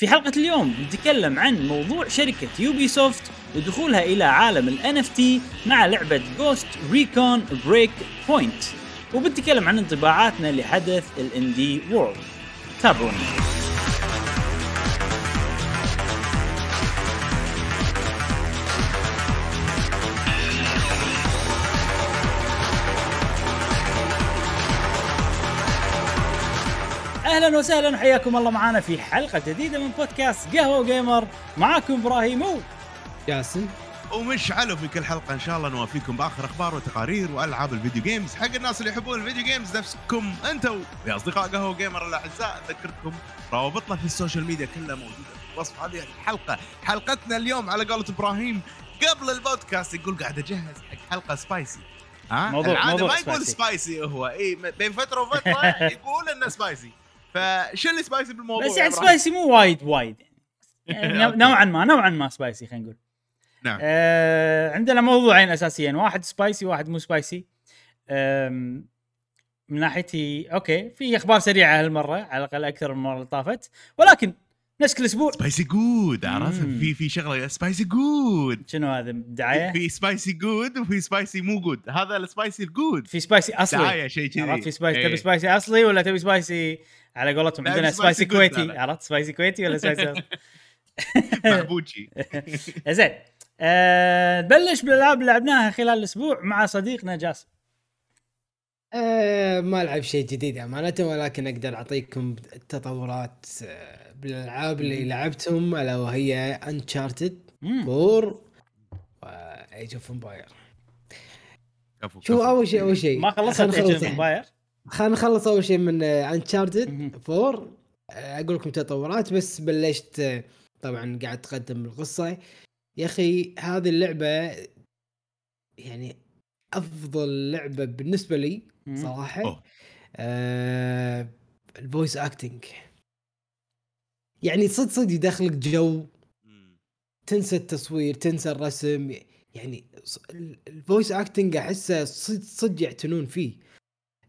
في حلقة اليوم نتكلم عن موضوع شركة Ubisoft ودخولها إلى عالم ال NFT مع لعبة Ghost Recon Breakpoint وبنتكلم عن انطباعاتنا لحدث ال Indie World تابعونا. أهلا وسهلا وحياكم الله معنا في حلقة جديدة من بودكاست قهوة جيمر معاكم إبراهيم و جاسم ومشعل في كل حلقة إن شاء الله نوافيكم بآخر أخبار وتقارير وألعاب ال video games حق الناس اللي يحبون ال video games نفسكم أنتم يا أصدقاء قهوة جيمر الأعزاء أذكركم روابطنا في ال social media كلها موجودة في وصف هذه الحلقة. حلقتنا اليوم على قولة إبراهيم قبل البودكاست يقول قاعد أجهز حق حلقة spicy ها؟ موضوع- العادة موضوع ما يقول spicy. spicy هو اي بين فترة وفترة يقول إنه spicy فشو اللي spicy بالموضوع بس يعني؟ spicy مو وايد وايد. يعني نوع- نوعا ما نوعا ما spicy خلينا نقول. نعم. آه عندنا موضوعين أساسيين. واحد spicy واحد مو spicy. من ناحيتي okay في أخبار سريعة هالمرة على الأقل أكثر من المره اللي طافت. ولكن نفس كل أسبوع. spicy good عرفت. في في شغلة spicy good. شنو هذا؟ دعاية؟ في spicy good وفي spicy مو good. هذا ال spicy ال good. في spicy أصلي. دعاية شيء كذي. في spicy إيه. تبي spicy أصلي ولا تبي spicy على قولتهم عندنا spicy كويتي. عرفت spicy كويتي ولا spicy؟ محبوشي زين آه نبلش بالالعاب اللي لعبناها خلال الأسبوع مع صديقنا جاسم آه ما ألعب شيء جديد أمانة ولكن أقدر أعطيكم التطورات آه بالألعاب اللي لعبتهم ألا وهي Uncharted. 4 و Age of Empires شو. أول شيء أول شيء ما خلصت Age نخلص Empires خلينا نخلص أول شيء من. Uncharted 4 آه، أقول لكم تطورات بس بلشت آه، طبعا قاعد تقدم القصة. يا أخي هذه اللعبة يعني أفضل لعبة بالنسبة لي صراحة. آه ال voice acting يعني صدق صدق يدخلك جو. تنسى التصوير تنسى الرسم. يعني ال voice acting أحسه صدق صدق يعتنون فيه.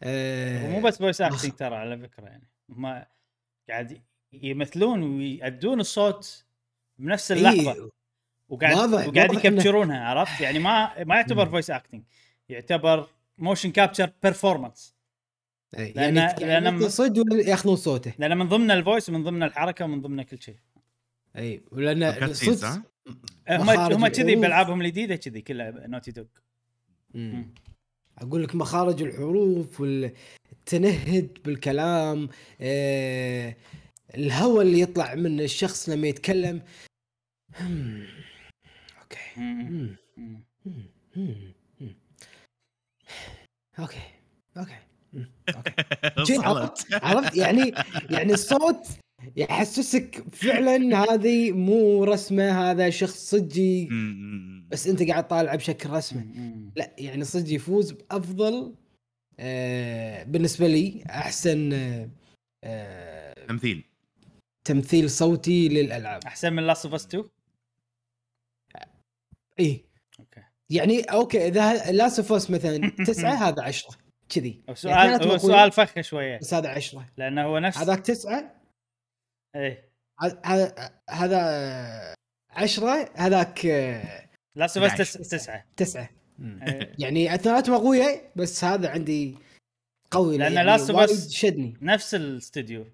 آه ومو بس voice. acting ترى على فكرة يعني هم قاعد يمثلون ويأدون الصوت بنفس اللحظة إيه، وقاعد واضح- وقاعد إنه- ي capture ونها عرفت يعني ما ما يعتبر. voice acting يعتبر motion capture performance إيه، لأن- يعني يعني لأن- مثل صدق ياخذون صوته لأن من ضمن الفويس ومن ضمن الحركة ومن ضمن كل شيء اي ولأن ها؟ هم هم كذي. بألعابهم الجديدة كذي كلها Naughty Dog. أقول لك مخارج الحروف والتنهد بالكلام آه الهواء اللي يطلع من الشخص لما يتكلم هم. okay هم. هم. okay okay. okay. عرفت عرفت يعني يعني الصوت يحسسك فعلا هذه مو رسمة هذا شخص صجي. بس أنت قاعد طالعه بشكل رسمي. لا يعني صدق يفوز بأفضل آه بالنسبة لي أحسن آه آه تمثيل. تمثيل صوتي للألعاب. أحسن من Last of Us 2 اي okay. يعني okay إذا Last of Us مثلا تسعة هذا عشرة. كذي. يعني سؤال قوي، سؤال فخ شوية. بس هذا عشرة. لأنه هو نفس هذاك تسعة؟ إيه هذا- هذا هذا آه، عشرة هذاك Last of Us 11. تسعة تسعة إيه. يعني اثنيناتهم أقوياء بس هذا عندي قوي لأن يعني Us- وايد شدني نفس الاستوديو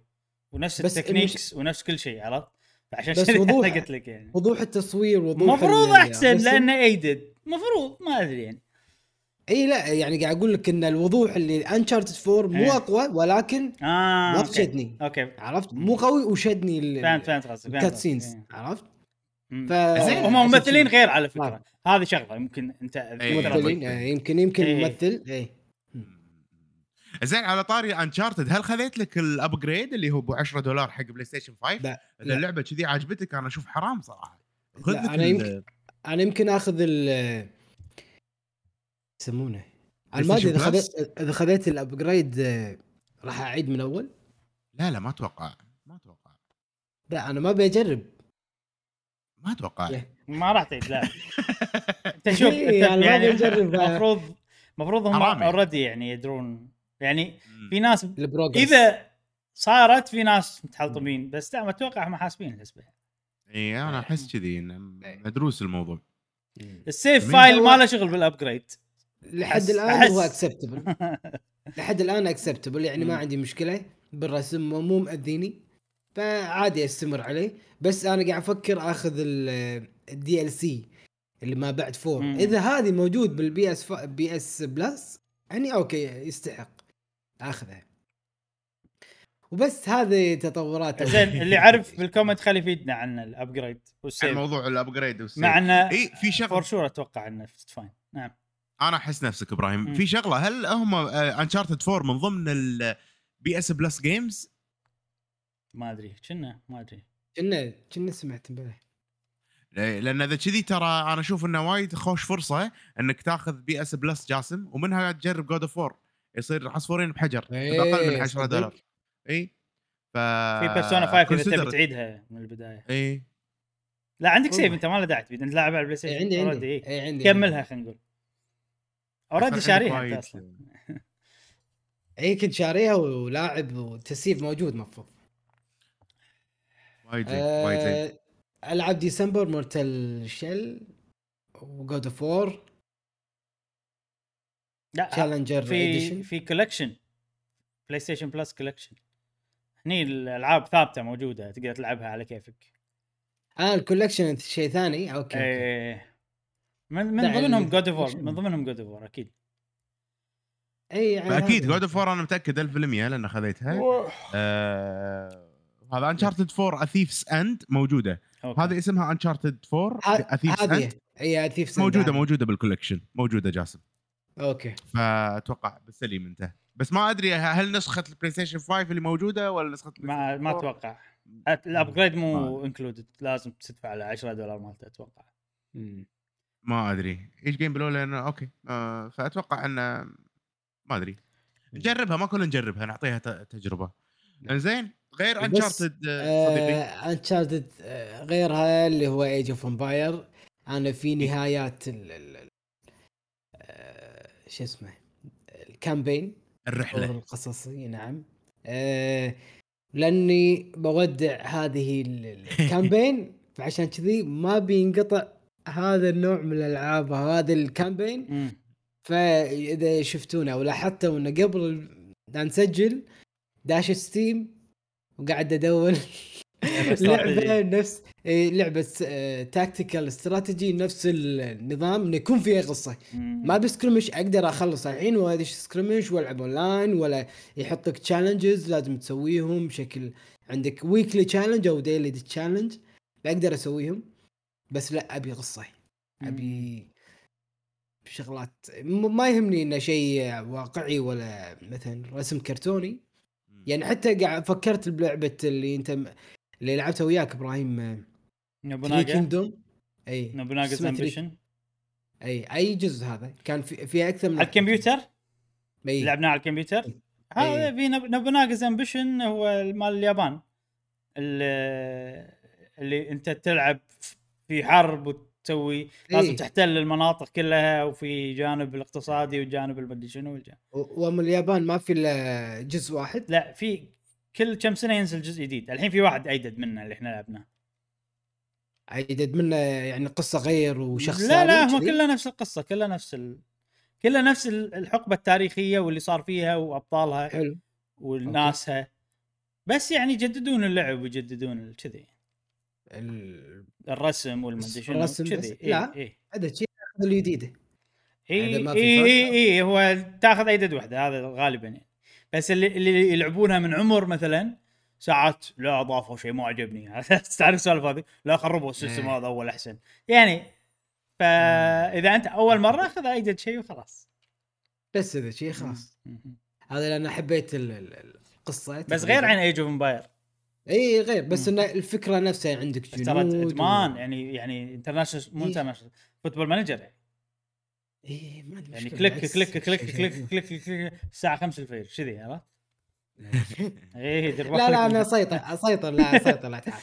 ونفس بس ال techniques ونفس كل شيء عرفت؟ فعشان بس كذا وضوح. قلت لك يعني وضوح التصوير وضوح المفروض ال- أحسن. لأنه ايدد مفروض ما أدري يعني إي لا يعني قاعد أقول لك إن الوضوح اللي Uncharted 4 مو إيه. أقوى ولكن آه ما شدني okay عرفت مو قوي وشدني فهمت فهمت قصدك ال cut قصدك. scenes إيه. عرفت؟ ف زين، هم ممثلين. غير على فكرة آه. هذه شغلة يمكن أنت إيه. ممثلين آه، يمكن يمكن. ممثل اي زين على طاري Uncharted هل خذيت لك ال upgrade اللي هو ب 10 دولار حق بلاي ستيشن 5؟ لا إذا. اللعبة كذي عجبتك أنا أشوف حرام صراحة خذ ال- يمكن- أنا يمكن آخذ ال يسمونه. أنا ما أدري إذا؟ خذيت إذا خذيت ال upgrade آه، راح أعيد من أول؟ لا لا ما أتوقع. ما أتوقع. لا أنا ما أبي أجرب. ما أتوقع. إيه. ما راح تعيد لا. أنت شوف إيه، ما يعني بجرب. المفروض المفروض هم يعني. already يعني يدرون. يعني. في ناس إذا صارت في ناس متحلطمين. بس لا أتوقع هم حاسبين الحسبة. إي أنا أحس كذي إنه مدروس الموضوع. ال save. file ما له شغل بال upgrade لحد أحس- الآن هو أحس. acceptable لحد الآن acceptable يعني ما. عندي مشكلة بالرسم مو مو مأذيني. فعادي أستمر عليه. بس أنا قاعد أفكر آخذ ال DLC اللي ما بعد four مم. إذا هذه موجود بال PS PS Plus يعني okay يستحق آخذها. وبس هذه تطورات. زين اللي عارف بال comment خلي يفيدنا عن ال upgrade عن وال save موضوع ال upgrade وال save مع إنه اي في فور شغله sure أتوقع إنه fine نعم. أنا أحس نفسك إبراهيم. مم. في شغلة هل هم Uncharted 4 من ضمن ال PS Plus games ما أدري. كنا ما أدري. كنا كنا سمعت امبارح لأن إذا كذي ترى أنا أشوف إنه وايد خوش فرصة إنك تاخذ PS Plus جاسم ومنها تجرب God of 4 يصير عصفورين بحجر باقل من إيه، 10 صدق. دولار. إي؟ ف في Persona 5 إذا تبي. تعيدها من البداية. إي. لا عندك save. أنت ما له داعي تبي انت لاعب على البلاي إيه، ستيشن. عندي already، عندي إيه. إيه، عندي كملها خلينا نقول. already شاريها أصلا أي كنت شاريها ولاعب و save موجود مفروض. وايد زين وايد زين. آه، العاب ديسمبر Mortal Shell و God of War. لا challenger في في collection PlayStation Plus Collection هني الألعاب ثابتة موجودة تقدر تلعبها على كيفك. آه ال collection شيء ثاني. okay, okay. من من ضمنهم God of. من ضمنهم God of أكيد. إي يعني أكيد. God of 4 أنا متأكد 1000% لأن خذيتها آه هذا Uncharted 4 A Thief's End موجودة. okay. هذه اسمها Uncharted 4 ه- A Thief's هذه. End إي ثيف موجودة موجودة بالكولكشن موجودة جاسم. أوكي. فأتوقع بالسليم أنت. بس ما أدري هل نسخة البلاي ستيشن 5 اللي موجودة ولا نسخة ما ما. أتوقع. الابجريد مو انكلودد لازم تدفع على 10 دولار مالته أتوقع. مم. ما أدري. إيش جيم بلو لأن أوكي. آه فأتوقع أنه ما أدري. نجربها ما كنا نجربها نعطيها ت- تجربة. إنزين غير بس، انشارتد صديقي. Uncharted غيرها اللي هو Age of Empire أنا في إيه. نهايات ال ال آه، شو اسمه؟ ال campaign الرحلة. القصصي نعم. آه لأني بودع هذه ال- ال- ال campaign فعشان كذي ما بينقطع هذا النوع من الألعاب هذا ال campaign. فإذا شفتونا أو لاحظتوا إنه قبل لا نسجل داش Steam وقاعد ادور لعبة. نفس لعبة tactical strategy نفس النظام إنه يكون فيها قصة. ما ب skirmish أقدر أخلص الحين وادش skirmish وألعب اونلاين ولا يحط لك challenges لازم تسويهم بشكل عندك weekly challenge أو daily challenge أقدر أسويهم بس لا أبي قصة. أبي شغلات ما يهمني إنه شيء واقعي ولا مثلا رسم كرتوني. يعني حتى قاعد فكرت بلعبة اللي أنت اللي لعبتها وياك إبراهيم three نوبوناغا kingdom أي. Three- Ambition أي أي جزء هذا. كان في, في أكثر من على الكمبيوتر؟ أي. لعبناه على الكمبيوتر؟ هذا. في Nobunaga's Ambition هو مال اليابان. اللي, اللي أنت تلعب في حرب وتسوي لازم إيه. تحتل المناطق كلها وفي جانب الاقتصادي وجانب المدري شنو والجانب. و- ومن اليابان ما في إلا جزء واحد؟ لا في كل كم سنة ينزل جزء جديد. الحين في واحد ايدد منه اللي إحنا لعبناه. عيدد منه يعني قصة غير وشخص لا لا ثاني هو كذي؟ كله نفس القصة كله نفس ال... كله نفس ال- الحقبة التاريخية واللي صار فيها وأبطالها حلو. وناسها. بس يعني يجددون اللعب ويجددون كذي. ال- الرسم والمدري شنو الرسم بس. كذي إيه لا. اي هذا شيء ياخذ الجديده اي اي. اي اي هو تاخذ ايدد واحدة هذا غالبا يعني بس اللي اللي يلعبونها من عمر مثلا ساعات لا أضافوا شيء ما عجبني تعرف السوالف هذه لا خربوا ال system إيه. هذا أول أحسن يعني فإذا أنت أول مرة خذ ايدد شيء وخلاص بس هذا شيء خلاص. هذا لأن حبيت ال- ال- القصة بس غير عن Age of Empires إي غير بس. انه الفكرة نفسها عندك ترى جنود ادمان و... يعني يعني international مو. international football manager يعني, إي ما عندي يعني click. click click click. click click الساعة 5 الفجر كذي عرفت؟ إيه لا لا. أنا اسيطر اسيطر لا اسيطر لا تعال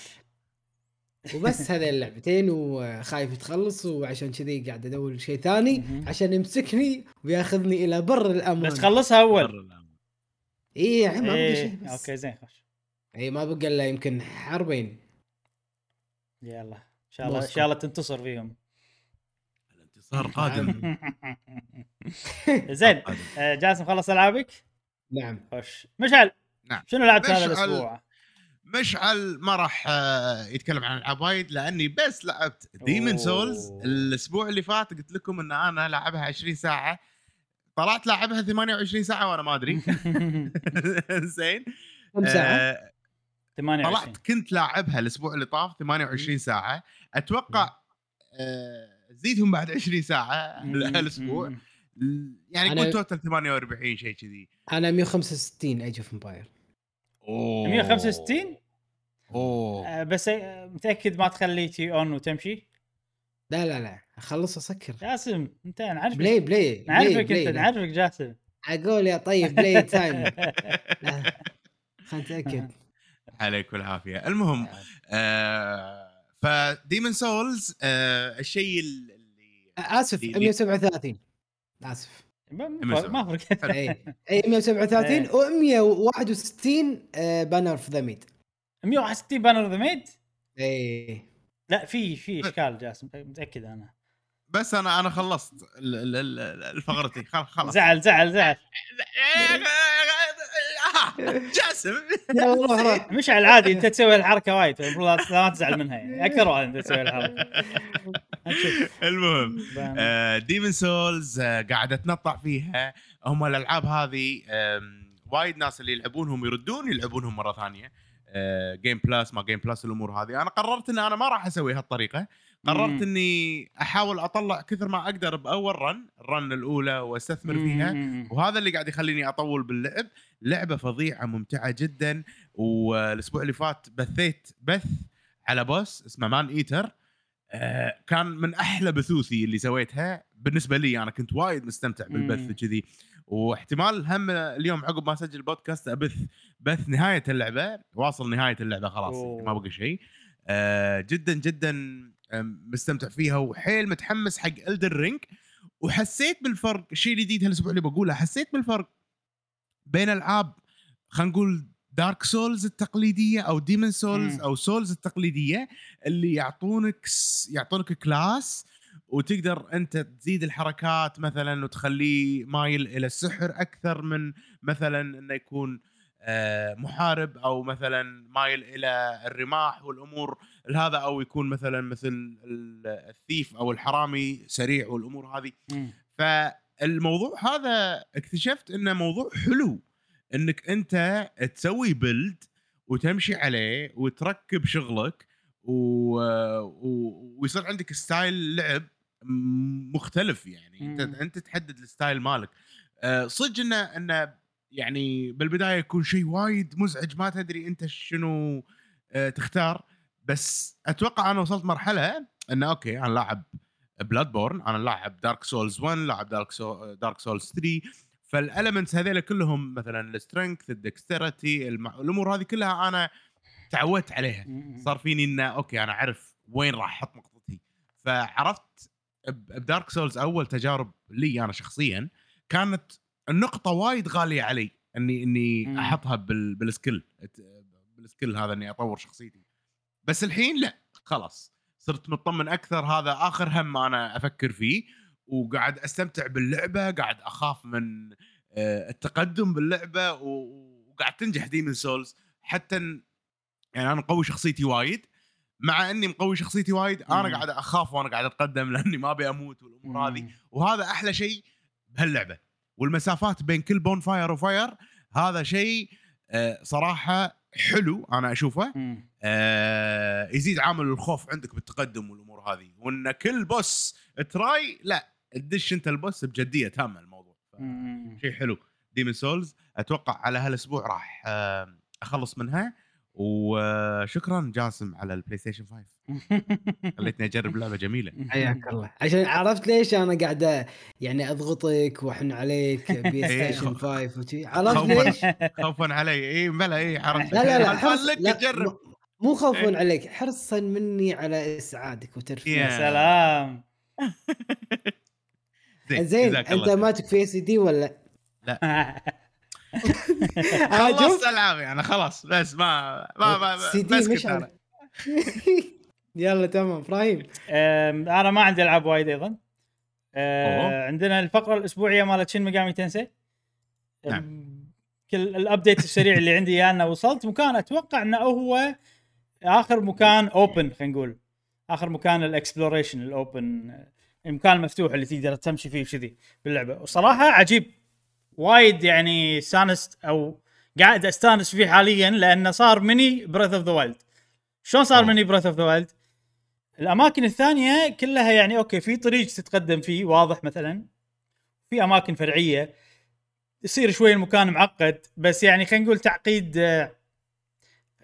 وبس هذه اللعبتين وخايف تخلص وعشان كذي قاعد أدور شيء ثاني. عشان يمسكني وياخذني إلى بر الامان بس خلصها أول إي الحين ما بقي إيه. شيء بس okay زين خش اي ما بقى إلا يمكن حربين يلا إن شاء الله إن. شاء الله تنتصر فيهم الانتصار قادم زين. آه، جاسم خلص ألعابك نعم خش مشعل نعم. شنو لعبت هذا. الأسبوع؟ مشعل ما راح آه، يتكلم عن العاب وايد لأني بس لعبت Demon's. Souls الأسبوع اللي فات قلت لكم إن أنا لعبها 20 ساعة طلعت لعبها 28 ساعة وأنا ما أدري زين كم ساعة؟ آه، 28 طلعت كنت لاعبها الأسبوع اللي طاف 28 ساعة. أتوقع آه، زيدهم بعد 20 ساعة هالاسبوع يعني قول total 48 شيء كذي. أنا 165 Age of Empires أوه. 165 أوه. آه، بس متأكد ما تخليه ت on وتمشي؟ لا لا لا. اخلص أسكر. جاسم أنت نعرفك play play نعرفك أنت نعرفك جاسم. أقول يا طيب play time خلينا نتأكد. عليك العافيه المهم آه ف Demon's Souls آه الشيء اللي آسف دي- دي- 137 آسف. ما ما- ما فرق. اي اي 137 إيه. و161 Banner of the Maid 161 Banner the Maid اي لا في في إشكال جاسم متأكد أنا. بس أنا أنا خلصت ال- ال- ال- الفقرتي. خل- خلاص. زعل زعل زعل. جاسم. روح روح مشعل عادي انت تسوي الحركة وايد. المفروض لا تزعل منها يعني. أكثر واحد انت تسوي الحركة. المهم Demon's Souls قاعد أتنطع فيها. هم الألعاب هذه وايد ناس اللي يلعبونهم يردون يلعبونهم مرة ثانية. game plus ما game plus الأمور هذه. أنا قررت إن أنا ما راح أسوي هالطريقة. قررت مم. إني أحاول أطلع كثر ما أقدر بأول run ال run الأولى وأستثمر فيها. وهذا اللي قاعد يخليني أطول باللعب لعبة فظيعة ممتعة جدا والأسبوع اللي فات بثيت بث على boss اسمه Maneater آه، كان من أحلى بثوثي اللي سويتها بالنسبة لي أنا كنت وايد مستمتع. بالبث كذي واحتمال هم اليوم عقب ما أسجل بودكاست أبث بث نهاية اللعبة واصل نهاية اللعبة خلاص أوه. ما بقى شيء آه، جدا جدا مستمتع فيها وحيل متحمس حق Elden Ring وحسيت بالفرق الشيء الجديد هالاسبوع اللي بقوله حسيت بالفرق بين ألعاب خلينا نقول Dark Souls التقليدية أو Demon's Souls. أو Souls التقليدية اللي يعطونك يعطونك class وتقدر أنت تزيد الحركات مثلا وتخليه مايل إلى السحر أكثر من مثلا إنه يكون آه، محارب أو مثلا مايل إلى الرماح والأمور هذا أو يكون مثلا مثل ال- الثيف أو الحرامي سريع والأمور هذه. فالموضوع هذا اكتشفت إنه موضوع حلو إنك أنت تسوي بيلد وتمشي عليه وتركب شغلك و... و... ويصير عندك style لعب مختلف يعني أنت. أنت تحدد ال style مالك أه، صدق انه إنه يعني بالبداية يكون شيء وايد مزعج ما تدري أنت شنو أه، تختار بس أتوقع أنا وصلت مرحلة انه okay أنا لاعب Bloodborne أنا لاعب Dark Souls 1 لاعب Dark Sou... Dark Souls 3 فال elements هذول كلهم مثلا ال strength ال dexterity. الأمور هذه كلها أنا تعودت عليها. صار فيني انه okay أنا أعرف وين راح أحط نقطتي فعرفت ب Dark Souls أول تجارب لي أنا شخصيا كانت النقطة وايد غالية علي إني إني مم. أحطها بال... بال skill بال skill هذا إني أطور شخصيتي بس الحين لا خلاص صرت مطمن أكثر هذا آخر هم أنا أفكر فيه وقاعد أستمتع باللعبة قاعد أخاف من آه، التقدم باللعبة وقاعد تنجح Demon's Souls حتى يعني أنا مقوي شخصيتي وايد مع إني مقوي شخصيتي وايد أنا مم. قاعد أخاف وأنا قاعد أتقدم لأني ما أبي أموت والأمور هذه. وهذا أحلى شيء بهاللعبة والمسافات بين كل bonfire و bonfire هذا شيء آه، صراحة حلو أنا أشوفه. آه، يزيد عامل الخوف عندك بالتقدم والأمور هذه. وإن كل boss تراي لا تدش أنت ال boss بجدية تامة الموضوع. شيء حلو. Demon's Souls أتوقع على هالأسبوع راح آه، أخلص منها. وشكرا جاسم على البلاي ستيشن 5 خليتني أجرب لعبة جميلة. حياك الله. عشان عرفت ليش أنا قاعد يعني أضغطك وأحن عليك بلاي ستيشن خ- 5 وشي. عرفت. ليش؟ خوفا علي. اي بلا اي حرام لا لا لا خليك لا تجرب. مو خوفا إيه. عليك حرصا مني على إسعادك يا وترفيه سلام. زين أنت الله ماسك في SD ولا؟ آه، خلصت العابي أنا خلاص بس ما ما ما سي دي بس مش أنا. يلا تمام إبراهيم. أنا ما عندي ألعاب وايد أيضا. أه أوه. عندنا الفقرة الأسبوعية مالت Shin Megami Tensei نعم. كل ال update السريع اللي عندي أنه وصلت. مكان أتوقع أنه هو آخر مكان open خلينا نقول. آخر مكان ال exploration ال open المكان المفتوح اللي تقدر تمشي فيه وكذي باللعبة. وصراحة عجيب. وايد يعني استانست أو قاعد أستانس فيه حاليا لأنه صار mini Breath of the Wild شلون صار. mini Breath of the Wild الأماكن الثانية كلها يعني okay في طريق تتقدم فيه واضح مثلا. في أماكن فرعية. يصير شوي المكان معقد بس يعني خلينا نقول تعقيد آه،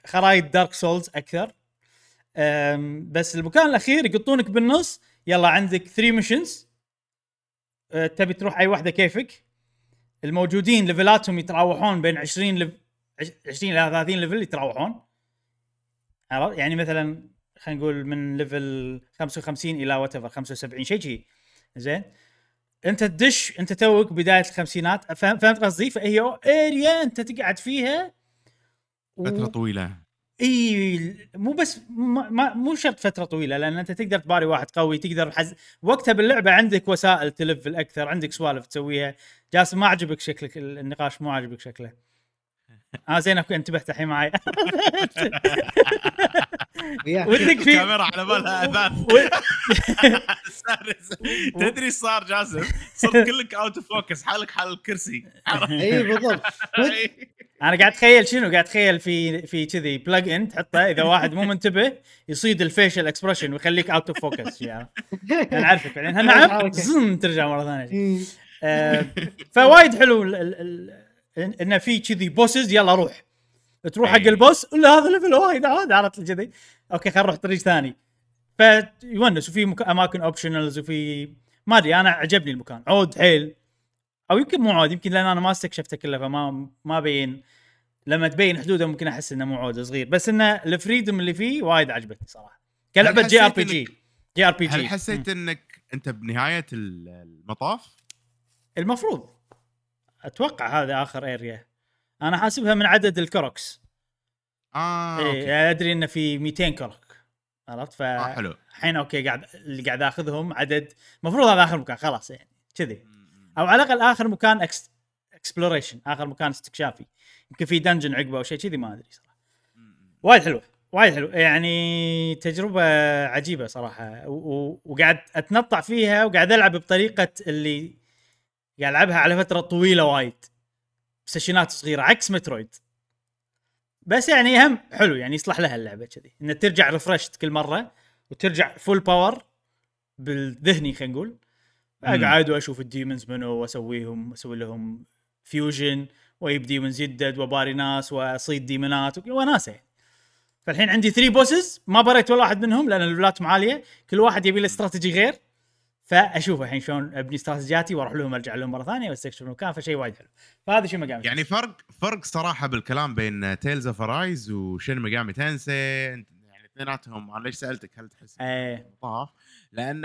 خرايط Dark Souls أكثر. بس المكان الأخير يقطونك بالنص يلا عندك 3 missions تبي تروح أي واحدة كيفك؟ الموجودين level اتهم يتراوحون بين 20 لف... 20 إلى 30 level يتراوحون. عرفت؟ يعني مثلا خلينا نقول من level 55 إلى وات 75 شيء شيء. زين؟ أنت تدش أنت توك بداية الخمسينات. فهم- فهمت قصدي؟ فهي area أنت تقعد فيها و- فترة طويلة. إي مو بس ما مو شرط فترة طويلة لأن أنت تقدر تباري واحد قوي تقدر حز... وقتها باللعبة عندك وسائل تلفل أكثر عندك سوالف تسويها. جاسم ما عجبك شكلك ال- النقاش مو عاجبك شكله. آه زين okay انتبهت الحين معي. ودك في كاميرا على بالها اثاث. تدري إيش صار جاسم؟ صرت كلك out of focus حالك حال الكرسي. اي بالضبط. أنا قاعد أتخيل شنو؟ قاعد أتخيل في في كذي plug-in تحطه إذا واحد مو منتبه يصيد ال facial expression ويخليك out of focus يعني أنا عارفك بعدين نعم. zoom ترجع مرة ثانية. آه، فوايد حلو ال- ال- ال- إن- انه في كذي bosses يلا روح. تروح حق أي. ال boss ولا هذا level وايد عاد عرفت كذي. okay خل نروح طريق ثاني. فيونس وفي مك... أماكن optionals وفي ما أدري أنا عجبني المكان. عود حيل. أو يمكن مو عود يمكن لأن أنا ما استكشفته كله فما ما بين. لما تبين حدوده ممكن أحس إنه مو عود صغير. بس إنه ال freedom اللي فيه وايد عجبتني صراحة. كلعبة جي ار بي جي جي ار بي جي هل حسيت إنك أنت بنهاية ال- المطاف؟ المفروض. أتوقع هذا آخر area أنا حاسبها من عدد الكروكس. آه okay. يعني أدري انه في 200 كروك عرفت؟ ف آه حلو. الحين okay قاعد اللي قاعد آخذهم عدد المفروض هذا آخر مكان خلاص يعني كذي. أو على الأقل آخر مكان ex- exploration آخر مكان استكشافي. يمكن في dungeon عقبه أو شيء كذي ما أدري صراحة. وايد حلوة وايد حلو يعني تجربة عجيبة صراحة. و- و- وقاعد أتنطع فيها وقاعد ألعب بطريقة اللي قاعد ألعبها على فترة طويلة وايد. session ات صغيرة عكس Metroid. بس يعني هم حلو يعني يصلح لها اللعبة كذي. انها ترجع refreshed كل مرة وترجع full power بالذهني خلينا نقول. أقعد وأشوف ال demons منو وأسويهم أسوي لهم fusion وأجيب demons يدد وباري ناس وأصيد demon ات وناسه يعني. فالحين عندي 3 bosses ما بريت ولا واحد منهم لأن ال level ات عاليه كل واحد يبي له استراتيجي غير. فأشوف الحين شلون أبني استراتيجياتي وأروح لهم أرجع لهم مرة ثانية وأستكشف المكان فشيء وايد حلو. فهذا شيء مقام يعني فرق فرق صراحة بالكلام بين Tales of Arise و Shin Megami Tensei يعني اثنيناتهم أنا ليش سألتك؟ هل تحس إيه. المطاف لأن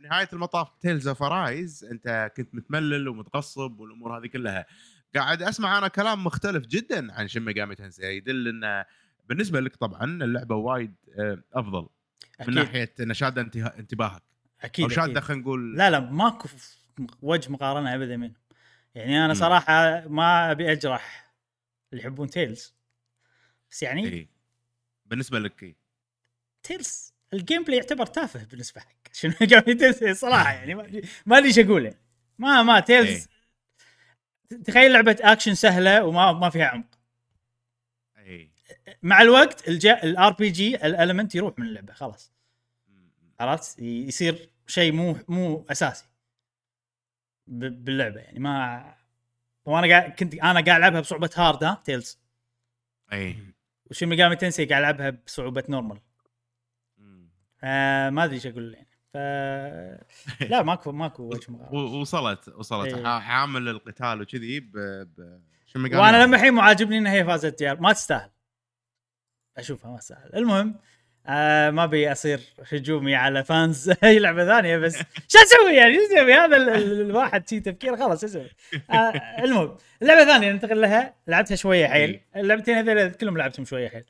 بنهاية المطاف Tales of Arise أنت كنت متملل ومتغصب والأمور هذه كلها. قاعد أسمع أنا كلام مختلف جدا عن Shin Megami Tensei. يدل انه بالنسبة لك طبعا اللعبة وايد آه، أفضل من ناحية انه شاده انتها- انتباهك. أكيد, أكيد. خلينا نقول لا لا ماكو وجه مقارنة ابدا منهم يعني أنا. صراحة ما أبي أجرح اللي يحبون Tales بس يعني إيه. بالنسبة لك إيه. Tales ال gameplay يعتبر تافه بالنسبة لك Shin Tensei صراحة يعني ما أدري إيش أقول يعني. ما ما Tales تخيل لعبة أكشن سهلة وما ما فيها عمق اي مع الوقت ال RPG ال element يروح من اللعبة خلاص عرفت يصير شيء مو مو أساسي ب- باللعبة يعني ما وأنا قاعد كنت أنا قاعد ألعبها بصعوبة hard ها Tales. أي. و Shin Megami Tensei قاعد ألعبها بصعوبة normal. آه ما أدري إيش أقول يعني. ف لا ماكو ماكو وجه وصلت وصلت. ع- عامل القتال وكذي ب ب وأنا لما الحين مو عاجبني إن هي فازت ديار ما تستاهل. أشوفها ما تستاهل. المهم آه ما ابي أصير هجومي على fans اي لعبة ثانية بس. شو أسوي يعني؟ شو أسوي؟ هذا ال- ال- الواحد شي تفكير خلاص شو أسوي؟ آه المهم اللعبه الثانية ننتقل لها. لعبتها شوية حيل. اللعبتين هذول كلهم لعبتهم شوية حيل.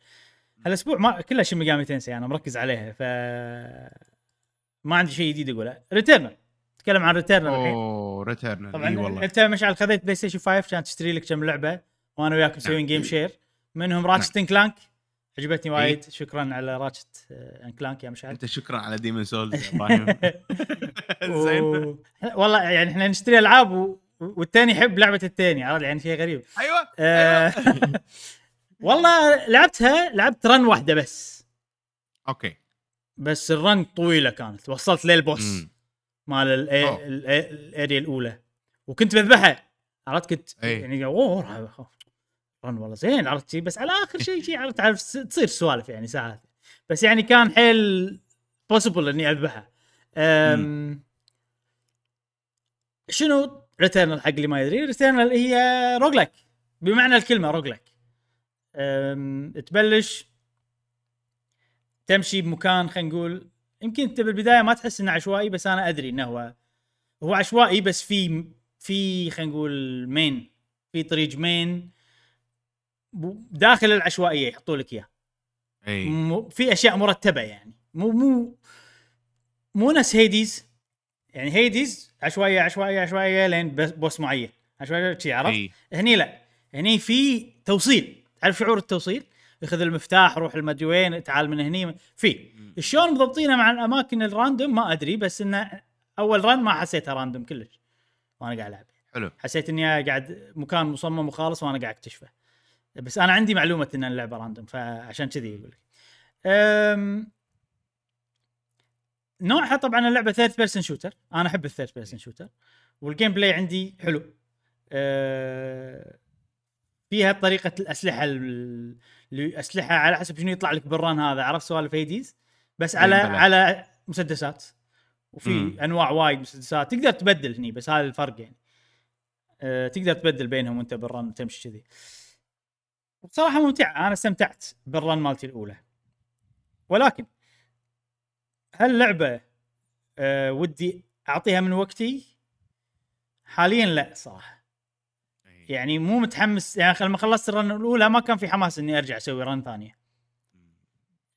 هالأسبوع ما كلها Shin Megami Tensei أنا مركز عليها ف ما عندي شيء جديد أقوله. Returnal نتكلم عن Returnal الحين. أوه Returnal طبعا اي والله. أنت مشعل خذيت PlayStation 5 كانت تشتري لك كم لعبة وأنا وياك مسويين game share منهم Ratchet Clank عجبتني إيه. وايد. شكرا على Ratchet Clank يا مشعل. أنت شكرا على Demon's Souls زين. و... والله يعني إحنا نشتري ألعاب و... والثاني يحب لعبة الثاني عرفت؟ يعني شيء غريب. أيوه آه... والله لعبتها لعبت run واحدة بس. Okay. بس ال run طويلة كانت. وصلت لل boss. مال ال area الأولى. وكنت بذبحها. عرفت؟ كنت أي. يعني أوه. run والله زين عرفت شي؟ بس على آخر شيء شيء عرفت تعرف تصير سوالف يعني ساعات. بس يعني كان حيل possible إني اذبحها أم... شنو Returnal حق اللي ما يدري؟ Returnal هي roguelike بمعنى الكلمة roguelike أم... تبلش تمشي بمكان خلينا نقول يمكن أنت بالبداية ما تحس إنه عشوائي بس أنا أدري إنه هو هو عشوائي بس في في خلينا نقول مين في طريق مين داخل العشوائية يحطوا لك اياه أي. مو- في أشياء مرتبة يعني. مو مو مو نفس هيديز يعني هيديز عشوائية عشوائية عشوائية لين بوس معين. عشوائية شي عرفت؟ أي. هني لا. هني في توصيل. تعرف شعور التوصيل؟ ياخذ المفتاح روح المدري وين تعال من هني. في. شلون مضبطينه مع الأماكن ال random ما أدري بس إنه أول run ما حسيتها random كلش. وأنا قاعد ألعب. حلو. حسيت إني قاعد مكان مصمم وخالص وأنا قاعد أكتشفه. بس أنا عندي معلومة إن اللعبة random فعشان كذي أقول لك. أم، نوعها طبعا اللعبة third person shooter أنا أحب ال third person shooter وال gameplay عندي حلو. أه، فيها طريقة الأسلحة ال- اللي اسلحه على حسب شنو يطلع لك بال run هذا عرفت سوالف Hades بس على. على مسدسات. وفي مم. أنواع وايد مسدسات. تقدر تبدل هني بس هذا الفرق يعني. أه تقدر تبدل بينهم وأنت بال run تمشي كذي. بصراحة ممتعه أنا استمتعت بال run مالتي الأولى. ولكن هل لعبة أه ودي أعطيها من وقتي؟ حاليا لا صراحة. يعني مو متحمس. يعني لما خلصت ال run الأولى ما كان في حماس إني أرجع أسوي run ثانية.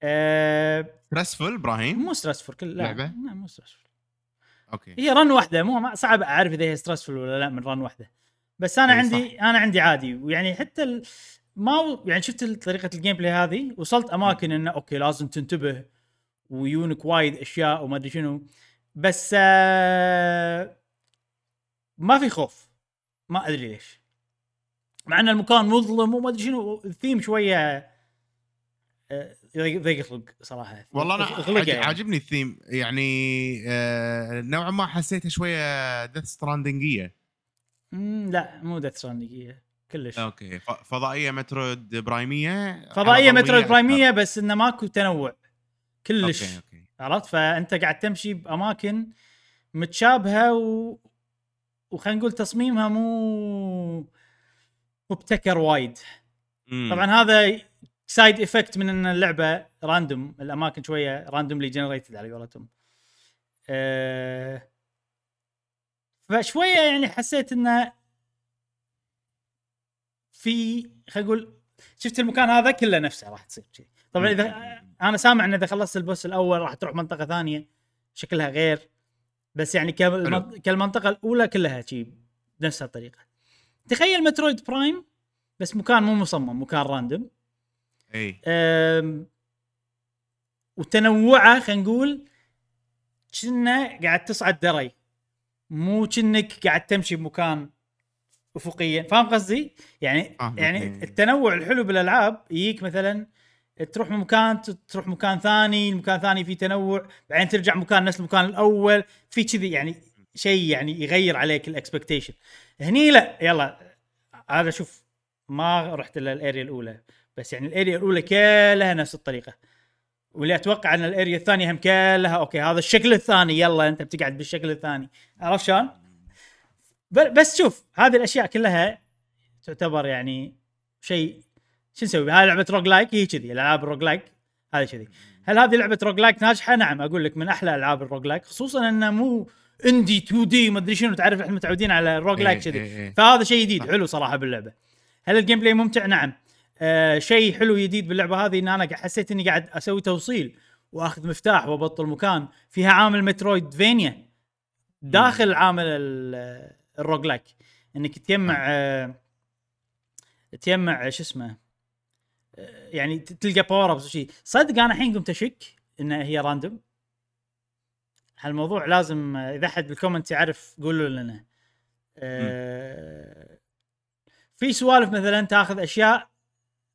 أه stressful إبراهيم؟ مو stressful كل لا لعبة؟ لا مو stressful okay. هي run واحدة. مو صعب أعرف إذا هي stressful ولا لا من run واحدة. بس أنا إي عندي أنا عندي عادي. ويعني حتى. ما يعني شفت طريقة ال gameplay هذه؟ وصلت أماكن إنه okay لازم تنتبه ويونك وايد أشياء وما أدري شنو. بس آه ما في خوف. ما أدري ليش. مع إن المكان مظلم وما أدري شنو الثيم شوية آه، ضيق الخلق صراحة. والله أنا يعني. عاجبني الثيم. يعني آه نوعا ما حسيته شوية Death Stranding يه لا مو Death Stranding كلش. Okay. فضائية Metroid Prime ية فضائية حلبة Metroid ية Prime ية بس إنه ماكو تنوع. كلش. Okay okay. عرفت؟ فأنت قاعد تمشي بأماكن متشابهة و وخلينا نقول تصميمها مو مبتكر وايد. مم. طبعا هذا side effect من إن اللعبة random الأماكن شوية randomly generated على قولتهم. أه فشوية يعني حسيت إنه في خلينا نقول شفت المكان هذا كله نفسه راح تصير كذي طبعا إذا أنا سامع إن إذا خلصت ال boss الأول راح تروح منطقة ثانية شكلها غير. بس يعني كالمن- كالمنطقة الأولى كلها شي بنفس الطريقة. تخيل Metroid Prime بس مكان مو مصمم مكان random اي وتنوعه خلينا نقول كنا قاعد تصعد دري. مو كأنك قاعد تمشي بمكان افقيا فاهم قصدي؟ يعني فاهمك، يعني إيه. التنوع الحلو بالألعاب يجيك مثلا تروح من مكان تروح مكان ثاني المكان ثاني فيه تنوع بعدين ترجع مكان نفس المكان الأول في كذي يعني شيء يعني يغير عليك ال expectation هني لا يلا هذا شوف ما رحت إلا ال area الأولى بس يعني ال area الأولى كلها نفس الطريقة واللي أتوقع إن ال area الثانية هم كلها okay هذا الشكل الثاني يلا أنت بتقعد بالشكل الثاني عرفت شلون؟ بس شوف هذه الأشياء كلها تعتبر يعني شيء شو نسوي هاي لعبة roguelike هي كذي الألعاب ال roguelike هذه كذي هل هذه لعبة roguelike ناجحة؟ نعم أقول لك من أحلى ألعاب ال roguelike خصوصا إنه مو indie 2D ما أدري شنو تعرف إحنا متعودين على ال roguelike إيه، كذي إيه، إيه. فهذا شيء جديد. حلو صراحة باللعبة هل ال gameplay ممتع؟ نعم آه شيء حلو جديد باللعبة هذه إن أنا حسيت إني قاعد أسوي توصيل وأخذ مفتاح وأبطل مكان فيها عامل Metroidvania داخل عامل ال roguelike. إنك تجمع آه تجمع شو اسمه آه، يعني تلقى power ups وشي. صدق أنا الحين قمت أشك إن هي random هالموضوع لازم آه، إذا أحد بال comment يعرف قولوا لنا. آه، في سوالف مثلا تأخذ أشياء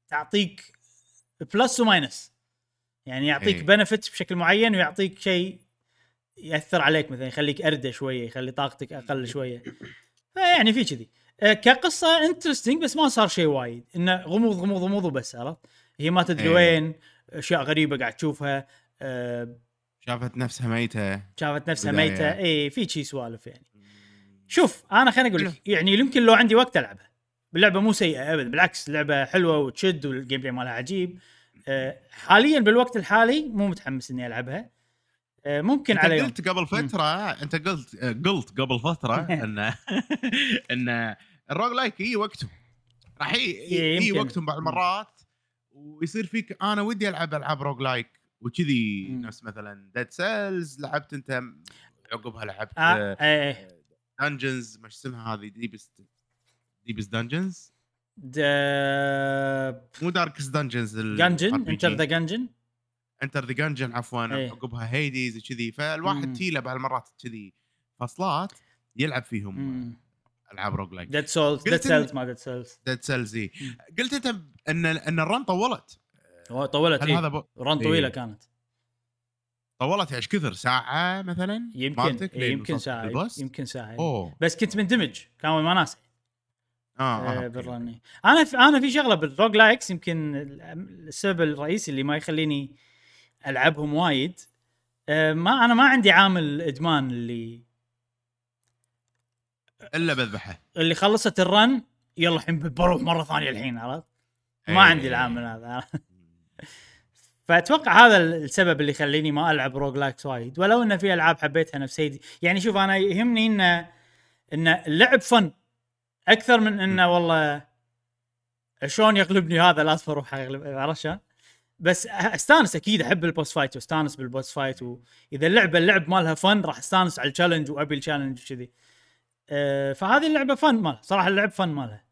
تعطيك plus و minus يعني يعطيك إيه. benefits بشكل معين ويعطيك شيء ياثر عليك مثلا يخليك أردى شوية يخلي طاقتك أقل شوية. فيعني في كذي. آه، كقصة interesting بس ما صار شيء وايد. انه غموض غموض غموض وبس عرفت؟ هي ما تدري إيه. وين أشياء غريبة قاعد تشوفها آه، شافت نفسها ميتة. شافت نفسها بداية. ميتة. اي في شي سوالف يعني. شوف أنا خليني أقول لك يعني يمكن لو عندي وقت ألعبها. باللعبه مو سيئة ابدا بالعكس لعبة حلوة وتشد وال gameplay مالها عجيب. آه، حاليا بالوقت الحالي مو متحمس إني ألعبها. ممكن انت على قلت قبل فترة انت قلت قلت قبل فترة إن إن ال roguelike يجي وقته. راح إيه، يجي يمكن. وقتهم بعض المرات ويصير فيك أنا ودي ألعب ألعاب roguelike. وكذي. نفس مثلا Dead Cells لعبت أنت عقبها لعبت آه dungeons مش اسمها هذه deepest deepest dungeons د- مو darkest dungeons Gungeon Enter the Gungeon Enter the Gungeon عفوا إيه. عقبها Hades وكذي فالواحد مم. تيي له بهالمرات كذي فصلات يلعب فيهم ألعاب roguelike Dead Souls Dead Cells ما Dead Cells Dead Cells اي. قلت أنت إن إن ال run طولت طولت إيه. هذا ب... run طويلة إيه. كانت طولت إيش كثر ساعة مثلا يمكن إيه، يمكن ساعة؟ يمكن ساعة إيه. أوه بس كنت مندمج كان وناسه آه, آه. آه okay. بالرني أنا في أنا في شغلة بال roguelikes يمكن السبب الرئيسي اللي ما يخليني ألعبهم وايد آه ما أنا ما عندي عامل الادمان اللي إلا بذبحه اللي خلصت ال run يلا الحين بروح مرة ثانية الحين عرفت؟ ما إيه. عندي العامل هذا فأتوقع هذا السبب اللي يخليني ما ألعب roguelikes وايد ولو إن في ألعاب حبيتها نفس Hades يعني شوف أنا يهمني إن إن اللعبة fun أكثر من انه والله شلون يغلبني هذا لازم أروح أغلب عرفت شلون؟ بس استانس أكيد أحب ال boss fight واستانس بال boss fight واذا اللعبه اللعب مالها fun راح أستانس على ال challenge وأبي ال challenge وكذي. أه فهذه اللعبة fun مالها صراحة اللعب fun مالها.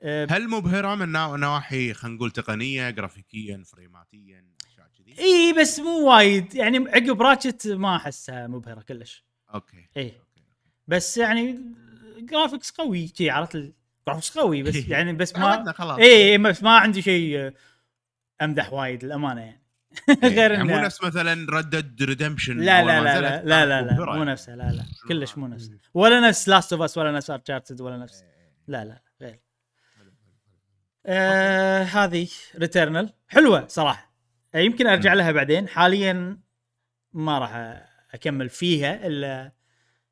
أه هل مبهره من نواحي خلينا نقول تقنية جرافيكيا frame rate يا أشياء كذي؟ إي بس مو وايد. يعني عقب Ratchet ما أحسها مبهره كلش. okay إي. بس يعني graphics قوي شي عرفت ال graphics قوي بس يعني بس ما إي بس ما عندي شيء أمدح وايد الامانه يعني. غير يعني مو نفس مثلا Red Dead Redemption لا لا لا لا لا لا, لا مو نفسها لا لا كلش مو نفسها ولا نفس Last of Us ولا نفس Uncharted ولا نفس لا لا غير. آه هذه Returnal حلوة صراحة. يمكن أرجع. لها بعدين. حاليا ما راح أكمل فيها إلا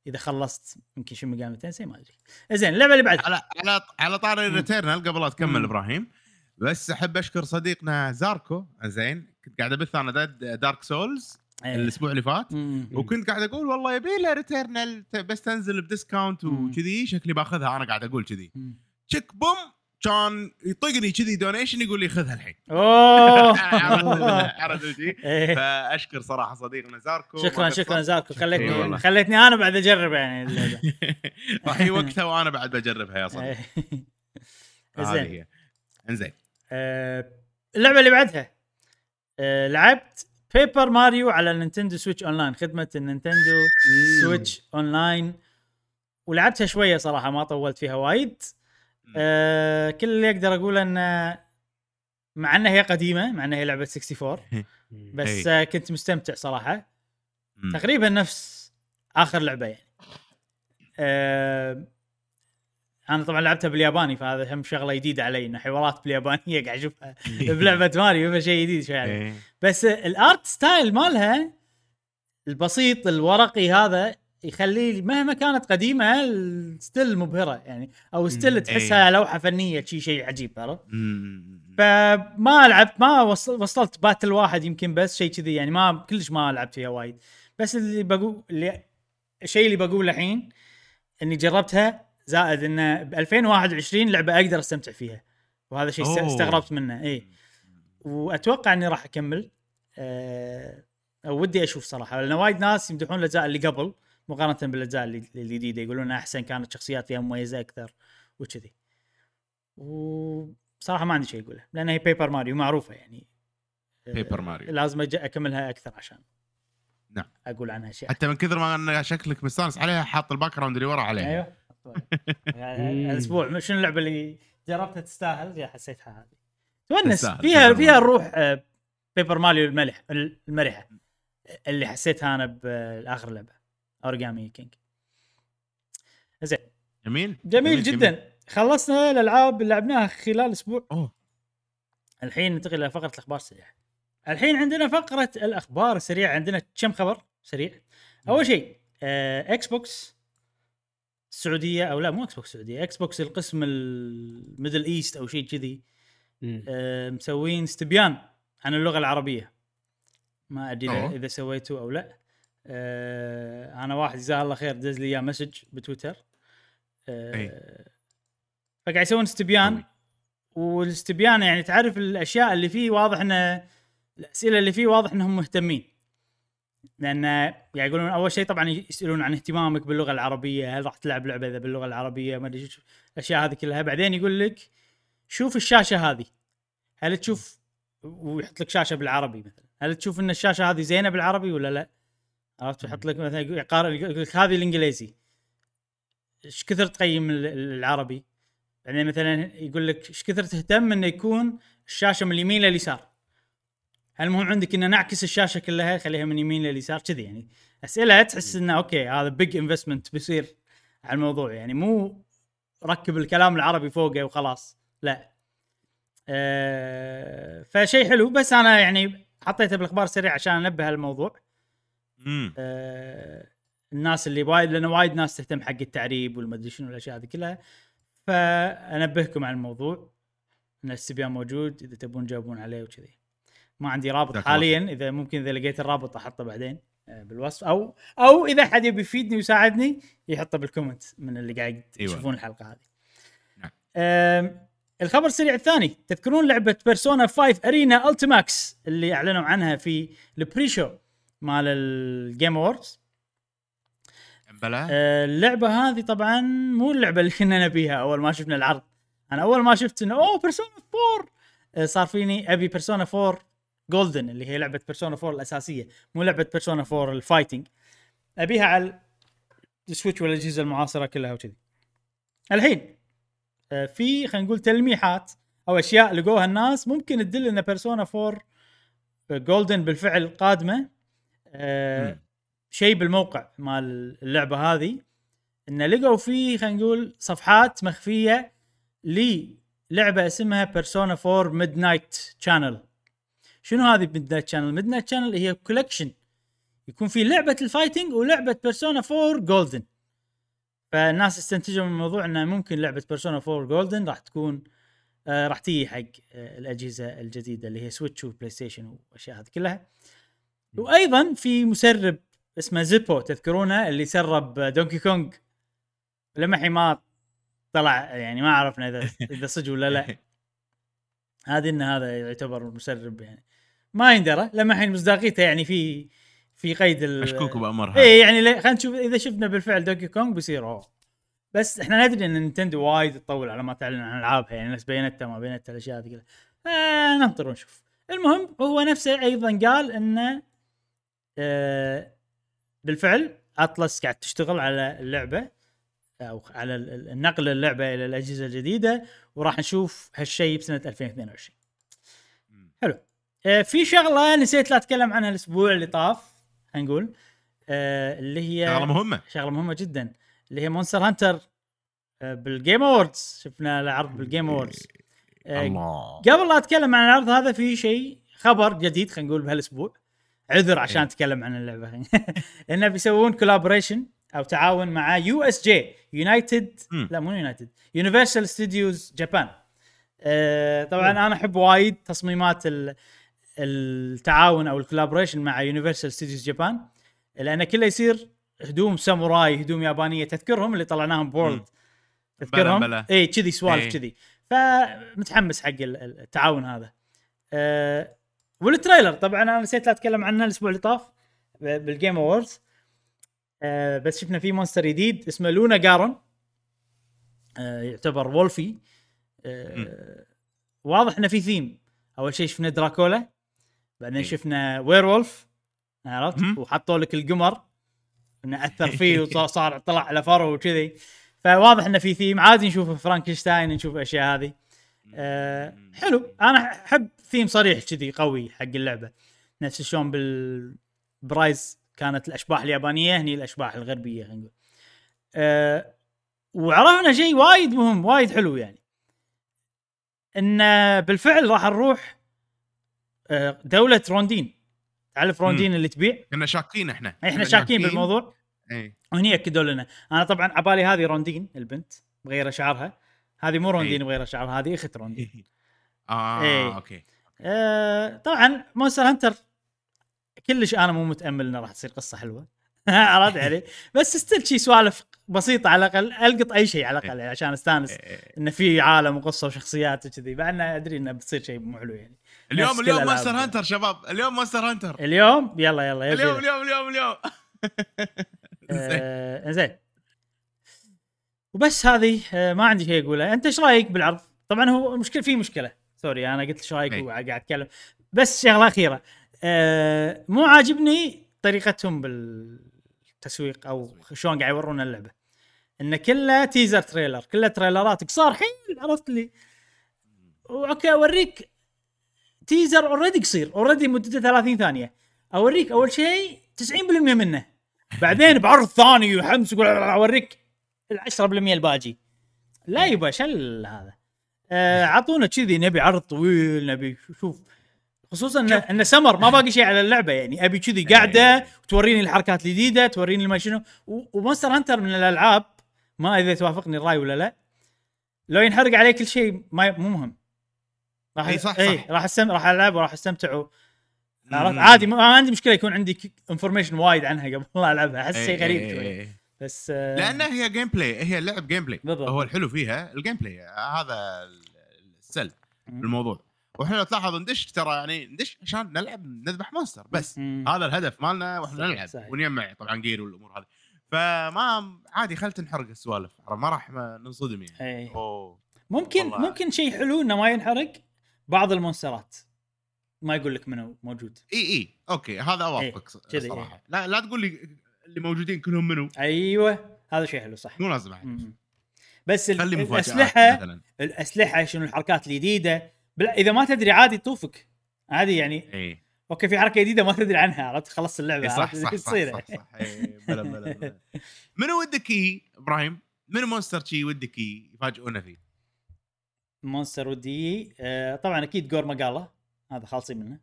إذا خلصت يمكن Shin Megami Tensei ما أدري. زين اللعبة اللي بعدها على على على طاري. ال Returnal قبل لا تكمل. إبراهيم بس احب اشكر صديقنا زاركو زين كنت قاعد ابث أنا Dark Souls إيه. الأسبوع اللي فات مم. وكنت قاعد أقول والله يبي له Returnal بس تنزل ب discount. وكذي شكلي باخذها أنا قاعد أقول كذي. تشك بوم كان يطقني كذي donation يقول لي خذها الحين أوه عرفت شي؟ إيه. فأشكر صراحة صديقنا زاركو شكرا شكرا. زاركو خليتني والله. خليتني أنا بعد أجرب يعني. راح يجي وقتها وأنا بعد بجربها يا صديقي إيه. هذه هي إنزين آه، اللعبة اللي بعدها آه، لعبت Paper Mario على ال Nintendo Switch Online خدمة ال Nintendo Switch Online ولعبتها شوية صراحة ما طولت فيها وايد. آه، كل اللي أقدر اقوله انه مع إنها هي قديمة مع إنها هي لعبة 64 بس. آه، كنت مستمتع صراحة. تقريبا نفس آخر لعبة يعني. آه، أنا طبعا لعبتها بالياباني فهذا هم شغلة جديدة علي إنه حوارات باليابانية قاعد أشوفها بلعبة ماريو فشيء جديد شوي إيه. بس ال art style مالها البسيط الورقي هذا يخلي لي مهما كانت قديمة still مبهرة يعني أو still. تحسها لوحة فنية شيء شيء عجيب عرفت؟ فما لعبت ما وص- وصلت battle واحد يمكن بس شيء كذي يعني ما كلش ما لعبت فيها وايد بس اللي بقول اللي الشيء اللي بقوله الحين إني جربتها زائد انه ب 2021 لعبة أقدر أستمتع فيها. وهذا شيء أوه. استغربت منه اي وأتوقع إني راح أكمل. أه ودي أشوف صراحة. لأن وايد ناس يمدحون الأجزاء اللي قبل مقارنة بالأجزاء الجديدة يقولون أحسن كانت شخصيات فيها مميزة أكثر وكذي. وصراحة ما عندي شيء أقوله لأن هي Paper Mario معروفة يعني. آه، Paper Mario لازم أكملها أكثر عشان نعم. أقول عنها اشياء حتى من كثر ما أن شكلك مستانس عليها حاط ال background اللي ورا عليها. أيوه. يعني الأسبوع شنو اللعبة اللي جربتها تستاهل؟ يا حسيتها هذه. تونس فيها فيها. الروح آه، Paper Mario الملح المرحة اللي حسيتها أنا بآخر لعبة Origami King. زين. جميل. جميل جدا. خلصنا الألعاب اللي لعبناها خلال أسبوع. أوه. الحين ننتقل إلى فقرة الأخبار السريعة. الحين عندنا فقرة الأخبار السريعة. عندنا كم خبر سريع؟ أول شيء آه Xbox السعوديه أو لا مو Xbox السعوديه Xbox القسم ال Middle East أو شيء كذي. آه مسوين استبيان عن اللغة العربية. ما أدري إذا-. إذا سويته أو لا. آه أنا واحد جزاه الله خير دز لي إياه message بتويتر. آه فقاعد يسوون استبيان. والإستبيان يعني تعرف الأشياء اللي فيه واضح انه الأسئلة اللي فيه واضح إنهم مهتمين. لأن يعني يقولون أول شيء طبعا يسألون عن اهتمامك باللغة العربية هل راح تلعب لعبة إذا باللغة العربية؟ ما أدري الأشياء هذه كلها. بعدين يقول لك شوف الشاشة هذه. هل تشوف ويحط لك شاشة بالعربي مثلا. هل تشوف إن الشاشة هذه زينة بالعربي ولا لا؟ عرفت؟ يحط لك مثلا يقارن يقول لك هذه الإنجليزي. إيش كثر تقيم ال- العربي؟ بعدين مثلا يقول لك إيش كثر تهتم إنه يكون الشاشة من اليمين لليسار؟ هل مهم عندك ان نعكس الشاشة كلها خليها من يمين لليسار كذي يعني. أسئلة تحس إنه okay هذا big investment بيصير على الموضوع يعني. مو ركب الكلام العربي فوقه وخلاص لا. أه فشيء حلو. بس أنا يعني حطيته بالأخبار السريع عشان أنبه على الموضوع آه، الناس اللي وايد لأن وايد ناس تهتم حق التعريب والمدري شنو الاشياء هذه كلها. فأنبهكم على الموضوع. ان الاستبيان موجود إذا تبون تجاوبون عليه وكذي. ما عندي رابط حاليا إذا ممكن إذا لقيت الرابط أحطه بعدين آه، بالوصف. أو أو إذا حد يبي يفيدني ويساعدني يحطه بال comment من اللي قاعد أيوة. يشوفون الحلقة هذه. نعم. الخبر السريع الثاني. تذكرون لعبة Persona 5 Arena Ultimax اللي أعلنوا عنها في ال pre-show مال ال Game Awards بلا آه، اللعبة هذه طبعا مو اللعبة اللي كنا نبيها أول ما شفنا العرض. أنا أول ما شفت إنه أوه Persona 4 آه، صار فيني أبي Persona 4 Golden اللي هي لعبة Persona 4 الأساسية مو لعبة Persona 4 ال fighting أبيها على ال Switch والاجهزه المعاصرة كلها وكذي. الحين آه، في خلينا نقول تلميحات أو أشياء لقوها الناس ممكن تدل إن Persona 4 Golden بالفعل قادمة. آه،. شيء بالموقع مال اللعبة هذه إن لقوا فيه خلينا نقول صفحات مخفية للعبة اسمها Persona 4 Midnight Channel شنو هذه Midnight Channel؟ Midnight Channel هي collection يكون في لعبة ال fighting ولعبة Persona 4 Golden فالناس استنتجوا من الموضوع إنه ممكن لعبة Persona 4 Golden راح تكون آه راح تيجي حق آه الأجهزة الجديدة اللي هي Switch و PlayStation والاشياء هذه كلها. وأيضا في مسرب اسمه Zippo تذكرونه؟ اللي سرب Donkey Kong لمحي ما طلع يعني ما عرفنا إذا إذا صدق ولا لا. هذه إن هذا يعتبر مسرب يعني. ما يندرى لمحين مصداقيته يعني في في قيد ال مشكوك بامرها اي يعني خلينا نشوف إذا شفنا بالفعل Donkey Kong بيصير اوه بس إحنا ندري إن Nintendo وايد تطول على ما تعلن عن ألعابها يعني نفس Bayonetta ما Bayonetta الأشياء هذه كلها. آه ننطر ونشوف. المهم هو نفسه أيضا قال انه آه بالفعل Atlus قاعد تشتغل على اللعبة. أو على النقل اللعبة إلى الأجهزة الجديدة وراح نشوف هالشيء بسنة 2022 حلو. آه في شغلة نسيت لا أتكلم عنها الأسبوع اللي طاف خلينا نقول آه اللي هي شغلة مهمة. شغلة مهمة جدا اللي هي Monster Hunter آه، بال Game Awards شفنا العرض بال Game Awards آه، الله. قبل لا أتكلم عن العرض هذا في شيء خبر جديد خلينا نقول بهالأسبوع. عذر عشان إيه. أتكلم عن اللعبة. إنه بيسوون collaboration أو تعاون مع USJ United مم. لا مو United Universal Studios Japan طبعا أنا أحب وايد تصميمات ال- التعاون أو ال collaboration مع Universal Studios Japan لأنه كله يصير هدوم ساموراي هدوم يابانية تذكرهم اللي طلعناهم بورد مم. تذكرهم. اي كذي سوالف إي. كذي فمتحمس حق ال- ال- التعاون هذا أه وال trailer طبعا أنا نسيت لا أتكلم عنه الأسبوع اللي طاف بال Game Awards أه بس شفنا في monster جديد اسمه Lunagaron أه يعتبر wolfy. أه واضح إنه في ثيم. أول شيء شفنا Dracula بعدين إي. شفنا werewolf عرفت. وحطوا لك القمر. إنه أثر فيه وصار صار طلع على فرو وكذي. فواضح إنه في ثيم. عادي نشوف Frankenstein نشوف الاشياء هذه. أه حلو. أنا أحب ثيم صريح كذي قوي حق اللعبة. نفس شلون بال Rise كانت الأشباح اليابانية هني الأشباح الغربية خلينا نقول. أه وعرفنا شيء وايد مهم وايد حلو يعني. إن بالفعل راح نروح أه دولة Rondine. تعرف Rondine اللي تبيع؟ كنا شاكين إحنا. إحنا شاكين بالموضوع. إي. وهني أكدوا لنا. أنا طبعا عبالي هذه Rondine البنت مغيره شعرها. هذه مو Rondine. مغيره شعرها هذه إخت Rondine. آه إي. okay. آه طبعا Monster Hunter كلش أنا مو متأمل إنه راح تصير قصة حلوة. عرفت علي؟ بس still شي سوالف بسيطة على الأقل ألقط أي شيء على الأقل يعني عشان أستانس إي. انه في عالم وقصة وشخصيات وكذي. مع إنه أدري إنه بتصير شيء مو حلو يعني. اليوم اليوم. Monster Hunter شباب. اليوم Monster Hunter اليوم؟ يلا يلا يلا. اليوم اليوم اليوم اليوم. آه زين. وبس هذه آه ما عندي شيء أقوله. أنت إيش رأيك بالعرض؟ طبعا هو مشكلة في مشكلة. sorry أنا قلت إيش رأيك. وقاعد أتكلم. بس شغلة أخيرة. آه مو عاجبني طريقتهم بالتسويق أو شلون قاعد يورونا اللعبة. انه كله teaser trailer كله تريلرات قصار حيل عرفت لي؟ okay أوريك teaser already قصير already مدته 30 ثانية. أوريك أول شيء 90% منه. بعدين بعرض ثاني وحمس يقول أوريك ال 10% الباقي. لا يبا شل هذا. آه، كذي نبي عرض طويل نبي شوف خصوصا ان in summer ما باقي شيء على اللعبة يعني أبي كذي قاعدة وتوريني الحركات الجديدة توريني ما شنو و Monster Hunter من الألعاب ما إذا توافقني الرأي ولا لا لو ينحرق عليه كل شيء ما مو مهم راح إي صح، صح. راح استم راح ألعب وراح أستمتع. عادي ما عندي مشكلة يكون عندي information وايد عنها قبل لا ألعبها أحس شيء غريب شوي. بس آه، لانها هي gameplay هي لعب gameplay بالضبط. هو الحلو فيها ال gameplay هذا السل. بالموضوع وإحنا لو تلاحظ ندش ترى يعني ندش عشان نلعب نذبح monster بس. مم. هذا الهدف مالنا وإحنا صحيح، نلعب. صحيح. ونجمع طبعا gear والأمور هذه. فما عادي خل تنحرق السوالف. ما راح ننصدم يعني. إي. أوه. ممكن والله. ممكن شيء حلو إنه ما ينحرق بعض المونسترات. ما يقول لك منو موجود. إي إي. okay هذا أوافقك ص- كذي، صراحة. لا لا تقول لي اللي موجودين كلهم منو. أيوه هذا شيء حلو صح. مو لازم. بس الاسلحه مثلا. الأسلحة شنو الحركات الجديدة. بلا إذا ما تدري عادي تطوفك عادي يعني إي. okay في حركة جديدة ما تدري عنها عرفت؟ خلصت اللعبة صح عرفت؟ صح صح صح, صح. بلا بلا بلا. منو ودك إي إبراهيم؟ منو monster شي ودك يفاجئونا فيه؟ monster ودي آه طبعا أكيد Gore Magala. هذا خالصين منه.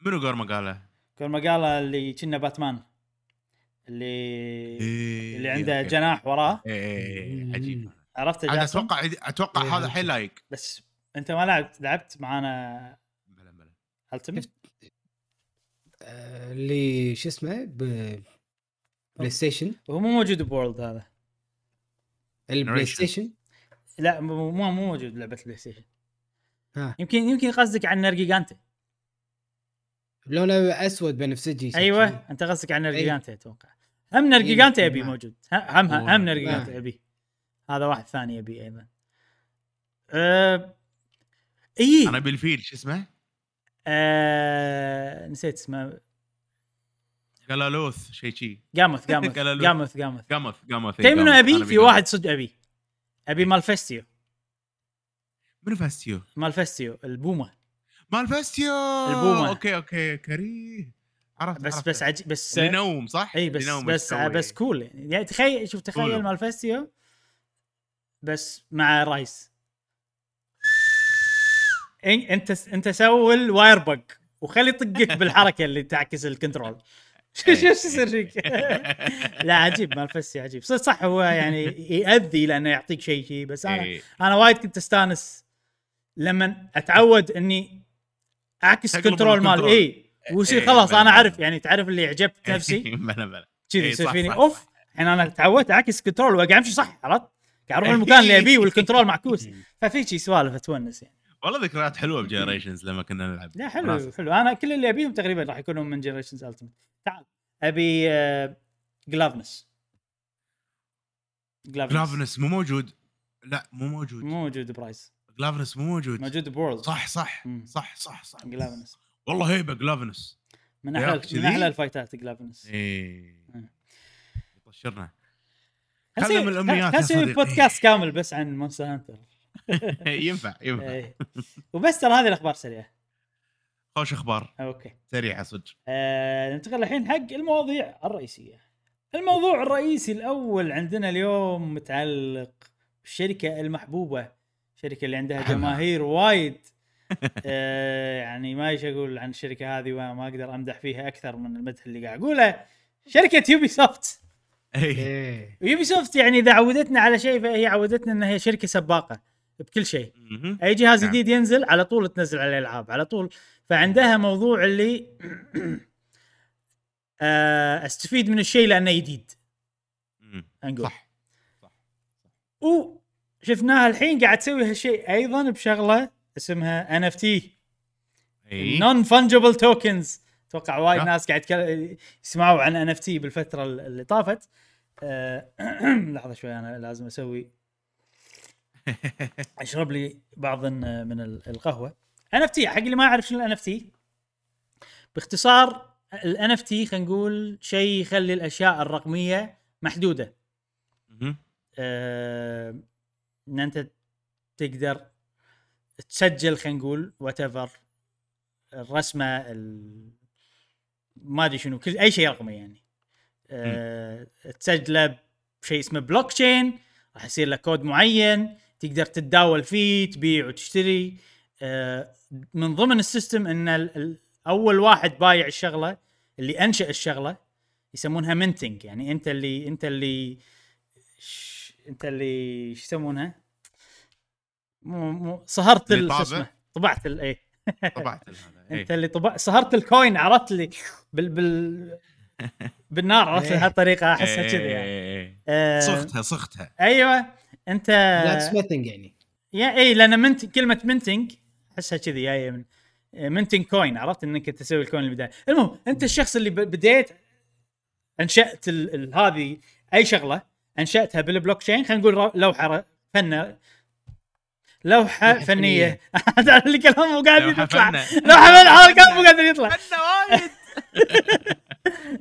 منو Gore Magala Gore Magala اللي كنا باتمان. اللي إيه، اللي عنده okay. جناح وراه. إيه، إيه، إيه، عجيب. عرفت أتوقع أتوقع إيه، هذا. حيل لايق بس أنت ما لعبت لعبت معانا بلا بلا. Ultimate آه، اللي شو اسمه؟ ب PlayStation هو مو موجود ب World هذا. البلاي. ستيشن لا مو مو مو موجود بلعبه البلاي ستيشن ها. يمكن يمكن قصدك عن نرجيجانتي لونه أسود بنفسجي. أيوه أنت قصدك عن نرجيجانتي أتوقع. هم نرجيجانتي أبي ما- موجود. هم هم, هم هو- نرجيجانتي ما. أبي. هذا واحد ثاني أبي أيضا. أه... اي أنا بالفيل شو اسمه؟ أه... نسيت اسمه قلالوث شيء شي قاموث قاموث قالوا له. قاموث قاموث قاموث قاموث تدري منو. أبي؟ في. واحد صدق أبي أبي Malfestio منو فاستيو؟ Malfestio البومة Malfestio البومة. okay okay كريه عرفت بس عرفت. بس عج... بس اللي ينوم صح؟ اي بس بس يسوي. بس cool يعني, تخيل شوف تخيل. Malfestio بس مع Rise أنت أنت سوي ال wirebug وخلي يطقك بالحركة اللي تعكس ال control شو شو يصير فيك؟ لا عجيب Malfes عجيب صح صح هو يعني يأذي لأنه يعطيك شيء شيء بس أنا إيه. أنا وايد كنت أستانس لما أتعود إني أعكس control مال. اي ويصير إيه، خلاص بلا أنا. اعرف يعني تعرف اللي عجبت نفسي بلا بلا كذي إيه، يصير فيني أوف. الحين أنا تعودت أعكس control وقاعد أمشي صح عرفت؟ قاعد أروح المكان اللي أبيه وال control معكوس ففي شي سوالف تونس يعني والله ذكريات حلوة ب Generations لما كنا نلعب. لا حلو وناسة. حلو. أنا كل اللي أبيهم تقريبا راح يكونوا من Generations Ultimate تعال أبي آه، Glavenus Glavenus مو موجود. لا مو موجود. مو موجود ب Rise. Glavenus مو موجود. موجود ب World صح صح مم. صح صح صح. Glavenus والله هيبة Glavenus من أحلى؟ من أحلى الفايتات Glavenus إيه. كلم الأمنيات يا هسوي صديقي. بودكاست كامل بس عن Monster Hunter ينفع ينفع. إيه. وبس ترى هذه الأخبار سريعة. خوش أخبار. okay. سريعة صدق. آه ننتقل الحين حق المواضيع الرئيسية. الموضوع الرئيسي الأول عندنا اليوم متعلق بالشركة المحبوبة الشركة اللي عندها. جماهير وايد. آه يعني ما إيش أقول عن الشركة هذه وما أقدر أمدح فيها أكثر من المدح اللي قاعد أقوله. شركة Ubisoft Ubisoft يعني إذا عودتنا على شيء فهي عودتنا انها هي شركة سباقة. بكل شيء. أي جهاز نعم. جديد ينزل على طول تنزل عليه العاب على طول. فعندها موضوع اللي آه، أستفيد من الشيء لأنه جديد. نقول. صح. وشفناها الحين قاعد تسوي هالشيء أيضا بشغلة اسمها NFT non-fungible tokens أتوقع وايد يا. ناس قاعد يسمعوا عن NFT بالفترة اللي طافت. آه، لحظة شوي أنا لازم أسوي اشرب لي بعض من ال- القهوة. NFT حق اللي ما يعرف شنو ال NFT باختصار ال NFT خلينا نقول شيء يخلي الأشياء الرقمية محدودة. آه، إن أنت تقدر تسجل خلينا نقول whatever الرسمة ال... ما أدري شنو كل أي شيء رقمي يعني. أه... تسجله بشيء اسمه بلوك تشين راح يصير لك كود معين. تقدر تتداول فيه تبيع وتشتري أه... من ضمن ال system إن. أول واحد بايع الشغلة اللي أنشأ الشغلة يسمونها minting يعني أنت اللي أنت اللي ش... أنت اللي شو يسمونها؟ مو مو صهرت؟ اسمه طبعت ال إيه طبعت إيه. أنت اللي طبع صهرت ال coin عرفت لي بال بال بالنار عرفت إيه. هالطريقة أحسها كذي يعني إيه. آه، صختها صختها أيوه انت black smithing يعني. يا اي لأن mint كلمة minting أحسها كذي جاية من minting coin عرفت إنك تسوي ال coin البدايه المهم أنت الشخص اللي بديت أنشأت ال- ال- هذه أي شغلة أنشأتها بالبلوك تشين خلينا نقول لوحة فن لوحة لوحة فنية. اللي كلام مو لوحة يطلع. لوحة فن هذا كلام مو قادر يطلع. وايد.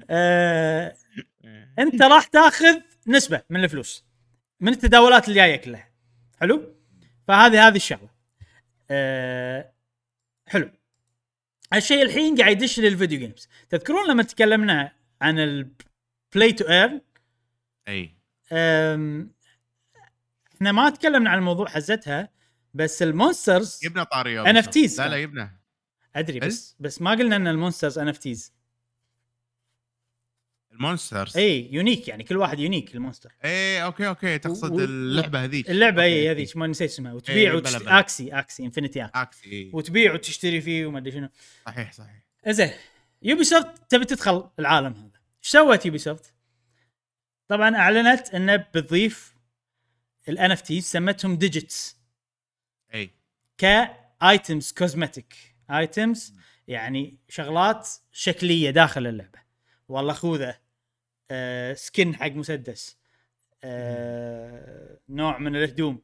آه، أنت راح تاخذ نسبة من الفلوس. من التداولات اللي جاية كلها. حلو؟ فهذه هذه الشغلة. أه حلو. الشيء الحين قاعد يدش لل video games تذكرون لما تكلمنا عن ال play to earn أي. إحنا ما تكلمنا عن الموضوع حزتها بس ال monsters يبنى طاري NFTs لا لا كان. يبنى. أدري بس بس ما قلنا إن ال monsters NFTs ال monsters. اي unique يعني كل واحد unique ال monster. اي okay okay تقصد و- اللعبة هذيك. اللعبة اي. هذيك ما نسيت اسمها. إيه، وتبيع بلا وتشت... بلا. Axie Axie Infinity Axie. Axie إي. وتبيع وتشتري فيه وما أدري شنو. صحيح صحيح. زين Ubisoft تبي تدخل العالم هذا. إيش سوت Ubisoft؟ طبعا أعلنت إنه بتضيف ال NFT سمتهم Digits إي. ك items cosmetic items يعني شغلات شكلية داخل اللعبة. والله خوذة. آه skin حق مسدس. آه نوع من الهدوم.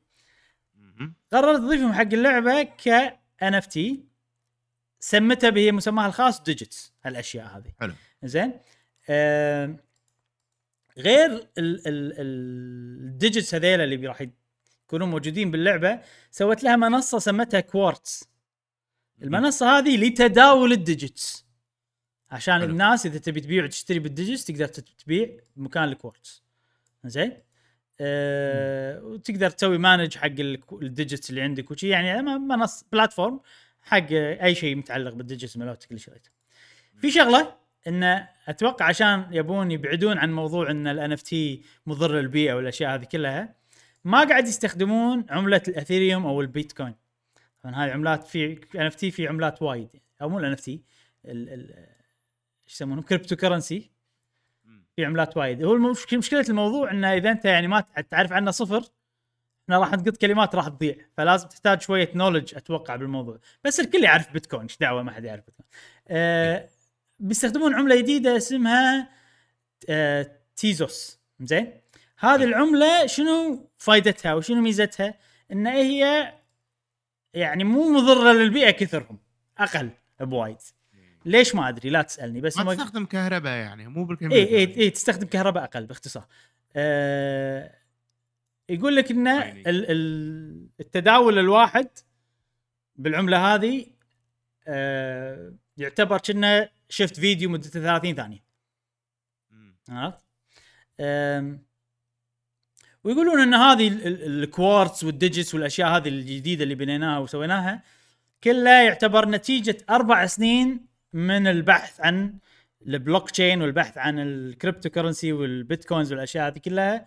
قررت تضيفهم حق اللعبة ك NFT سمتها به مسماها الخاص Digits هالأشياء هذه. حلو. زين؟ آه غير ال Digits هذيلا اللي راح يكونون موجودين باللعبة سوت لها منصة سمتها كوارتز المنصة هذه لتداول ال Digits عشان حلو. الناس إذا تبي تبيع وتشتري بال Digits تقدر تبيع بمكان الكوارتز زين؟ أه وتقدر تسوي manage حق ال Digits اللي عندك وشي. يعني منص platform حق أي شيء متعلق بال Digits مالتك اللي شريته في شغلة انه أتوقع عشان يبون يبعدون عن موضوع إن ال NFT مضر للبيئة والأشياء هذه كلها ما قاعد يستخدمون عملة الاثيريوم أو البيتكوين. طبعا هاي عملات في NFT في عملات وايد. أو مو ال NFT يسمونهم cryptocurrency في عملات وايد. هو مشكلة الموضوع إنه إذا أنت يعني ما تعرف عنه صفر إحنا راح نقط كلمات راح تضيع. فلازم تحتاج شوية knowledge أتوقع بالموضوع. بس الكل يعرف بيتكوين إيش دعوة؟ ما حد يعرف بيتكوين. آه بيستخدمون عملة جديدة اسمها آه Tezos. زين؟ هذه العملة شنو فائدتها وشنو ميزتها؟ إن هي يعني مو مضرة للبيئة كثرهم. أقل بوايد. ليش ما أدري لا تسألني بس ما تستخدم كهرباء يعني مو بالكمبيوتر اي اي اي تستخدم كهرباء أقل باختصار. آه يقول لك إن يعني. ال- ال- التداول الواحد بالعملة هذه آه يعتبر كأنه شفت فيديو مدته 30 ثانية. عرفت؟ ويقولون إن هذه ال- ال- ال Quartz وال Digits والأشياء هذه الجديدة اللي بنيناها وسويناها كلها يعتبر نتيجة أربع سنين من البحث عن البلوك تشين والبحث عن ال cryptocurrency وال bitcoins والأشياء هذه كلها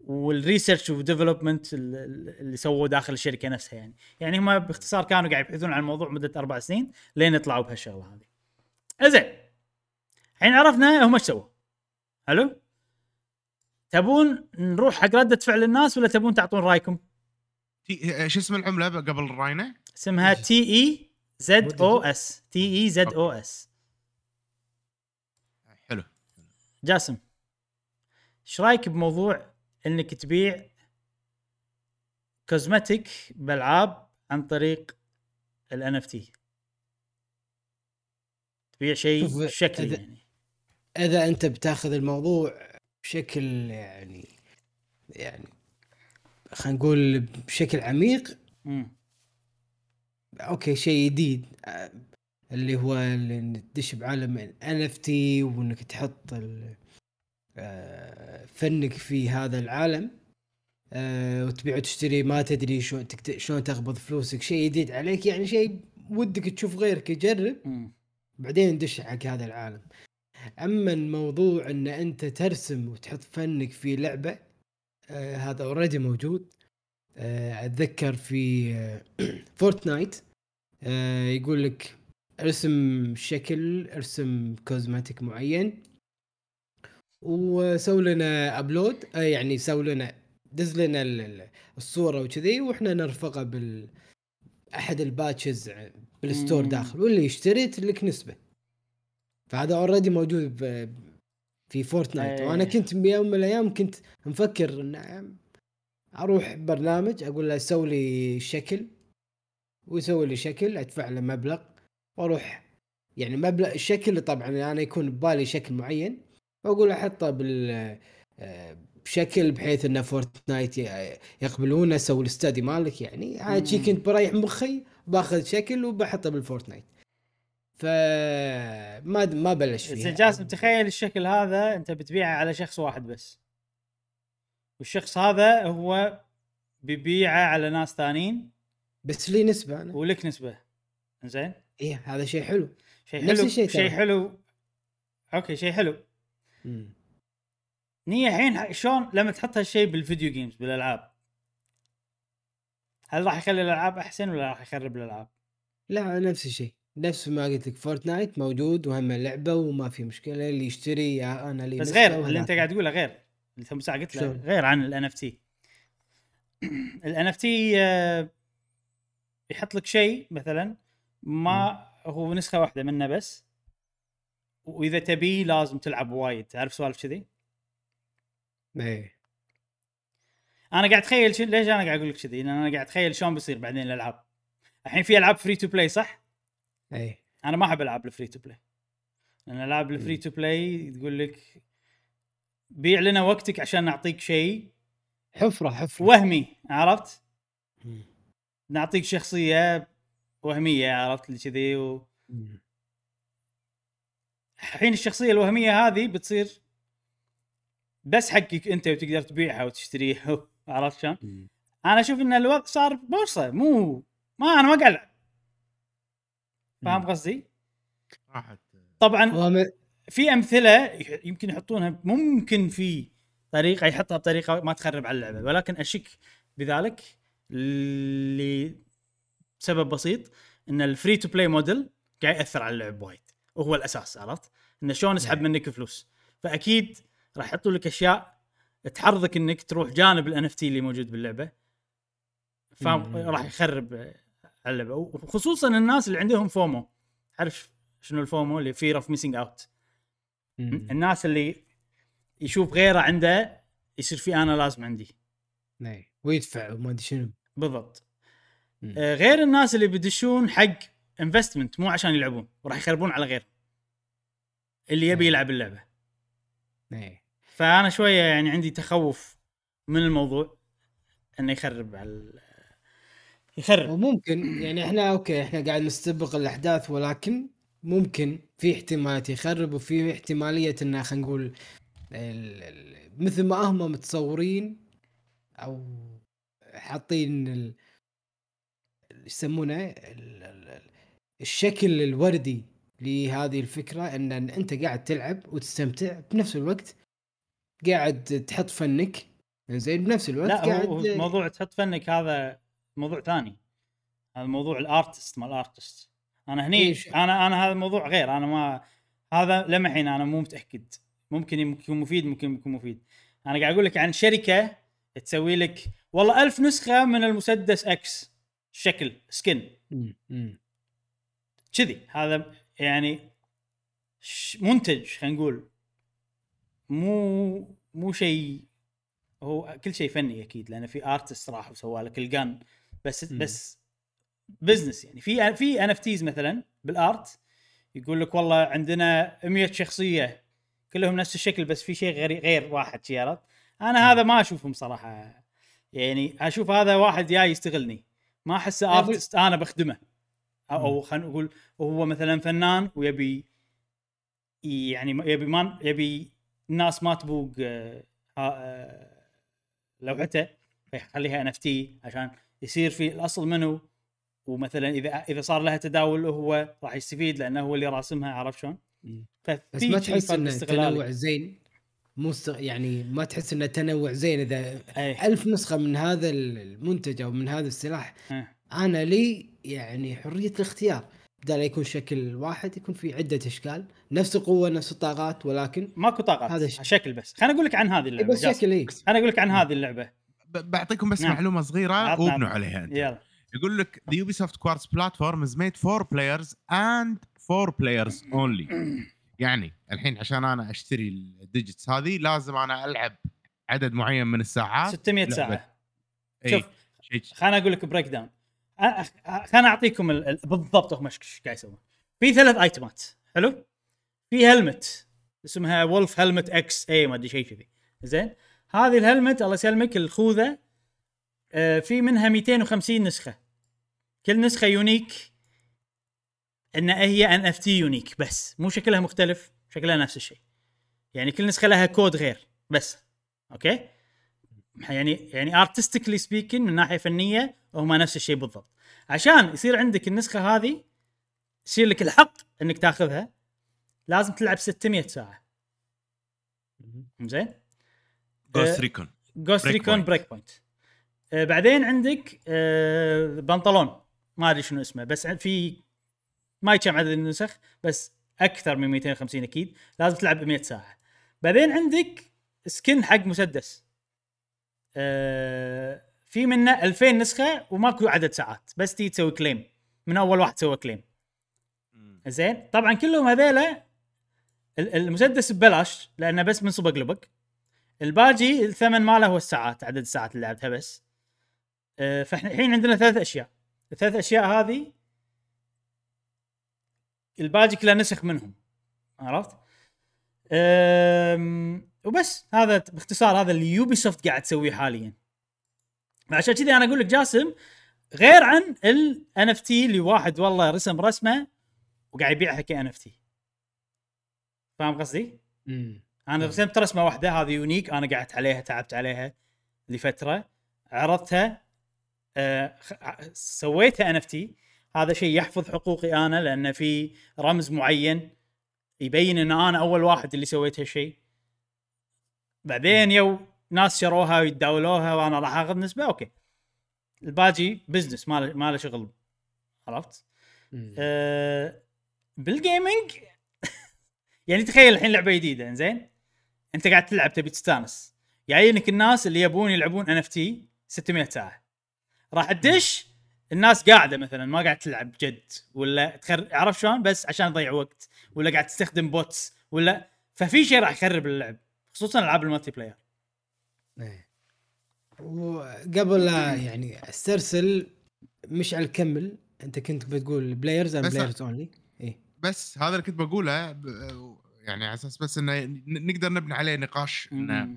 وال research و development اللي سووه داخل الشركة نفسها يعني. يعني هم باختصار كانوا قاعد يبحثون عن الموضوع مدة أربع سنين لين يطلعوا بهالشغلة هذه. زين الحين عرفنا هم إيش سووا. حلو؟ تبون نروح حق ردة فعل الناس ولا تبون تعطون رأيكم؟ تي- شو اسم العملة قبل الراينه؟ اسمها T E Z O S T E Z O S حلو. جاسم إيش رأيك بموضوع إنك تبيع cosmetic بألعاب عن طريق ال NFT تبيع شيء شكلي إذا- يعني. إذا أنت بتاخذ الموضوع بشكل يعني يعني خلينا نقول بشكل عميق مم. okay شيء جديد. اللي هو اللي تدش بعالم NFT وإنك تحط آه، فنك في هذا العالم آه، وتبيع وتشتري ما تدري تكت- شلون تقبض فلوسك. شيء جديد عليك يعني شيء ودك تشوف غيرك يجرب. بعدين ندش حق هذا العالم. أما الموضوع إن أنت ترسم وتحط فنك في لعبة آه هذا already موجود. أتذكر في آه Fortnite آه يقول لك ارسم شكل ارسم cosmetic معين وسوي لنا upload آه يعني سوي لنا دز لنا ال- ال- الصورة وكذي وإحنا نرفقها بال أحد ال patches بال store. داخل واللي يشتري لك نسبة فهذا already موجود في Fortnite أي. وأنا كنت بيوم من الأيام كنت مفكر إن أروح برنامج أقول له سوي لي شكل ويسوي لي شكل أدفع له مبلغ وأروح. يعني مبلغ الشكل طبعا أنا يكون ببالي شكل معين وأقول أحطه بال آه، بشكل بحيث ان Fortnite يقبلونه أسوي الاستدي مالك يعني. هاي شي. كنت بريح مخي باخذ شكل وبحطه بال Fortnite ف ما ما بلش زين جاسم تخيل الشكل هذا أنت بتبيعه على شخص واحد بس. والشخص هذا هو بيبيعه على ناس ثانيين. بس لي نسبة أنا. ولك نسبة. زين إيه هذا شيء حلو. شيء نفس حلو الشيء شيء. حلو. أوكي شيء حلو. مم. نية الحين شلون لما تحط هالشيء بال video games بالألعاب؟ هل راح يخلي الألعاب أحسن ولا راح يخرب الألعاب؟ لا نفس الشيء. نفس ما قلت لك Fortnite موجود وهم لعبة وما في مشكلة اللي يشتري أنا لي بس غير اللي. أنت قاعد تقوله غير. اللي ساعة قلت له؟ غير عن ال NFT ال NFT يحط لك شيء مثلا ما هو نسخة واحدة منه بس. وإذا تبيه لازم تلعب وايد. تعرف سوالف كذي؟ إيه. أنا قاعد أتخيل شو ليش أنا قاعد أقول لك كذي؟ لأن أنا قاعد أتخيل شلون بيصير بعدين الألعاب. الحين في ألعاب free to play صح؟ إيه. أنا ما أحب ألعاب ال free to play لأن ألعاب ال free. to play تقول لك بيع لنا وقتك عشان نعطيك شيء حفرة حفرة وهمي عرفت مم. نعطيك شخصية وهمية عرفت اللي كذي و... الحين الشخصية الوهمية هذه بتصير بس حقك أنت وتقدر تبيعها وتشتريها عرفت شلون؟ أنا أشوف إن الوضع صار بورصة مو ما أنا ما قاعد. فاهم. قصدي؟ طبعا في أمثلة يمكن يحطونها ممكن في طريقة يحطها بطريقة ما تخرب على اللعبة ولكن أشك بذلك لسبب بسيط إن ال free to play model قاعد يأثر على اللعب وايد وهو الأساس عرفت؟ انه شلون يسحب نعم. منك فلوس فأكيد راح يحطوا لك أشياء تحرضك إنك تروح جانب ال NFT اللي موجود باللعبة فاهم مم. راح يخرب على اللعبة وخصوصا الناس اللي عندهم FOMO تعرف شنو ال FOMO اللي fear of missing out مم. الناس اللي يشوف غيره عنده يصير في أنا لازم عندي إيه. ويدفع وما أدري شنو بالضبط. آه، غير الناس اللي بيدشون حق investment مو عشان يلعبون وراح يخربون على غير اللي يبي إيه. يلعب اللعبة إيه فأنا شوية يعني عندي تخوف من الموضوع إنه يخرب على يخرب وممكن يعني إحنا أوكي إحنا قاعد نستبق الأحداث ولكن ممكن في احتمالات يخرب وفي احتمالية إنه خلينا نقول مثل ما هم متصورين أو حاطين ال- يسمونه؟ ال- ال- ال- الشكل الوردي لهذه الفكرة إن أنت قاعد تلعب وتستمتع بنفس الوقت قاعد تحط فنك. زين بنفس الوقت لا قاعد هو موضوع تحط فنك هذا موضوع ثاني. هذا موضوع الأرتست مال الأرتست. أنا هني إيش؟ أنا أنا هذا الموضوع غير أنا ما هذا لمحين أنا مو متأكد ممكن يكون مفيد ممكن يكون مفيد أنا قاعد أقول لك عن شركة تسوي لك والله ألف نسخة من المسدس إكس شكل سكن. كذي هذا يعني منتج خلينا نقول مو مو شيء هو كل شيء فني أكيد لأن في artist راح وسوى لك ال gun بس مم. بس business يعني. في في NFTs مثلا بال art يقول لك والله عندنا 100 شخصية كلهم نفس الشكل بس في شيء غير غير واحد شي عرفت؟ أنا هذا ما أشوفهم صراحة يعني. أشوف هذا واحد جاي يستغلني. ما أحسه artist أنا بخدمه. أو, أو خلينا نقول هو مثلا فنان ويبي يعني يبي ما يبي الناس ما تبوق آه، آه، لوحته فيخليها NFT عشان يصير في الأصل منه ومثلا إذا إذا صار لها تداول هو راح يستفيد لأنه هو اللي راسمها عرفت شلون؟ بس ما تحس إنه. تنوع زين مو. يعني ما تحس إنه تنوع زين إذا اي ألف نسخة من هذا المنتج أو من هذا السلاح ها. أنا لي يعني حرية الاختيار بدل يكون شكل واحد يكون في عدة أشكال نفس القوة نفس الطاقات ولكن ماكو طاقات هذا ش- شكل بس خليني أقول لك عن هذه اللعبة بس. شكل اي خليني أقول لك عن هذه اللعبة بعطيكم بس نعم. معلومة صغيرة وابنوا. عليها أنت يلا يقول لك the Ubisoft Quartz platform is made for players and for players only. يعني الحين عشان أنا أشتري الديجيتس هذه لازم أنا ألعب عدد معين من الساعات. 600 لعبة. ساعة. إي، شوف خليني أقول لك breakdown خليني أعطيكم ال- ال- بالضبط هم إيش قاعد يسوون. في ثلاث ايتمات حلو؟ في helmet اسمها Wolf helmet XA ما أدري شيء كذي. زين؟ هذه ال helmet الله يسلمك الخوذة آه، في منها 250 نسخة. كل نسخة unique إن هي NFT unique بس. مو شكلها مختلف شكلها نفس الشيء. يعني كل نسخة لها كود غير بس. أوكي؟ يعني يعني artistically speaking من ناحية فنية هما نفس الشيء بالضبط. عشان يصير عندك النسخة هذه يصير لك الحق إنك تاخذها لازم تلعب 600 ساعة. زين؟ Ghost Recon Ghost Recon. Breakpoint بعدين عندك آه بنطلون ما أدري شنو اسمه بس في ما يكم عدد النسخ بس أكثر من 250 أكيد. لازم تلعب ب 100 ساعة. بعدين عندك سكن حق مسدس. آه في منه 2000 نسخة وماكو عدد ساعات بس تيجي تسوي كليم من أول واحد سوى كليم زين؟ طبعا كلهم هذيلا ال- المسدس ببلاش لأنه بس من صبق لبق. الباجي الثمن ماله هو الساعات عدد الساعات اللي لعبتها بس. آه، فإحنا الحين عندنا ثلاث أشياء. الثلاث أشياء هذه الباجي كلها نسخ منهم عرفت؟ أم، وبس هذا باختصار هذا اللي Ubisoft قاعد تسويه حاليا عشان كذي أنا أقول لك جاسم غير عن ال NFT اللي واحد والله رسم رسمه وقاعد يبيعها ك NFT فاهم قصدي؟ مم. أنا. رسمت رسمة واحدة هذه unique أنا قعدت عليها تعبت عليها لفترة عرضتها آه خ- سويتها NFT هذا شيء يحفظ حقوقي أنا لأن في رمز معين يبين إن أنا أول واحد اللي سويت هالشيء. بعدين يو ناس شروها ويتداولوها وأنا راح آخذ نسبة أوكي. الباقي business ما له ما له شغل. عرفت؟ أه بال gaming يعني تخيل الحين لعبة جديدة زين أنت قاعد تلعب تبي تستانس. جايينك الناس اللي يبون يلعبون NFT 600 ساعة. راح تدش الناس قاعدة مثلا ما قاعد تلعب جد ولا تخر عرفت شلون؟ بس عشان تضيع وقت ولا قاعد تستخدم bots ولا ففي شيء راح يخرب اللعب خصوصا ألعاب ال multiplayer إيه. وقبل لا يعني استرسل مش على الكمل أنت كنت بتقول players بس- players only إيه. بس هذا اللي كنت بقوله ب- يعني على أساس بس إنه نقدر نبني عليه نقاش إنه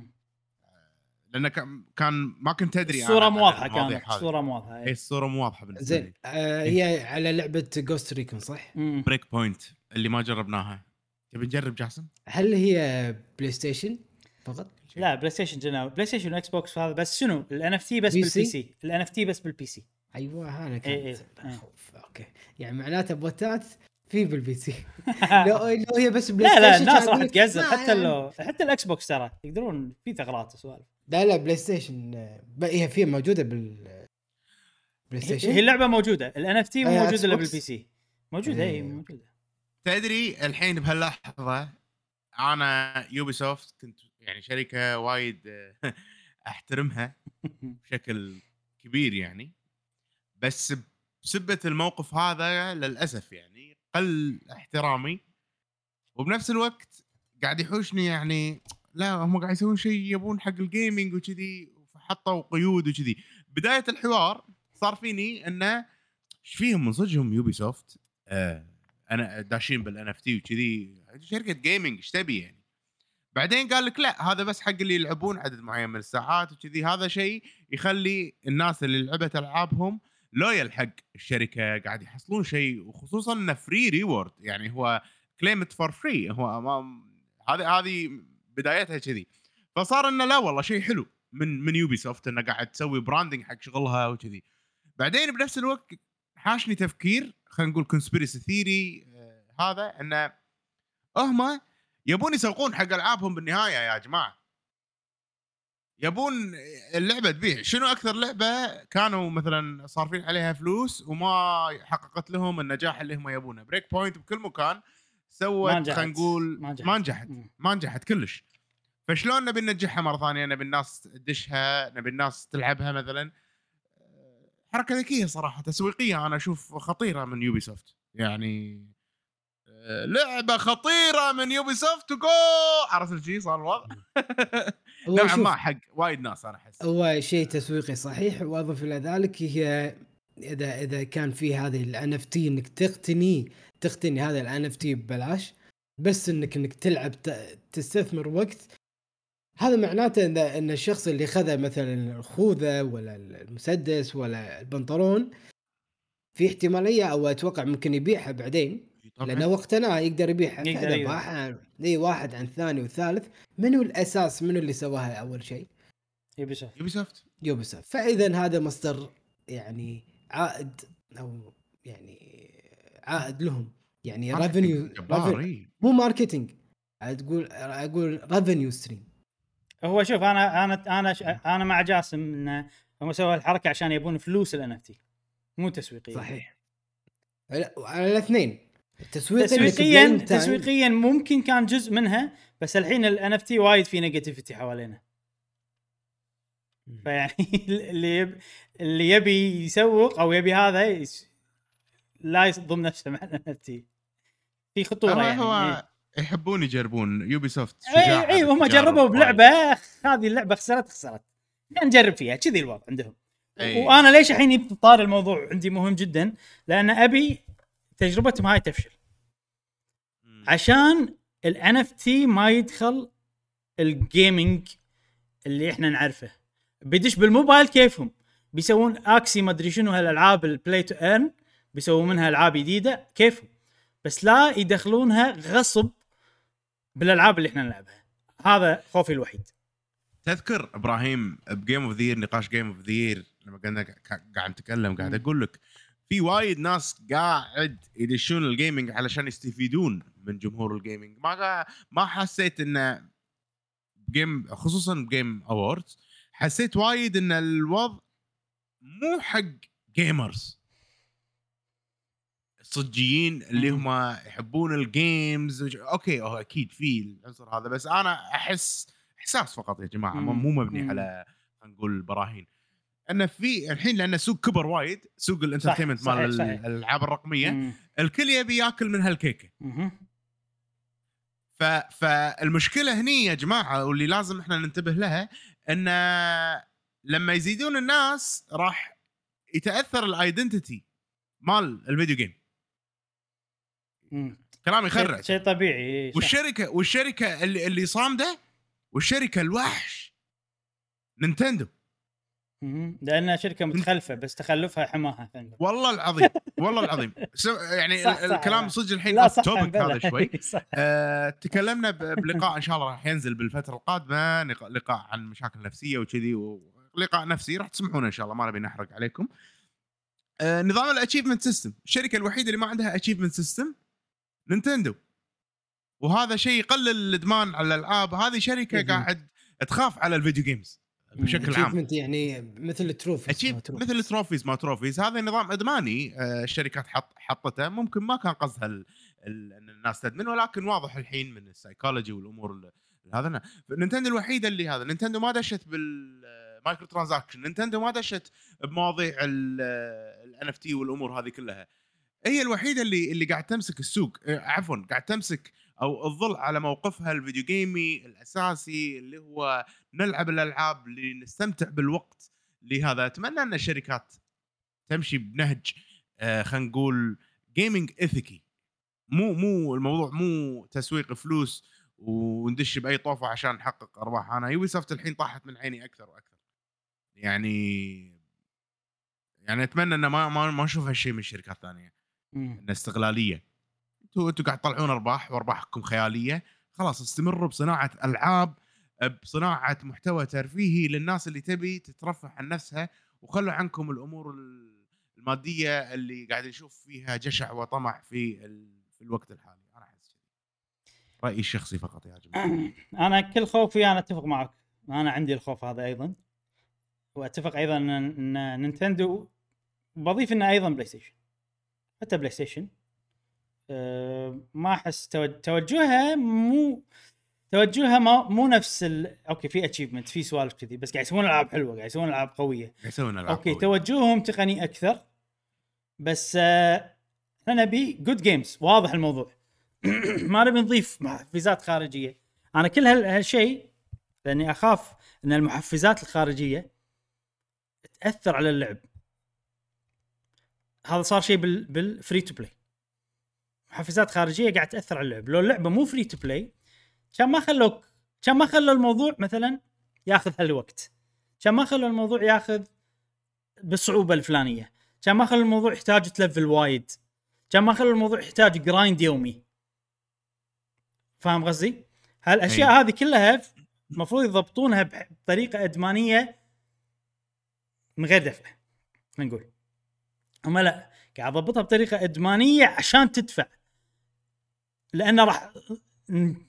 مم. لأنه كان كان ما كنت أدري الصورة مو واضحه كانت هذه. الصورة مو واضحه اي إيه. الصورة مو واضحه بالنسبة زين لي آه هي على لعبة Ghost Recon صح؟ Breakpoint اللي ما جربناها تبي نجرب جاسم؟ هل هي PlayStation فقط؟ لا PlayStation جنا PlayStation و Xbox هذا بس شنو الان اف تي بس بي بال PC؟ الان اف تي بس بالبي سي أيوه أنا إيه، إيه، كنت إيه. أخوف. أوكي يعني معناته بوتات في بالبي سي لو لو هي بس Play لا لا Station الناس كان راح ما حتى يعني. لو حتى ال Xbox ترى يقدرون في ثغرات وسوالف لا لا PlayStation آه، ب- هي في موجودة بال Play هي Station هي اللعبة موجودة. ال NFT مو أي موجودة الا؟ بال PC موجودة اي إيه. موجودة. تدري الحين بهاللحظة أنا Ubisoft كنت يعني شركة وايد آه، أحترمها بشكل كبير يعني. بس بسبة الموقف هذا للأسف يعني قل احترامي. وبنفس الوقت قاعد يحوشني يعني لا هم قاعد يسوون شيء يبون حق ال gaming وكذي فحطوا قيود وكذي. بداية الحوار صار فيني انه إيش فيهم من صدقهم Ubisoft آه أنا داشين بال NFT وكذي. شركة gaming إيش تبي يعني؟ بعدين قال لك لا هذا بس حق اللي يلعبون عدد معين من الساعات وكذي. هذا شيء يخلي الناس اللي لعبت ألعابهم loyal حق الشركة قاعد يحصلون شيء وخصوصا إنه free reward يعني هو claim it for free هو هذه هذه بدايتها كذي. فصار إنه لا والله شيء حلو من من Ubisoft إنه قاعد تسوي branding حق شغلها وكذي. بعدين بنفس الوقت حاشني تفكير خلينا نقول conspiracy theory هذا إنه هم يبون يسوقون حق ألعابهم بالنهاية يا جماعة. يبون اللعبة تبيع. شنو أكثر لعبة كانوا مثلا صارفين عليها فلوس وما حققت لهم النجاح اللي هم يبونه؟ Breakpoint بكل مكان. سوت. خلينا نقول ما نجحت. ما نجحت. كلش. فشلون نبي ننجحها مرة ثانية؟ نبي الناس تدشها نبي الناس تلعبها مثلا. حركة ذكية صراحة تسويقية. أنا أشوف خطيرة من Ubisoft يعني آه، لعبة خطيرة من Ubisoft وجو! عرفت شيء صار الوضع. نوعا شوف، ما حق. وايد ناس أنا أحس. هو شيء تسويقي صحيح. وأضف إلى ذلك هي إذا إذا كان في هذه ال NFT إنك تقتني تقتني هذا ال NFT ببلاش بس انك إنك تلعب ت- تستثمر وقت هذا معناته ان إن الشخص اللي خذ مثلا الخوذة ولا المسدس ولا البنطلون في احتمالية أو أتوقع ممكن يبيعها بعدين. لأنه وقتنا يقدر يبيعها يقدر. باعها اي واحد عن ثاني وثالث منو الأساس منو اللي سواها أول شيء؟ يبي شوف Ubisoft Ubisoft فإذا هذا مصدر يعني عائد أو يعني عائد لهم. يعني إي. مو marketing. تقول أقول revenue stream هو شوف أنا أنا أنا أنا مع جاسم انه هم سووا الحركة عشان يبون فلوس ال NFT مو تسويقيا. صحيح. على الاثنين. تسويقيا تسويقيا تسويقيا ممكن كان جزء منها بس الحين ال NFT وايد في negativity حوالينا. فيعني اللي يب... اللي يبي يسوق أو يبي هذا. لا يصدم نفسه مع تي في خطورة يعني هو يحبون يجربون Ubisoft اي اي هم جربوا بلعبة هذه اللعبة خسرت خسرت. خلينا نجرب فيها كذي الوضع عندهم. إي. وأنا ليش الحين جبت طار الموضوع عندي مهم جدا؟ لأن أبي تجربتهم هاي تفشل. عشان ال NFT ما يدخل ال gaming اللي إحنا نعرفه. بيدش بالموبايل كيفهم؟ بيسوون Axie ما أدري شنو هالألعاب ال play to earn بيسوون منها ألعاب جديدة كيفهم؟ بس لا يدخلونها غصب بالألعاب اللي إحنا نلعبها. هذا خوفي الوحيد. تذكر إبراهيم ب Game of the Year نقاش Game of the Year لما قلنا قاعد نتكلم قاعد. أقول لك في وايد ناس قاعد يدشون ال gaming علشان يستفيدون من جمهور ال gaming ما ما حسيت انه game خصوصا ب Game Awards حسيت وايد إن الوضع مو حق gamers الصجيين اللي. هم يحبون ال games وج- أوكي هو أكيد في العنصر هذا بس أنا أحس إحساس فقط يا جماعة مو- مبني. على خلينا نقول براهين انه في الحين لأن السوق كبر وايد سوق ال entertainment مال. الألعاب الرقمية مم. الكل يبي ياكل من هالكيكه. ف... فالمشكلة هني يا جماعة واللي لازم إحنا ننتبه لها إن لما يزيدون الناس راح يتأثر ال identity مال ال video game. كلام يخرع شيء- طبيعي صح. والشركة والشركة اللي اللي صامدة والشركة الوحش Nintendo. لأنها شركة متخلفة بس تخلفها حماها. والله العظيم والله العظيم يعني صح، ال- صح. الكلام صدق الحين لا اوف صح توبك. هذا شوي. آه، تكلمنا بلقاء إن شاء الله راح ينزل بالفترة القادمة لقاء عن مشاكل نفسية وكذي ولقاء نفسي راح تسمعونه إن شاء الله ما نبي نحرق عليكم آه، نظام ال achievement system الشركة الوحيدة اللي ما عندها achievement system نينتندو. وهذا شيء يقلل الإدمان على الألعاب. هذه شركة. قاعد تخاف على ال video games بشكل عام. يعني مثل ال trophy achieve مثل ال trophies ما trophies. هذا نظام إدماني آه، الشركات حط حطته. ممكن ما كان قصدها ال... ال... إن الناس تدمن ولكن واضح الحين من السايكولوجي والأمور ال- هذا. نينتندو الوحيده اللي هذا. نينتندو ما دشت بال microtransaction نينتندو ما دشت بمواضيع ال NFT والأمور هذه كلها. هي الوحيدة اللي اللي قاعد تمسك السوق. آه، عفوا قاعد تمسك أو تظل على موقفها ال video gamey الأساسي اللي هو نلعب الألعاب لنستمتع بالوقت لهذا. أتمنى أن الشركات تمشي بنهج آه خلينا نقول gaming ethic ي مو مو الموضوع مو تسويق فلوس وندش بأي طوفة عشان نحقق ارباح أنا يوبي سوفت الحين طاحت من عيني أكثر وأكثر. يعني يعني أتمنى أن ما ما ما أشوف هالشيء من شركات ثانية. ان استغلالية. أنتوا أنتوا قاعد تطلعون أرباح وأرباحكم خيالية. خلاص استمروا بصناعة ألعاب بصناعة محتوى ترفيهي للناس اللي تبي تترفه عن نفسها وخلوا عنكم الأمور المادية اللي قاعد نشوف فيها جشع وطمع في ال... في الوقت الحالي. أنا أحس كذي. رأيي الشخصي فقط يا جماعة. أنا كل خوفي أنا أتفق معك. أنا عندي الخوف هذا أيضا. وأتفق أيضا إن نينتندو بضيف إنه أيضا بلاي ستيشن. حتى بلاي ستيشن. أه ما أحس توج- توجهها مو توجهها ما مو نفس ال... okay في achievement في سوالف كذي بس قاعد يسوون ألعاب حلوة قاعد يسوون ألعاب قوية. قاعد يسوون ألعاب okay قوية. توجههم تقني أكثر بس آه، إحنا نبي good games واضح الموضوع. ما نبي نضيف محفزات خارجية. أنا كل هال- هالشيء لأني أخاف إن المحفزات الخارجية تأثر على اللعب. هذا صار شيء بال بال free to play محفزات خارجية قاعد تأثر على اللعب. لو اللعبة مو free to play كان ما خلوك كان ما خلوا الموضوع مثلا ياخذ هالوقت. كان ما خلوا الموضوع ياخذ بالصعوبة الفلانية. كان ما خلوا الموضوع يحتاج ت level وايد. كان ما خلوا الموضوع يحتاج grind يومي. فاهم قصدي؟ هالأشياء أي. هذه كلها المفروض يضبطونها بطريقة إدمانية مغردفه خلينا نقول. هم لا قاعد أضبطها بطريقة إدمانية عشان تدفع. لأنه راح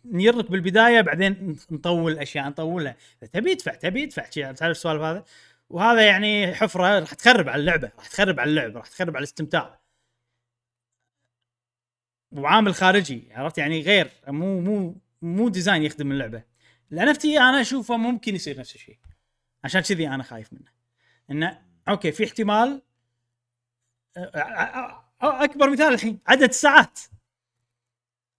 نيرك بالبداية بعدين نطول الأشياء نطولها. تبي يدفع تبي يدفع. شي، تعرف السوالف هذا وهذا يعني حفرة راح تخرب على اللعبة راح تخرب على اللعبة راح تخرب على الاستمتاع. وعامل خارجي عرفت؟ يعني غير مو مو مو design يخدم اللعبة. ال NFT أنا أشوفه ممكن يصير نفس الشيء. عشان كذي أنا خايف منه. إنه okay في احتمال أكبر مثال الحين عدد الساعات.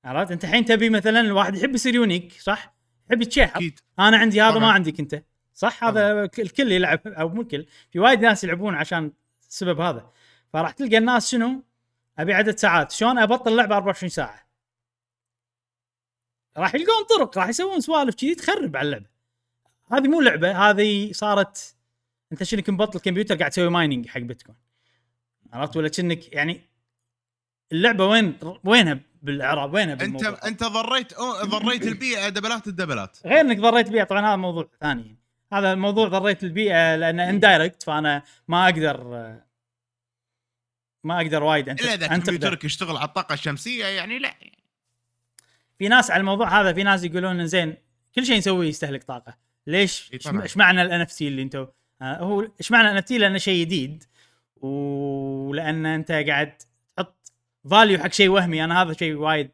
عرفت؟ أنت الحين تبي مثلا الواحد يحب يصير unique صح؟ يحب يتشهر أكيد. أنا عندي هذا ما. عندك أنت صح؟ هذا الكل يلعب أو مو الكل في وايد ناس يلعبون عشان السبب هذا. فراح تلقى الناس شنو؟ أبي عدد ساعات. شلون أبطل لعبة 24 ساعة؟ راح يلقون طرق راح يسوون سوالف كذي تخرب على اللعبة. هذه مو لعبة هذه صارت أنت كنك مبطل كمبيوتر قاعد تسوي mining حق بيتكوين. عرفت؟ ولا كأنك يعني اللعبة وين وينها بالإعراب؟ وينها انت بالموضوع؟ أنت ضريت أو ضريت البيئة دبلات الدبلات. غير إنك ضريت البيئه طبعا هذا موضوع ثاني. هذا موضوع ضريت البيئة لأنه indirect فأنا ما أقدر ما أقدر وايد انت إلا إذا. كمبيوترك يشتغل على الطاقة الشمسية يعني لا. في ناس على الموضوع هذا في ناس يقولون إن زين كل شيء نسويه يستهلك طاقة. ليش. إيش معنى ال NFT اللي أنتم آه هو إيش معنى ال NFT لأنه شيء جديد. ولأن أنت قاعد تحط value حق شيء وهمي. أنا هذا شيء وايد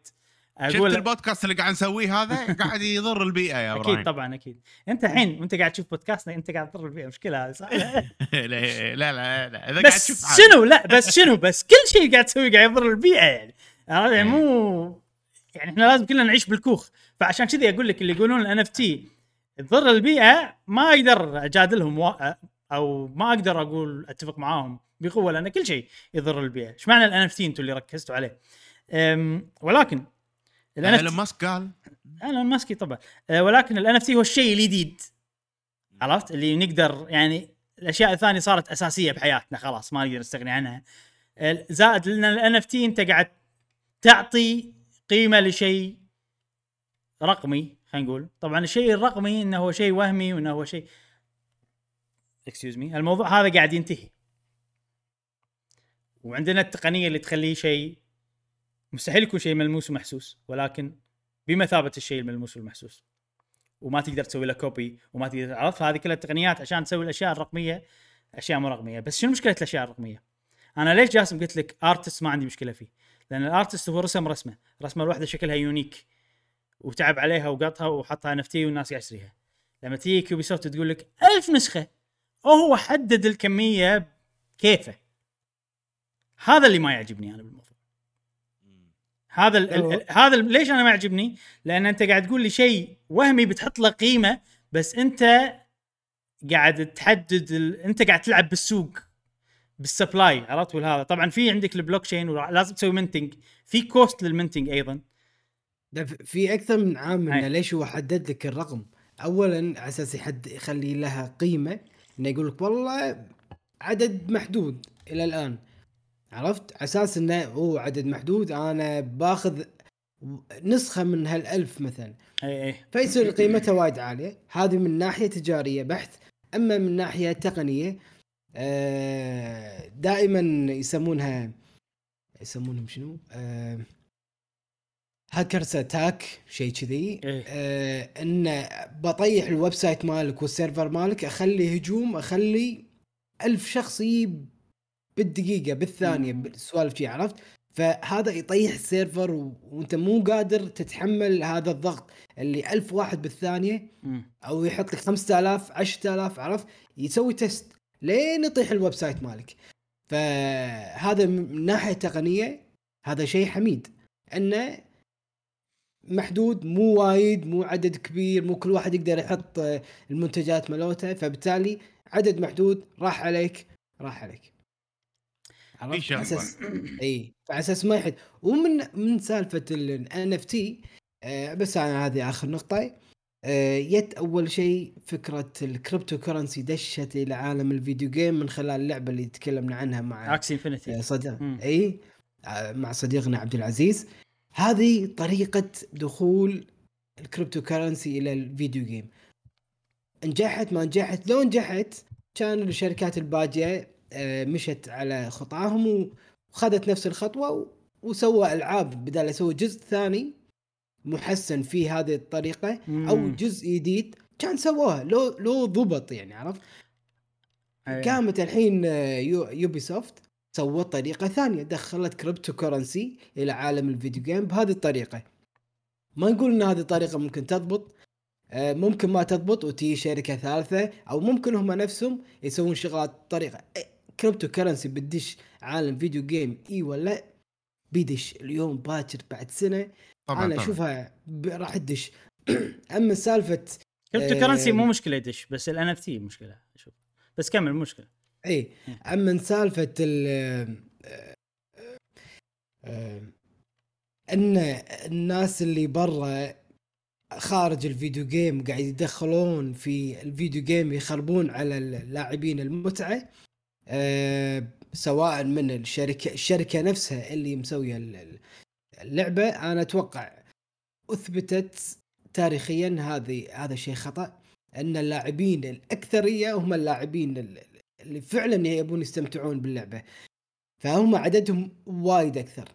شفت أقول البودكاست اللي قاعد نسويه هذا؟ قاعد يضر البيئة يا إبراهيم. أكيد طبعا أكيد. أنت الحين وانت قاعد تشوف بودكاست أنت قاعد تضر البيئة. مشكلة هذه صح؟ لا لا لا, لا. إذا قاعد تشوف بس. شنو؟ لا بس شنو؟ بس كل شيء قاعد تسويه قاعد يضر البيئة يعني. هذا يعني مو يعني إحنا لازم كلنا نعيش بالكوخ. فعشان كذي أقول لك اللي يقولون ال NFT تضر البيئة ما أقدر أجادلهم و... أو ما أقدر أقول أتفق معاهم. بقوة لأن كل شيء يضر البيئة، إيش معنى ال NFT أنتم اللي ركزتوا عليه؟ ولكن ال إيلون NFT ماسك قال؟ إيلون ماسك طبعا. أه، ولكن ال NFT هو الشيء الجديد. عرفت؟ اللي نقدر يعني الأشياء الثانية صارت أساسية بحياتنا خلاص ما نقدر نستغني عنها. زائد لأن ال NFT انت قاعد تعطي قيمة لشيء رقمي خلينا نقول. طبعا الشيء الرقمي إنه هو شيء وهمي وإنه هو شيء excuse me الموضوع هذا قاعد ينتهي. وعندنا التقنية اللي تخليه شيء مستحيل يكون شيء ملموس ومحسوس ولكن بمثابة الشيء الملموس والمحسوس وما تقدر تسوي له copy وما تقدر عرفت هذه كلها التقنيات عشان تسوي الأشياء الرقمية أشياء مو رقمية بس شنو مشكلة الأشياء الرقمية؟ أنا ليش جاسم قلت لك artist ما عندي مشكلة فيه؟ لأن ال artist هو رسم رسمة، رسمة الواحده شكلها unique وتعب عليها وقطها وحطها NFT والناس قاعد يشتريها. لما تيجي يوبي سوفت تقول لك ألف نسخة وهو حدد الكمية كيفه. هذا اللي ما يعجبني أنا بالموضوع. هذا ال ال ال هذا ال ليش أنا ما يعجبني؟ لأن أنت قاعد تقول لي شيء وهمي بتحط له قيمة بس أنت قاعد تحدد ال... أنت قاعد تلعب بالسوق بال supply عرفت والهذا طبعا في عندك البلوك تشين ولازم تسوي minting في cost لل minting أيضا في أكثر من عامل هاي. إنه ليش هو حدد لك الرقم اولا على أساس يحد يخلي لها قيمة إنه يقول لك والله عدد محدود إلى الآن عرفت؟ على أساس إنه هو عدد محدود أنا باخذ نسخة من هالألف مثلا. اي اي فيصير قيمتها وايد عالية. هذه من ناحية تجارية بحت أما من ناحية تقنية آه، دائما يسمونها يسمونهم شنو؟ آه، هاكرز أتاك شيء كذي. إيه. آه، انه بطيح ال website مالك وال server مالك أخلي هجوم أخلي ألف شخص يجيب بالدقيقة بالثانية. بالسوالف شي عرفت؟ فهذا يطيح ال server و... وانت مو قادر تتحمل هذا الضغط اللي ألف واحد بالثانية. أو يحط لك 5000 10000 عرفت يسوي test لين يطيح ال website مالك فهذا من ناحية تقنية هذا شيء حميد إنه محدود مو وايد مو عدد كبير مو كل واحد يقدر يحط المنتجات مالته فبالتالي عدد محدود راح عليك راح عليك عرفت؟ على أساس اي على أساس ما يحد. ومن من سالفة ال NFT بس أنا هذه آخر نقطة آه، يت أول شيء فكرة ال cryptocurrency دشت إلى عالم ال video game من خلال اللعبة اللي تكلمنا عنها مع Axie Infinity آه، صديق مم. اي آه، مع صديقنا عبد العزيز. هذه طريقة دخول ال cryptocurrency إلى ال video game. نجحت ما نجحت؟ لو نجحت كان الشركات الباجية آه، مشت على خطاهم وخذت نفس الخطوة وسوى ألعاب بدال يسوي جزء ثاني محسن في هذه الطريقة أو. جزء جديد كان سووها لو لو ضبط يعني عرفت. قامت الحين آه، يو Ubisoft سوت طريقة ثانية دخلت cryptocurrency إلى عالم ال video game بهذه الطريقة ما نقول إن هذه الطريقة ممكن تضبط آه، ممكن ما تضبط وتجي شركة ثالثة أو ممكن هم نفسهم يسوون شغلات طريقة cryptocurrency بتدش عالم video game إي ولا؟ بيدش اليوم باكر بعد سنة. طبعا أنا طبعا. أشوفها راح تدش. أما سالفة cryptocurrency مو مشكلة يدش بس ال NFT مشكلة أشوف بس كمل مشكلة. إي. أما سالفة ال إن الناس اللي برا خارج ال video game قاعد يدخلون في ال video game يخربون على اللاعبين المتعة. سواء من الشركة الشركة نفسها اللي مسوية ال- ال- اللعبة أنا أتوقع أثبتت تاريخيا هذه هذا شيء خطأ أن اللاعبين الأكثرية هم اللاعبين ال- اللي فعلا يبون يستمتعون باللعبة. فهم عددهم وايد أكثر.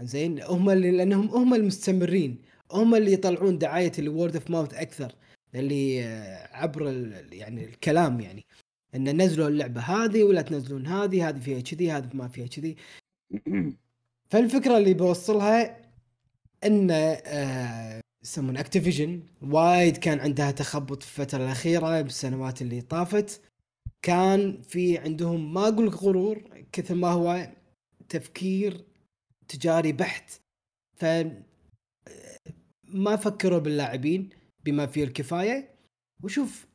زين هم اللي لأنهم هم المستمرين. هم اللي يطلعون دعاية الورد اوف ماوث أكثر اللي آه، عبر يعني الكلام يعني. إن نزلوا اللعبة هذه ولا تنزلون هذه هذه فيها كذي هذه ما فيها كذي. فالفكرة اللي بوصلها إن آه، يسمون Activision وايد كان عندها تخبط في الفترة الأخيرة بالسنوات اللي طافت. كان في عندهم ما أقول لك غرور كثر ما هو تفكير تجاري بحت. ف ما فكروا باللاعبين بما فيه الكفاية. وشوف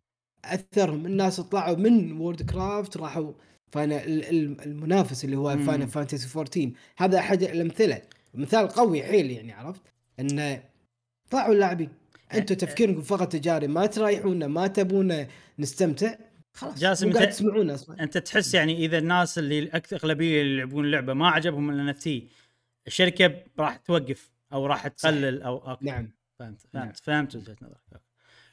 أثرهم. الناس طلعوا من Warcraft راحوا حق المنافس اللي هو. Final Fantasy 14 هذا أحد الأمثلة. مثال قوي حيل يعني عرفت؟ انه طلعوا اللاعبين. أنتم تفكيركم فقط تجاري. ما تريحونا ما تبونا نستمتع. خلاص جاسم، أنت- تسمعونا أصلا. أنت تحس يعني إذا الناس اللي أكثر أغلبية اللي يلعبون اللعبة ما عجبهم NFT الشركة راح توقف أو راح تقلل أو okay. نعم. فهمت نعم. فهمت فهمت وجهة نظرك.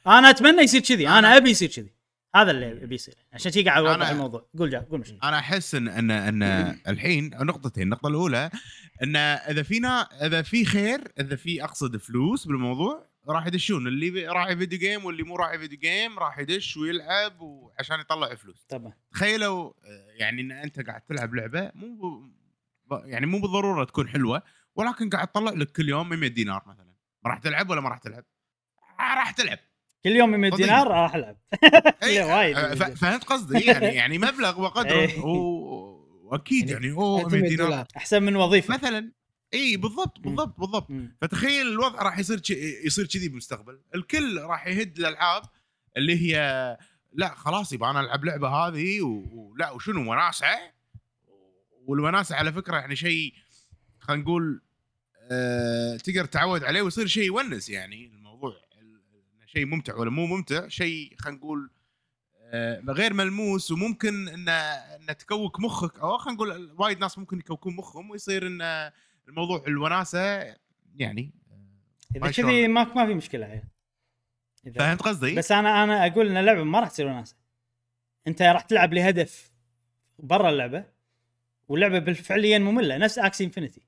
أنا اتمنى يصير كذي. أنا ابي يصير كذي. هذا اللي ابي يصير عشان شي قاعد اوضح الموضوع. قول جا قول مش أنا أحس ان ان إن الحين نقطتين. النقطة الأولى إن إذا فينا إذا في خير إذا في أقصد فلوس بالموضوع راح يدشون. اللي راعي video game واللي مو راعي video game راح يدش ويلعب وعشان يطلع فلوس. طبعا. تخيلوا آه، يعني إن أنت قاعد تلعب لعبة مو ب- يعني مو بالضرورة تكون حلوة ولكن قاعد تطلع لك كل يوم 100 دينار مثلا. راح تلعب ولا ما راح تلعب؟ آه، راح تلعب. كل يوم 100 فضيل. دينار راح ألعب. إيه، وايد. فهمت قصدي يعني يعني مبلغ وقدره. إيه. و- واكيد يعني يعني اوه 100 800 دينار أحسن من وظيفة. مثلا إي بالضبط بالضبط بالضبط. فتخيل الوضع راح يصير يصير كذي بالمستقبل. الكل راح يهد الالعاب اللي هي لا خلاص يبقى أنا ألعب لعبة هذه و- ولا وشنو وناسة؟ والوناسة على فكرة يعني شيء خلينا نقول آه تقدر تعود عليه ويصير شيء يونس يعني. شيء ممتع ولا مو ممتع شيء خلينا نقول آه غير ملموس وممكن انه انه تكوك مخك أو خلينا نقول وايد ناس ممكن يكوكون مخهم ويصير إن الموضوع الوناسة يعني إذا هاي كذي؟ ما ما في مشكلة إذا- فهمت قصدي؟ بس أنا أنا أقول إن اللعبة ما راح تصير وناسة أنت راح تلعب لهدف برا اللعبة واللعبة بالفعليا مملة نفس Axie Infinity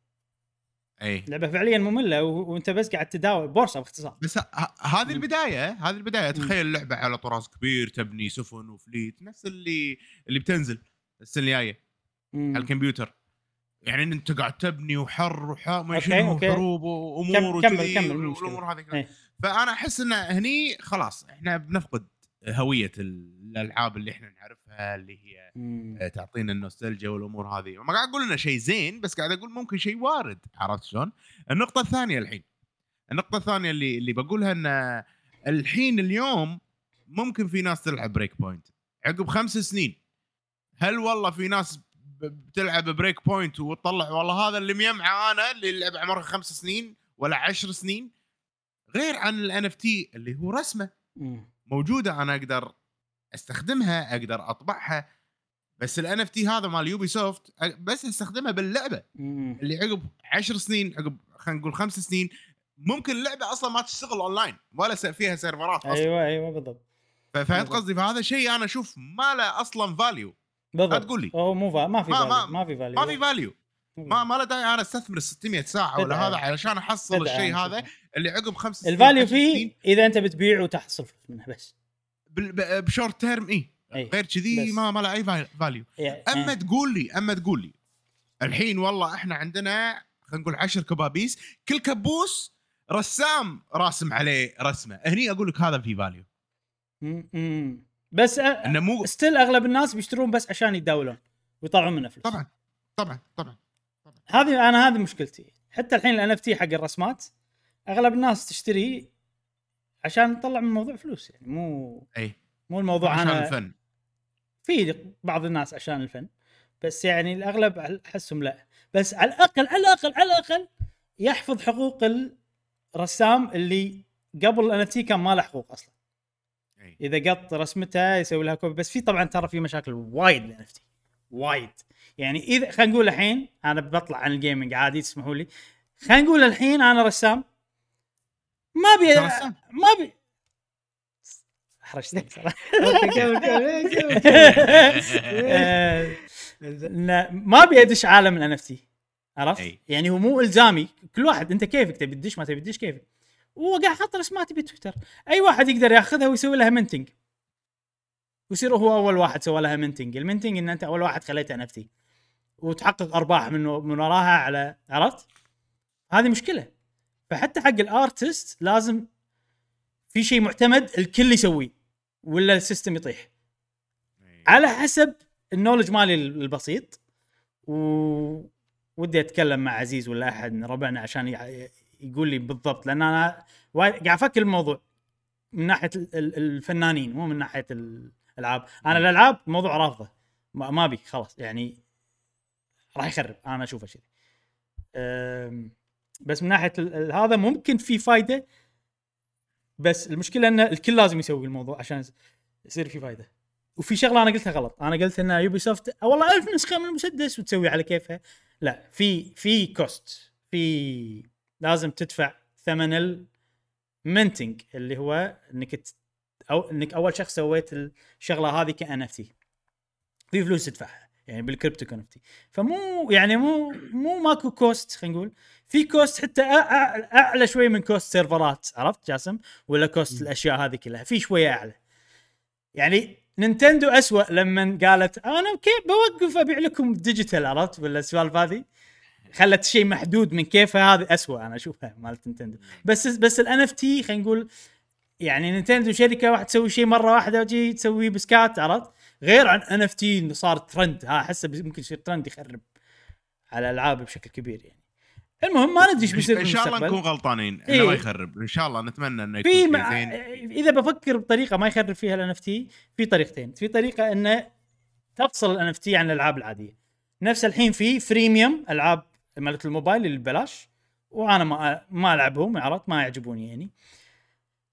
إي لعبة فعليا مملة و... وأنت بس قاعد تداول بورصة باختصار بس هذه مم. البداية هذه البداية تخيل لعبة على طراز كبير تبني سفن و fleet نفس اللي اللي بتنزل السنة الجاية. على الكمبيوتر يعني إن أنت قاعد تبني وحر okay. وحروب وامور كم- كمل- وكذي كمل، مو والأمور هذه كلها. فأنا أحس إن هني خلاص إحنا بنفقد هوية الألعاب اللي إحنا نعرفها اللي هي مم. آه، تعطينا النوستالجيا والأمور هذه. ما قاعد أقول إنه شيء زين بس قاعد أقول ممكن شيء وارد عرفت شلون؟ النقطة الثانية الحين. النقطة الثانية اللي اللي بقولها إن الحين اليوم ممكن في ناس تلعب Breakpoint عقب خمس سنين. هل والله في ناس بتلعب Breakpoint وتطلع؟ والله هذا اللي ميمعه أنا اللي لعب عمره خمس سنين ولا عشر سنين. غير عن ال NFT اللي هو رسمه. مم. موجودة أنا أقدر أستخدمها أقدر أطبعها. بس ال NFT هذا مال Ubisoft بس أستخدمها باللعبة. اللي عقب عشر سنين عقب خلينا نقول خمس سنين ممكن اللعبة أصلا ما تشتغل اونلاين ولا فيها سيرفرات أصلا. أيوه أيوه بالضبط. فهمت قصدي؟ فهذا شيء أنا أشوف ما له أصلا value بالضبط. تقول لي. هو مو فا... ما في ما- ما- ما في value ما في value ما ما له داعي أنا أستثمر 600 ساعة ولا. هذا علشان أحصل الشيء هذا. اللي عقب خمس سنين ال value فيه إذا أنت بتبيع وتحصل فلوس منه بس. ب short term اي أي. غير كذي. ما ما له أي فال- value. يعني أما تقول لي أما تقول لي الحين والله إحنا عندنا خلينا نقول عشر كبابيس كل كبوس رسام راسم عليه رسمة. هني أقول لك هذا في value. بس إنه مو still أغلب الناس بيشترون بس عشان يتداولون ويطلعون منه فلوس. طبعا طبعا طبعا. هذه أنا هذه مشكلتي. حتى الحين ال NF حق الرسمات أغلب الناس تشتري عشان تطلع من الموضوع فلوس يعني مو أي. مو الموضوع عشان أنا الفن. في بعض الناس عشان الفن بس يعني الأغلب أحسهم لا. بس على الأقل على الأقل على الأقل يحفظ حقوق الرسام اللي قبل ال NFT كان ما له حقوق أصلا. أي. إذا قط رسمته يسوي لها copy بس في طبعا ترى في مشاكل وايد ال NFT وايد. يعني اذا خلينا نقول الحين أنا بطلع عن gaming عادي تسمحوا لي. خلينا نقول الحين أنا رسام. ما ابي؟ ما ابي احرجتني صراحة. ما ابي أدش عالم ال NFT عرفت؟ أي. يعني هو مو إلزامي. كل واحد أنت كيفك؟ تبي تدش؟ ما تبي تدش؟ كيفك؟ وقاعد حاط رسماتي بتويتر. أي واحد يقدر ياخذها ويسوي لها minting ويصير هو أول واحد سوى لها minting ال minting إن أنت أول واحد خليته NFT وتحقق أرباح من من وراها على عرفت؟ هذه مشكلة. فحتى حق ال artist لازم في شيء معتمد الكل يسويه ولا ال system يطيح. على حسب ال knowledge مالي البسيط. و ودي أتكلم مع عزيز ولا أحد من ربعنا عشان يقول لي بالضبط لأن أنا قاعد أفكر الموضوع من ناحية ال- ال- الفنانين مو من ناحية الألعاب. أنا الألعاب موضوع رافضة. ما ابي خلاص. يعني راح يخرب أنا أشوفه أم، بس من ناحية هذا ممكن في فايدة بس المشكلة ان الكل لازم يسوي الموضوع عشان يص- يصير في فايدة. وفي شغلة أنا قلتها غلط أنا قلت إن يوبي سوفت والله ألف نسخة من المسدس وتسوي على كيفها. لا في في cost في لازم تدفع ثمن ال minting اللي هو إنك أو إنك أول شخص سويت الشغلة هذه ك NFT. في فلوس تدفعها. يعني بالكريبتو كونفتي فمو يعني مو مو ماكو cost خلينا نقول. في cost حتى أعلى شوي من cost سيرفرات عرفت جاسم؟ ولا cost الأشياء هذه كلها. في شوية أعلى. يعني نينتندو أسوأ لما قالت أنا كيف بوقف أبيع لكم digital عرفت؟ ولا السوالف هذه. خلت شيء محدود من كيفها هذه أسوأ أنا أشوفها مالت نينتندو. بس بس ال NFT خلينا نقول يعني نينتندو شركة واحد تسوي شيء مرة واحدة وتجي تسوي بسكات عرفت؟ غير عن NFT إنه صار ترند ها أحسه ممكن يصير ترند يخرب على الألعاب بشكل كبير يعني. المهم ما ندري إيش بيصير إن شاء الله نكون غلطانين إنه إيه. ما يخرب. إن شاء الله نتمنى إنه يكون في مع... إذا بفكر بطريقة ما يخرب فيها ال NFT في طريقتين. في طريقة إنه تفصل ال NFT عن الألعاب العادية. نفس الحين في freemium ألعاب مالت الموبايل اللي ببلاش وأنا ما ما ألعبهم عرفت؟ ما يعجبوني يعني.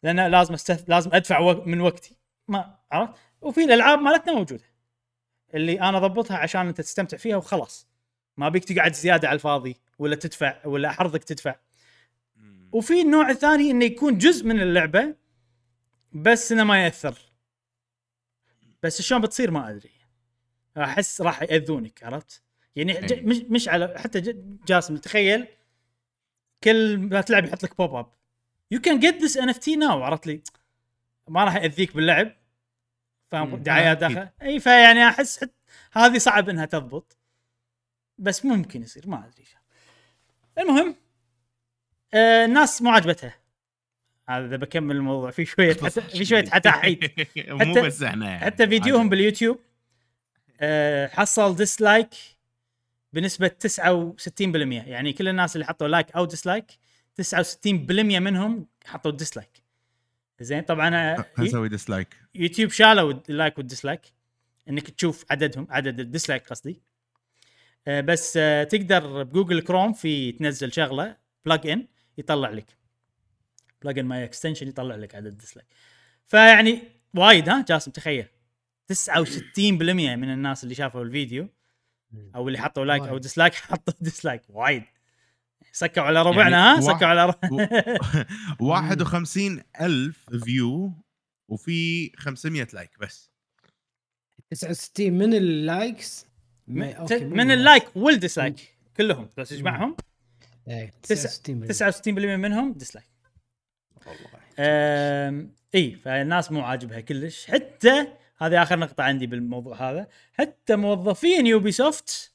لأن لازم استث... لازم أدفع. من وقتي. ما عرفت؟ وفي الألعاب مالتنا موجودة. اللي أنا اضبطها عشان أنت تستمتع فيها وخلاص. ما بيك تقعد زيادة على الفاضي ولا تدفع ولا أحرضك تدفع. وفي النوع الثاني إنه يكون جزء من اللعبة بس إنه ما يأثر. بس شلون بتصير ما أدري. أحس راح يأذونك عرفت؟ يعني. أي. مش مش على حتى. جاسم تخيل كل ما تلعب يحط لك بوب اب يو كان جيت ذس ان اف تي ناو عرفت لي؟ ما راح يأذيك باللعب. فاهم. دعايات. داخل إي فيعني أحس حت... هذه صعب إنها تضبط بس ممكن يصير ما أدري المهم آه الناس مو عجبتها هذا إذا بكمل الموضوع في شوية حتى في شوية حتاحيد مو حتى- بس إحنا يعني. حتى فيديوهم. باليوتيوب آه حصل dislike بنسبة 69% يعني كل الناس اللي حطوا like أو dislike 69% منهم حطوا dislike زين طبعا آه، خلينا نسوي dislike يوتيوب شالوا ال like وال dislike إنك تشوف عددهم عدد ال dislike قصدي. آه، بس آه، تقدر بجوجل كروم في تنزل شغلة plug-in يطلع لك. plug-in ماي extension يطلع لك عدد الديسلايك فيعني وايد ها جاسم تخيل. 69% من الناس اللي شافوا الفيديو أو اللي حطوا like أو. dislike حطوا dislike وايد. سكوا على ربعنا يعني ها؟ واحد- سكوا على ربعنا 51 ألف view وفي 500 like بس. 69 من ال likes من, ال like وال dislike كلهم. بس تجمعهم إيه، تسعة- 69 69% منهم dislike أم... إي فالناس مو عاجبها كلش. حتى هذه آخر نقطة عندي بالموضوع هذا حتى موظفين يوبي سوفت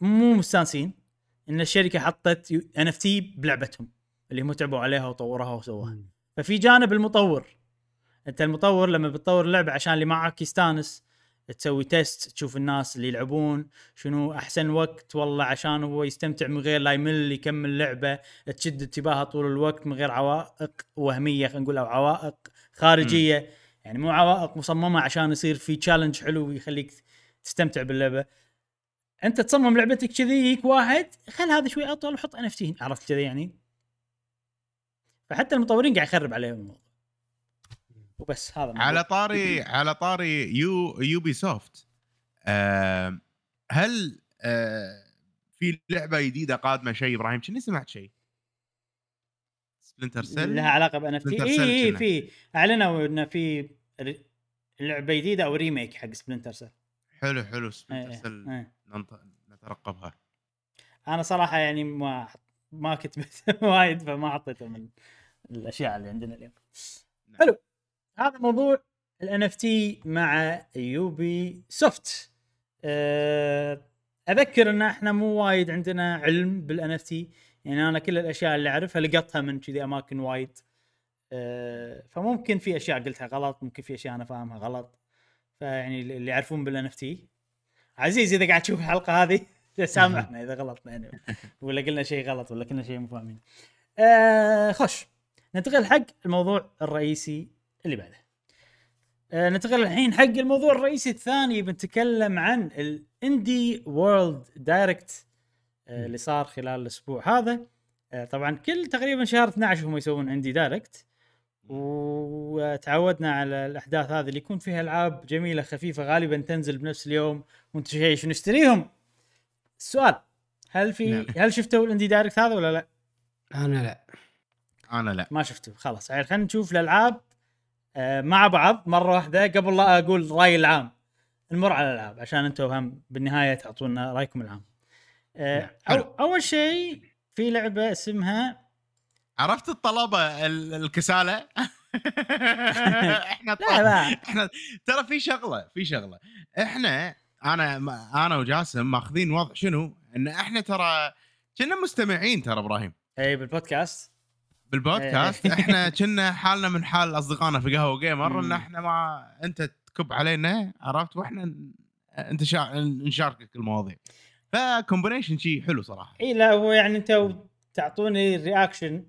مو مستانسين. إن الشركة حطت NFT بلعبتهم اللي هم تعبوا عليها وطوروها وسووها. ففي جانب المطور. أنت المطور لما بتطور اللعبة عشان اللي معك يستانس تسوي test تشوف الناس اللي يلعبون شنو أحسن وقت والله عشان هو يستمتع من غير لا يمل يكمل لعبة تشد انتباهه طول الوقت من غير عوائق وهمية خلينا نقول أو عوائق خارجية. يعني مو عوائق مصممة عشان يصير في challenge حلو يخليك تستمتع باللعبة. انت تصمم لعبتك كذي يجيك واحد خل هذا شوي اطول وحط NFT عرفت كذي يعني؟ فحتى المطورين قاعد يخرب عليهم الموضوع. وبس هذا الموضوع. على طاري على طاري يو يوبي سوفت آه هل آه في لعبة جديدة قادمة شيء؟ إبراهيم كني سمعت شيء؟ سبلنتر سيل لها علاقة ب NFT؟ اي كنا. في. أعلنوا انه في لعبة جديدة أو remake حق سبلنتر سيل حلو حلو. إيه، سبلنتر إيه، سيل إيه. ننط- نترقبها. أنا صراحة يعني ما ما كتبت وايد فما حطيته من الأشياء اللي عندنا اليوم. نعم. حلو. هذا موضوع ال NFT مع Ubisoft أه أذكر إن إحنا مو وايد عندنا علم بال NFT. يعني أنا كل الأشياء اللي أعرفها لقطها من كذي أماكن وايد. أه فممكن في أشياء قلتها غلط ممكن في أشياء أنا فاهمها غلط. فيعني اللي يعرفون بال NFT عزيز إذا قاعد تشوف الحلقة هذه سامحنا إذا غلطنا يعني ولا قلنا شيء غلط ولا كنا شيء مو فاهمين. آه خش ننتقل حق الموضوع الرئيسي اللي بعده. آه ننتقل الحين حق الموضوع الرئيسي الثاني بنتكلم عن ال Indie World Direct اللي صار خلال الأسبوع هذا. آه طبعا كل تقريبا شهر 12 هم يسوون Indie Direct وتعودنا على الأحداث هذه اللي يكون فيها ألعاب جميلة خفيفة غالبا تنزل بنفس اليوم وأنت شيء نشتريهم السؤال هل في نعم. هل شفتوا الإندي دايركت هذا ولا لا؟ أنا لا أنا لا ما شفته خلاص يعني خلينا نشوف الألعاب آه، مع بعض مرة واحدة قبل لا أقول رأيي العام نمر على الألعاب عشان أنتم هم بالنهاية تعطونا رأيكم العام. نعم،. أو أول شيء في لعبة اسمها عرفت الطلبة ال- الكسالة؟ إحنا لا. لا. إحنا ترى في شغلة في شغلة. إحنا أنا أنا وجاسم ماخذين وضع شنو؟ إن إحنا ترى كنا مستمعين ترى إبراهيم. إي بالبودكاست. بالبودكاست. إحنا كنا حالنا من حال أصدقائنا في قهوة جيمر إن. إحنا ما أنت تكب علينا عرفت؟ وإحنا أنت شا... نشاركك المواضيع. ف combination شيء حلو صراحة. إي لا هو يعني أنتم تعطوني reaction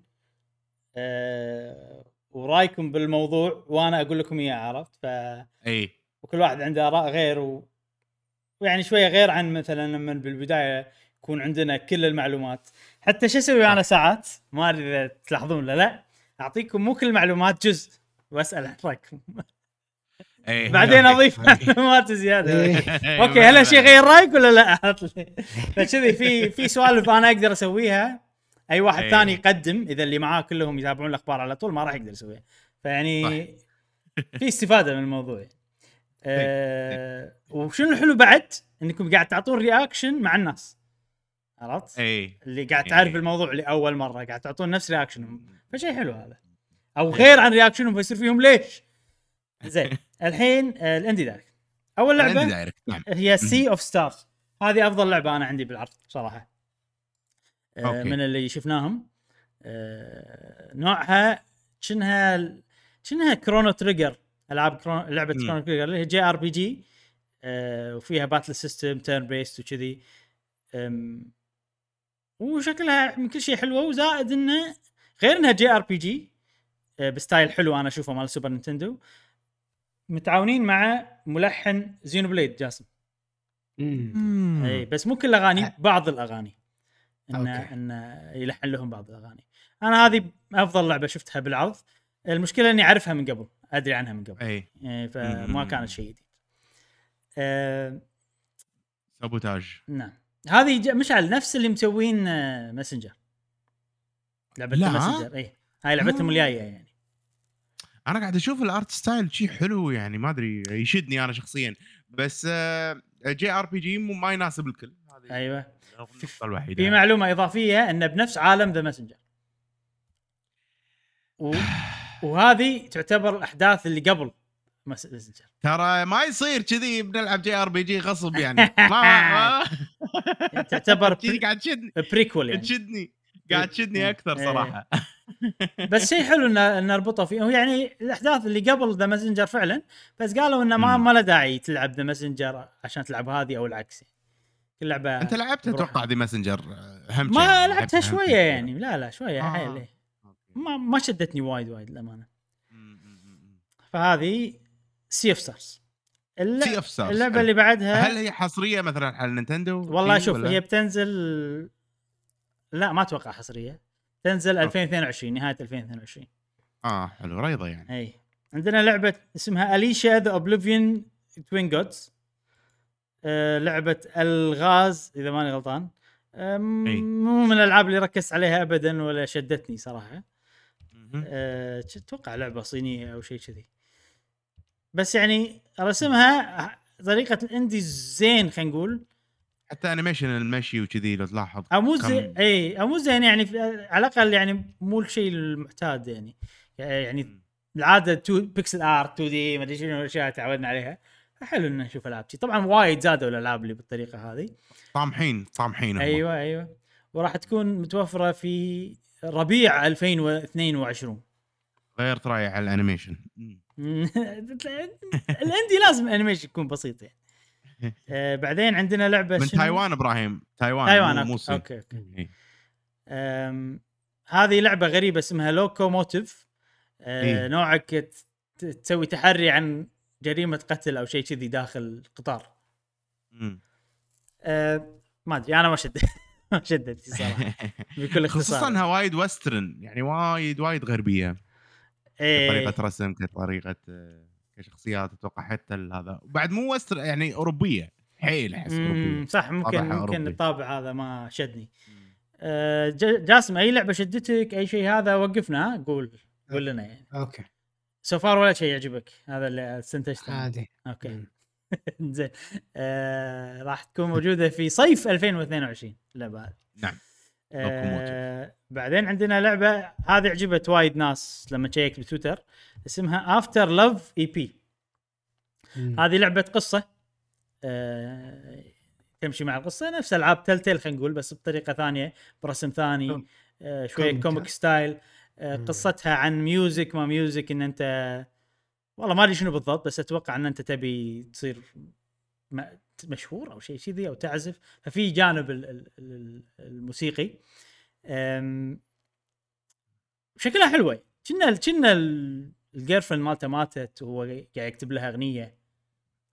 آه ورأيكم بالموضوع وأنا أقول لكم إياه عرفت ف إي وكل واحد عنده آراء غير و... ويعني شوية غير عن مثلا لما بالبداية يكون عندنا كل المعلومات حتى شو أسوي أنا ساعات ما أدري إذا تلاحظون ولا لا أعطيكم مو كل المعلومات جزء وأسأل عن رأيكم إي بعدين. أضيف. معلومات زيادة. أوكي هل هالشيء غير رأيك ولا لا؟ فكذي في في سوالف أنا أقدر أسويها أي واحد إيه. ثاني يقدم إذا اللي معاه كلهم يتابعون الأخبار على طول ما راح يقدر يسويها. فيعني في استفادة من الموضوع. آه وشنو الحلو بعد؟ إنكم قاعد تعطون reaction مع الناس. عرفت؟ اي اللي قاعد إيه. تعرف الموضوع لأول مرة قاعد تعطون نفس reaction هم فشيء حلو هذا. أو غير عن reaction هم فيصير فيهم ليش؟ زين. الحين آه ال Indie Direct أول لعبة direct نعم. هي Sea of Stars هذه أفضل لعبة أنا عندي بالعرض بصراحه أوكي. من اللي شفناهم آه نوعها شنها شنها Chrono Trigger ألعاب Chrono لعبة. Chrono Trigger اللي هي JRPG وفيها battle system turn-based وكذي وشكلها من كل شيء حلوة وزائد إنه غير إنها JRPG ب style حلو أنا أشوفه مال Super Nintendo متعاونين مع ملحن Xenoblade جاسم مم. اي بس مو كل الاغاني بعض الأغاني انه أوكي. انه يلحن لهم بعض الأغاني. أنا هذه أفضل لعبة شفتها بالعرض. المشكلة إني أعرفها من قبل أدري عنها من قبل. أي. إيه، فما. كانت شيء جديد. آه Sabotage. نعم. هذه مشعل نفس اللي مسوين آه، Messenger لعبة لا. Messenger اي هاي لعبتهم آه. الجاية يعني. أنا قاعد أشوف ال art style شيء حلو يعني ما أدري يشدني أنا شخصيا. بس آه، JRPG ما يناسب الكل. أيوه. النقطة الوحيدة. في معلومة إضافية انه بنفس عالم The Messenger و... وهذه تعتبر الأحداث اللي قبل Messenger ترى ما يصير كذي بنلعب JRPG غصب يعني. ما, ما تعتبر كذي قاعد تشدني. prequel يعني. تشدني. قاعد تشدني إيه. أكثر صراحة. بس شيء حلو ان نربطه فيه. يعني الأحداث اللي قبل The Messenger فعلا بس قالوا إنه ما. ما له داعي تلعب The Messenger عشان تلعب هذه أو العكس. يعني. كل لعبه أنت لعبت بروحها. أتوقع The Messenger هم ما. لعبتها شوية. يعني لا لا شوية آه. حيل إيه. ما ما شدتني وايد وايد للأمانة. فهذه Sea of Stars. اللعبة اللي بعدها هل هي حصرية مثلا على نينتندو؟ والله شي شوف؟ هي بتنزل لا ما أتوقع حصرية تنزل 2022 نهاية 2022 آه حلو ريضه يعني اي عندنا لعبة اسمها Aleisha the Oblivion Twin Gods لعبة الغاز إذا ماني غلطان. مو من الألعاب اللي ركزت عليها ابدا ولا شدتني صراحة. أه، أتوقع لعبة صينية أو شيء كذي. بس يعني رسمها طريقة ال indie زين خلينا نقول. حتى animation المشي وكذي لو تلاحظ أو مو زين إي أو مو زين يعني على الأقل يعني مو الشيء المعتاد يعني. يعني العادة تو pixel art 2D ما أدري شنو الأشياء تعودنا عليها. حلو ان نشوف ألعاب. طبعا وايد زادوا الألعاب اللي بالطريقة هذه طامحين طامحين. أيوه أيوه وراح تكون متوفرة في ربيع 2022 غيرت رايي على ال animation. ال indie لازم animation يكون بسيط يعني آه بعدين عندنا لعبة من؟ تايوان إبراهيم تايوان تايوان مو- أوكي. أوكي, أوكي. إيه. هذه لعبة غريبة اسمها Loco Motive أه إيه. نوعك تسوي تحري عن جريمة قتل أو شيء كذي داخل قطار. مم. أه ما أدري أنا ما شدت. ما شدت صراحة. بكل اختصار. خصوصا إنها وايد western يعني وايد وايد غربية. إيه. طريقه رسم كطريقة آه، كشخصيات أتوقع حتى هذا. وبعد مو western يعني أوروبية. حيل أحس أوروبية. صح ممكن ممكن. الطابع هذا ما شدني. أه ج- جاسم أي لعبة شدتك؟ أي شيء هذا؟ وقفنا ها؟ قول قول لنا يعني. أوكي. so far ولا شيء يعجبك هذا اللي استنتجته عادي. أوكي. زين. آه راح تكون موجودة في صيف 2022 اللعبه هذه نعم. آه بعدين عندنا لعبة هذه عجبت وايد ناس لما تشيك بتويتر اسمها After Love EP. هذه لعبة قصة. آه تمشي مع القصة نفس ألعاب Telltale خلينا نقول بس بطريقة ثانية برسم ثاني آه شوية comic،؟ style آه. قصتها عن music ما music إن أنت والله ما أدري شنو بالضبط بس أتوقع إن أنت تبي تصير مشهور أو شيء كذي أو تعزف. ففي جانب ال- ال- ال- الموسيقي. شكلها حلوة. كنا كنا ال girlfriend مالته ماتت وهو قاعد يكتب لها أغنية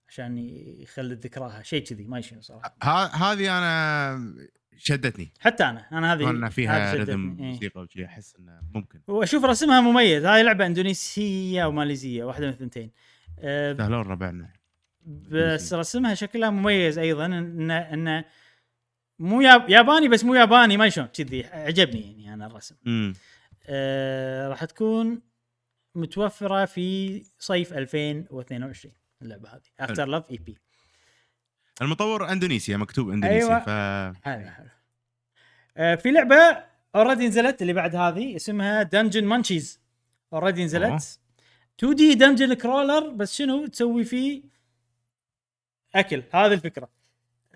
عشان يخلد ذكراها. شيء كذي ما شنو صراحة. هذه أنا شدتني. حتى أنا. أنا هذه ان فيها rhythm إيه. موسيقى وشي أحس إنه ممكن. وأشوف رسمها مميز. هاي لعبة إندونيسية أو ماليزية واحدة من الثنتين. أه، يستاهلون ربعنا. بس رسمها شكلها مميز أيضا. انه انه مو ياب- ياباني بس مو ياباني ما شلون. كذي عجبني يعني أنا الرسم. امم آه راح تكون متوفرة في صيف 2022 اللعبة هذه. After Love EP المطور اندونيسيا مكتوب اندونيسيا أيوة. ف حلو حلو. آه في لعبة already نزلت اللي بعد هذه اسمها Dungeon Munchies already. نزلت. 2D dungeon crawler بس شنو تسوي فيه؟ أكل هذه الفكرة.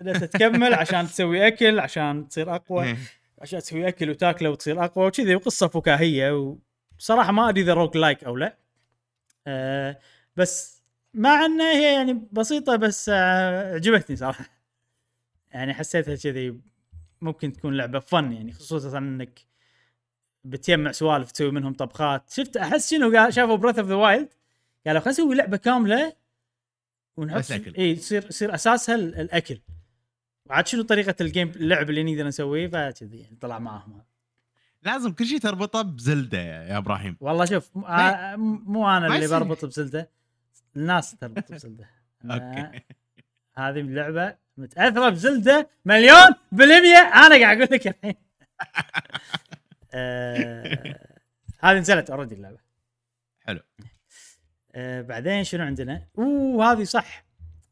انت تكمل عشان تسوي أكل عشان تصير أقوى. إيه. عشان تسوي أكل وتاكله وتصير أقوى وكذي وقصة فكاهية وصراحة ما أدري إذا roguelike أو لا. أه بس مع إنها هي يعني بسيطة بس آه، عجبتني صراحة. يعني حسيتها كذي ممكن تكون لعبة fun يعني خصوصا إنك بتجمع سوالف تسوي منهم طبخات. شفت أحس شنو؟ شافوا Breath of the Wild قالوا خلينا نسوي لعبة كاملة ونحط. إي يصير يصير أساسها ال- الأكل. وعاد شنو طريقة ال game اللعب اللي نقدر نسويه؟ فكذي يعني طلع معاهم. لازم كل شيء تربطه بزلدة يا إبراهيم. والله شوف آه، مو أنا اللي. بربط بزلدة. الناس تربط بزلدة. أوكي. هذه اللعبة متاثره بزلدة مليون بالمية أنا قاعد أقول لك الحين. آه، هذه نزلت already اللعبة. حلو. آه، بعدين شنو عندنا؟ أوه هذه صح.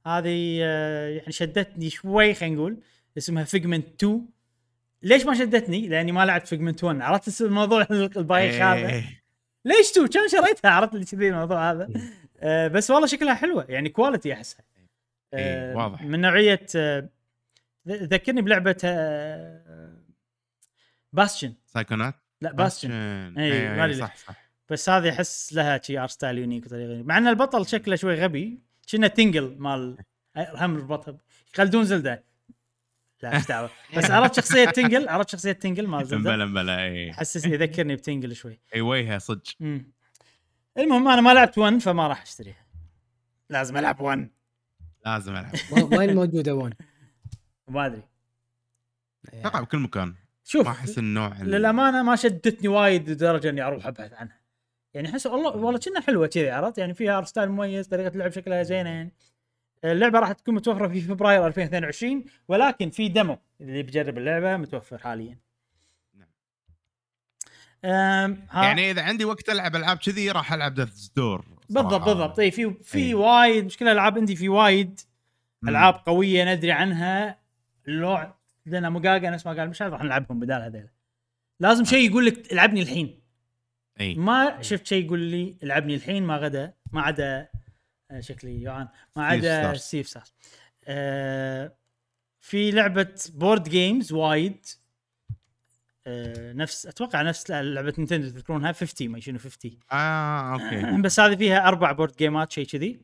هذه آه، يعني شدتني شوي خلينا نقول. اسمها Figment 2 ليش ما شدتني؟ لأني ما لعبت Figment 1 عرفت الموضوع البايخ هذا؟ إيه. ليش 2 كم شريتها؟ عرفت اللي كذي الموضوع هذا؟ آه بس والله شكلها حلوة. يعني quality احسها آه إيه، واضح. من نوعية آه ذكرني بلعبة آه Bastion Psychonauts لا Bastion Bastion. إيه، إيه، ما أدري صح صح. بس هذه أحس لها شي art style unique وطريقه مع إن البطل شكله شوي غبي. كنا تنغل مال هم ربطها يخلدون زلدة. لا إيش دعوة. بس عرفت شخصية تنغل عرفت شخصية تنغل مال زلدة؟ مبلا مبلا اي حسسني يذكرني بتنغل شوي. اي وجهه صدق. المهم أنا ما لعبت 1 فما راح أشتريها. لازم ألعب 1 لازم ألعب. وين موجودة وين؟ ما أدري. أتوقع بكل مكان. شوف ما أحس النوع ال- للأمانة ما شدتني وايد لدرجة إني أروح أبحث عنها. يعني أحس والله والله كنا حلوة كذي عرفت؟ يعني فيها art style مميز طريقة اللعب شكلها زينة يعني. اللعبة راح تكون متوفرة في فبراير 2022 ولكن في demo اللي بيجرب اللعبة متوفر حاليا. يعني إذا عندي وقت ألعب ألعاب كذي راح ألعب ديث ستور بالضبط بالضبط. اي في في إي. وايد مشكله العاب عندي في وايد. ألعاب قوية ندري عنها. لو لنا مقاقة نفس ما قال مش راح نلعبهم بدال هذيلا لازم شيء يقول لك ألعبني الحين. اي ما شفت شيء يقول لي ألعبني الحين ما غدا ما عدا آه، شكلي يوعان. ما عدا. ستيف ستارز آه في لعبة بورد جيمز وايد. آه نفس أتوقع نفس لعبة نينتندو تذكرونها 50 ما شنو 50 آه أوكي. بس هذه فيها أربع board gameات شيء كذي.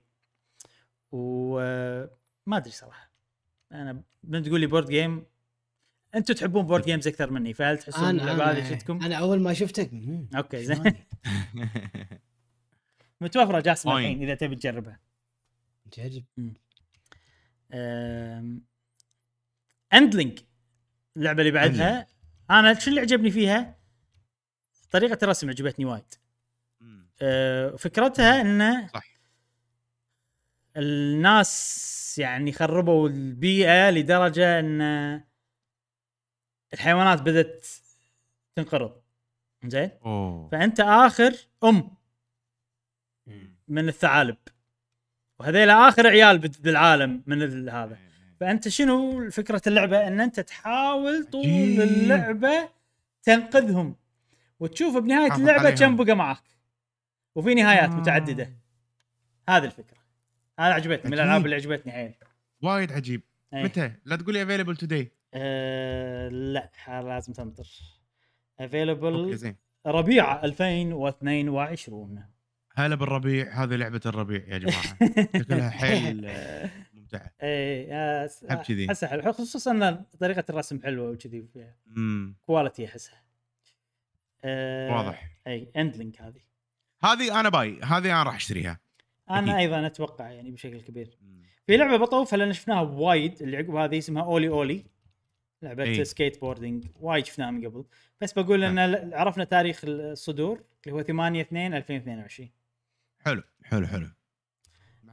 وما أدري صراحة. أنا من تقول لي board game أنتم تحبون board games أكثر مني فهل تحسون أنا اللعبة هذه أنا, شفتكم؟ أنا أول ما شفتك. أوكي؟ زين. متوفرة جاسم. الحين إذا تبي تجربها. جرب. اندلينج اللعبة اللي بعدها. أنا شو اللي عجبني فيها؟ طريقة الرسم عجبتني وايد. أه فكرتها إنه صح. الناس يعني خربوا البيئة لدرجة إن الحيوانات بدأت تنقرض. زين؟ فأنت آخر أم. من الثعالب. وهذيلا آخر عيال بالعالم من هذا. فأنت شنو فكرة اللعبة؟ إن أنت تحاول طول. اللعبة تنقذهم. وتشوف بنهاية اللعبة. كم بقى معك وفي نهايات آه. متعددة. هذه الفكرة. هذا عجبتني من الألعاب. اللي عجبتني حيل وايد عجيب. أي. متى؟ لا تقول لي available today أه لا لازم تنطر available ربيع 2022 هلا بالربيع. هذه لعبة الربيع يا جماعة. شكلها حيل. ممتعة. اي أحب كذي. أحسها حلو خصوصا إن طريقة الرسم حلوة وكذي. quality أحسها. أه واضح. إي Endling هذه. هذه أنا buy. هذه أنا راح أشتريها. أنا أكيد. أيضا أتوقع يعني بشكل كبير. في لعبة بطوفها لأن شفناها وايد اللي عقب هذه اسمها OlliOlli لعبة إي. skateboarding وايد شفناها من قبل. بس بقول إن ل- عرفنا تاريخ الصدور اللي هو 8 2 2022 حلو حلو حلو.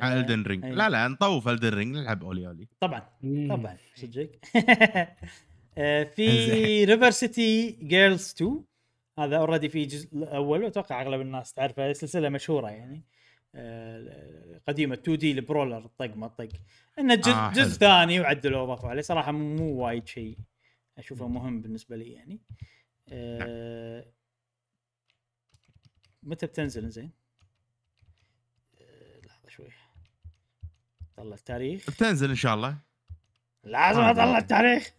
مع Elden Ring أي. لا لا نطوف Elden Ring نلعب OlliOlli. طبعا. طبعا صدق آه، في. River City Girls 2 هذا already في جزء الأول وأتوقع أغلب الناس تعرفه. سلسلة مشهورة يعني. آه، قديمة 2D ال brawler الطق ما الطق إنه جزء, آه،. جزء ثاني وعدلوا واضافوا عليه. صراحة مو وايد شيء أشوفه مهم بالنسبة لي يعني. آه متى بتنزل؟ زين؟ لحظة شوي. طلع التاريخ. بتنزل إن شاء الله. لازم آه، أطلع لا. التاريخ.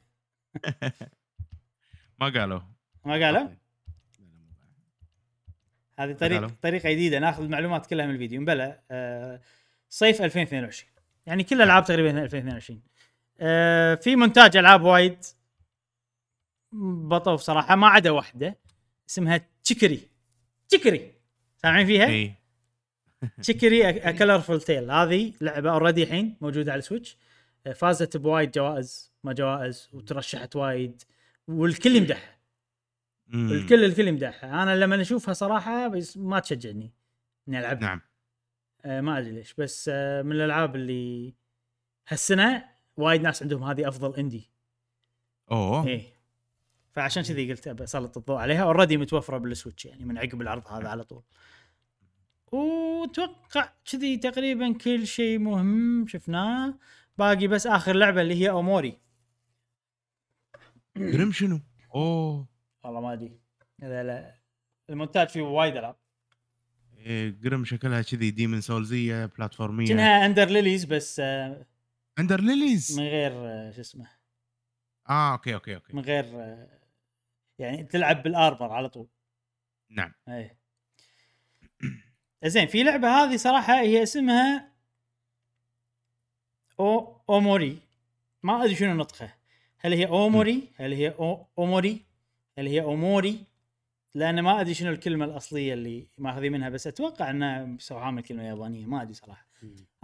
ما قالوا. ما قالوا؟ هذه طريقه. طريقة جديدة ناخذ المعلومات كلها من الفيديو. بلى آه صيف 2022 يعني كل الألعاب تقريبا 2022 آه في مونتاج ألعاب وايد. بطوف صراحة ما عدا واحدة اسمها Chicory. Chicory. سامعين فيها؟ اي Chicory Colorful Tale هذه لعبة already الحين موجودة على ال Switch آه، فازت بوايد جوائز ما جوائز وترشحت وايد والكل يمدحها. مم. الكل الكل يمدحها. أنا لما أشوفها صراحة بس ما تشجعني إني ألعبها. نعم. آه ما أدري ليش بس آه من الألعاب اللي هالسنة وايد ناس عندهم هذه أفضل indie أوه. إيه. فعشان كذي قلت بسلط الضوء عليها. already متوفرة بال Switch يعني من عقب العرض هذا على طول. واتوقع كذي تقريبا كل شيء مهم شفناه. باقي بس آخر لعبة اللي هي Omori. Grime شنو؟ أوه. والله ما أدري. هذا لا. المونتاج فيه وايد ألعاب. إيه Grime شكلها كذي Demon Souls يه platform يه كأنها Ender Lilies بس آه، Ender Lilies من غير آه، شو اسمه. آه okay okay okay. من غير آه، يعني تلعب بال armor على طول. نعم. إيه. زين في لعبة هذه صراحة هي اسمها أو Omori. ما أدري شنو نطقها هل هي Omori؟ هل هي أو Omori؟ هل هي Omori؟ لأن ما أدري شنو الكلمة الأصلية اللي ماخذين منها بس أتوقع انها من الكلمة اليابانية ما أدري صراحة.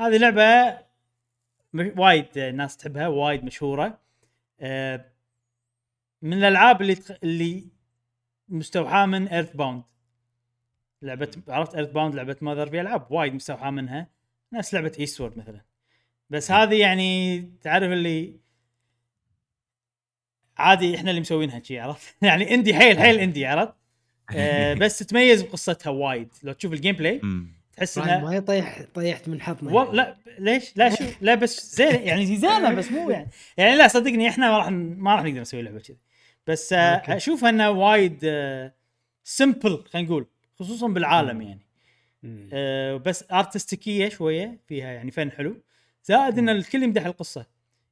هذه لعبة وايد ناس تحبها وايد مشهورة. آه، من الألعاب اللي تخ... اللي مستوحاة من EarthBound لعبة عرفت EarthBound لعبه Mother في العاب وايد مستوحاة منها. نفس لعبة Eastward مثلا. بس هذه يعني تعرف اللي عادي إحنا اللي مسوينها شي عرفت؟ يعني indie حيل حيل indie عرفت؟ آه بس تتميز بقصتها وايد. لو تشوف ال gameplay. تحس إنها ما يطيح طيحت من حظنا والله لا ليش؟ لا شو؟ لا بس زين يعني زينة بس مو يعني. يعني لا صدقني إحنا ما راح ما راح نقدر نسوي لعبة كذي. بس آه،. أشوف انه وايد simple خلينا نقول. خصوصا بالعالم يعني. آه، بس artistic يه شوية فيها يعني فن حلو. زائد إن الكل يمدح القصة.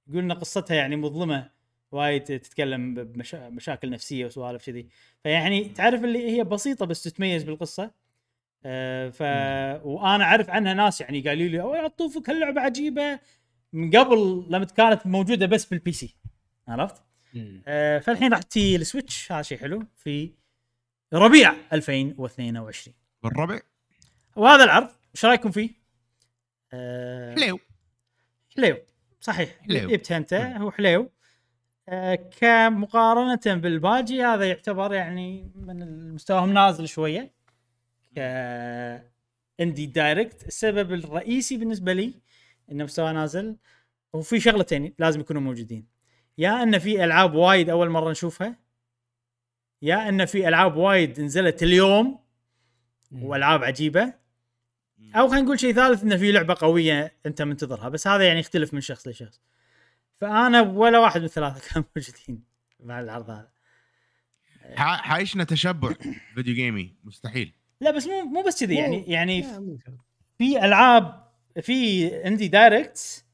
يقول إن قصتها يعني مظلمة وايد تتكلم بمشاكل نفسية وسوالف كذي. فيعني تعرف اللي هي بسيطة بس تتميز بالقصة. آه، ف وأنا أعرف عنها ناس يعني قالوا لي "أوه يا طوفك هاللعبة عجيبة. من قبل لما كانت موجودة بس بال PC عرفت؟ آه، فالحين راح تجي ال Switch هذا شيء حلو. في ربيع 2022 بالربيع. وهذا العرض إيش رأيكم فيه؟ آه، حلو حليو. صحيح. حليو. جبتها أنت هو حليو. آه كمقارنة بالباجي هذا يعتبر يعني من المستواهم نازل شوية. ك Indie Direct السبب الرئيسي بالنسبة لي إنه مستواه نازل. وفي شغلتين لازم يكونوا موجودين. يا إن في ألعاب وايد أول مرة نشوفها يا إن في ألعاب وايد نزلت اليوم وألعاب عجيبة. أو خلينا نقول شيء ثالث انه في لعبة قوية أنت منتظرها. بس هذا يعني يختلف من شخص لشخص. فأنا ولا واحد من الثلاثة كانوا موجودين مع العرض هذا. حايشنا تشبع فيديو جيمي؟ مستحيل. لا بس مو مو بس كذي يعني يعني. في ألعاب في Indie Direct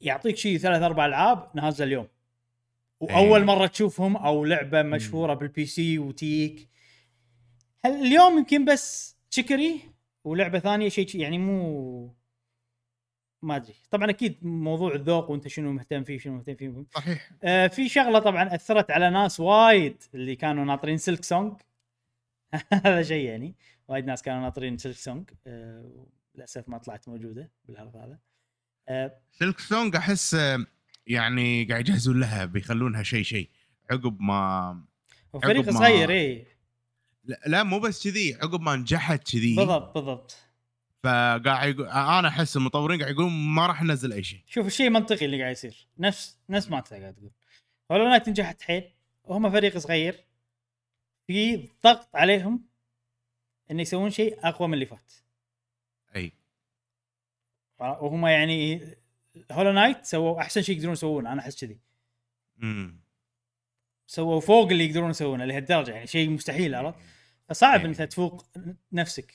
يعطيك شيء ثلاث أربع ألعاب نازلة اليوم. وأول إيه. مرة تشوفهم أو لعبة مشهورة بال PC وتيك. هل اليوم يمكن بس Chicory ولعبة ثانية؟ شيء يعني مو ما أدري. طبعا أكيد موضوع الذوق وأنت شنو مهتم فيه شنو مهتم فيه. صحيح. آه في شغلة طبعا أثرت على ناس وايد اللي كانوا ناطرين Silksong هذا شيء يعني. وايد ناس كانوا ناطرين Silksong آه للأسف ما طلعت موجودة بالعرض هذا. آه Silksong أحس آه، يعني قاعد يجهزون لها بيخلونها شيء شيء عقب ما وفريق صغير اي لا, لا مو بس كذي عقب ما نجحت كذي. بالضبط بالضبط. فقاعد يقول أنا أحس المطورين قاعد يقولون ما راح ننزل أي شيء. شوف الشيء منطقي اللي قاعد يصير. نفس نفس ما أنت قاعد تقول. Hollow Knight نجحت حيل وهم فريق صغير في ضغط عليهم إن يسوون شيء أقوى من اللي فات. أي. وهم يعني Hollow Knight سووا أحسن شيء يقدرون يسوونه أنا أحس كذي. امم سووا فوق اللي يقدرون يسوونه لهالدرجة يعني شيء مستحيل عرفت؟ فصعب انت تفوق نفسك.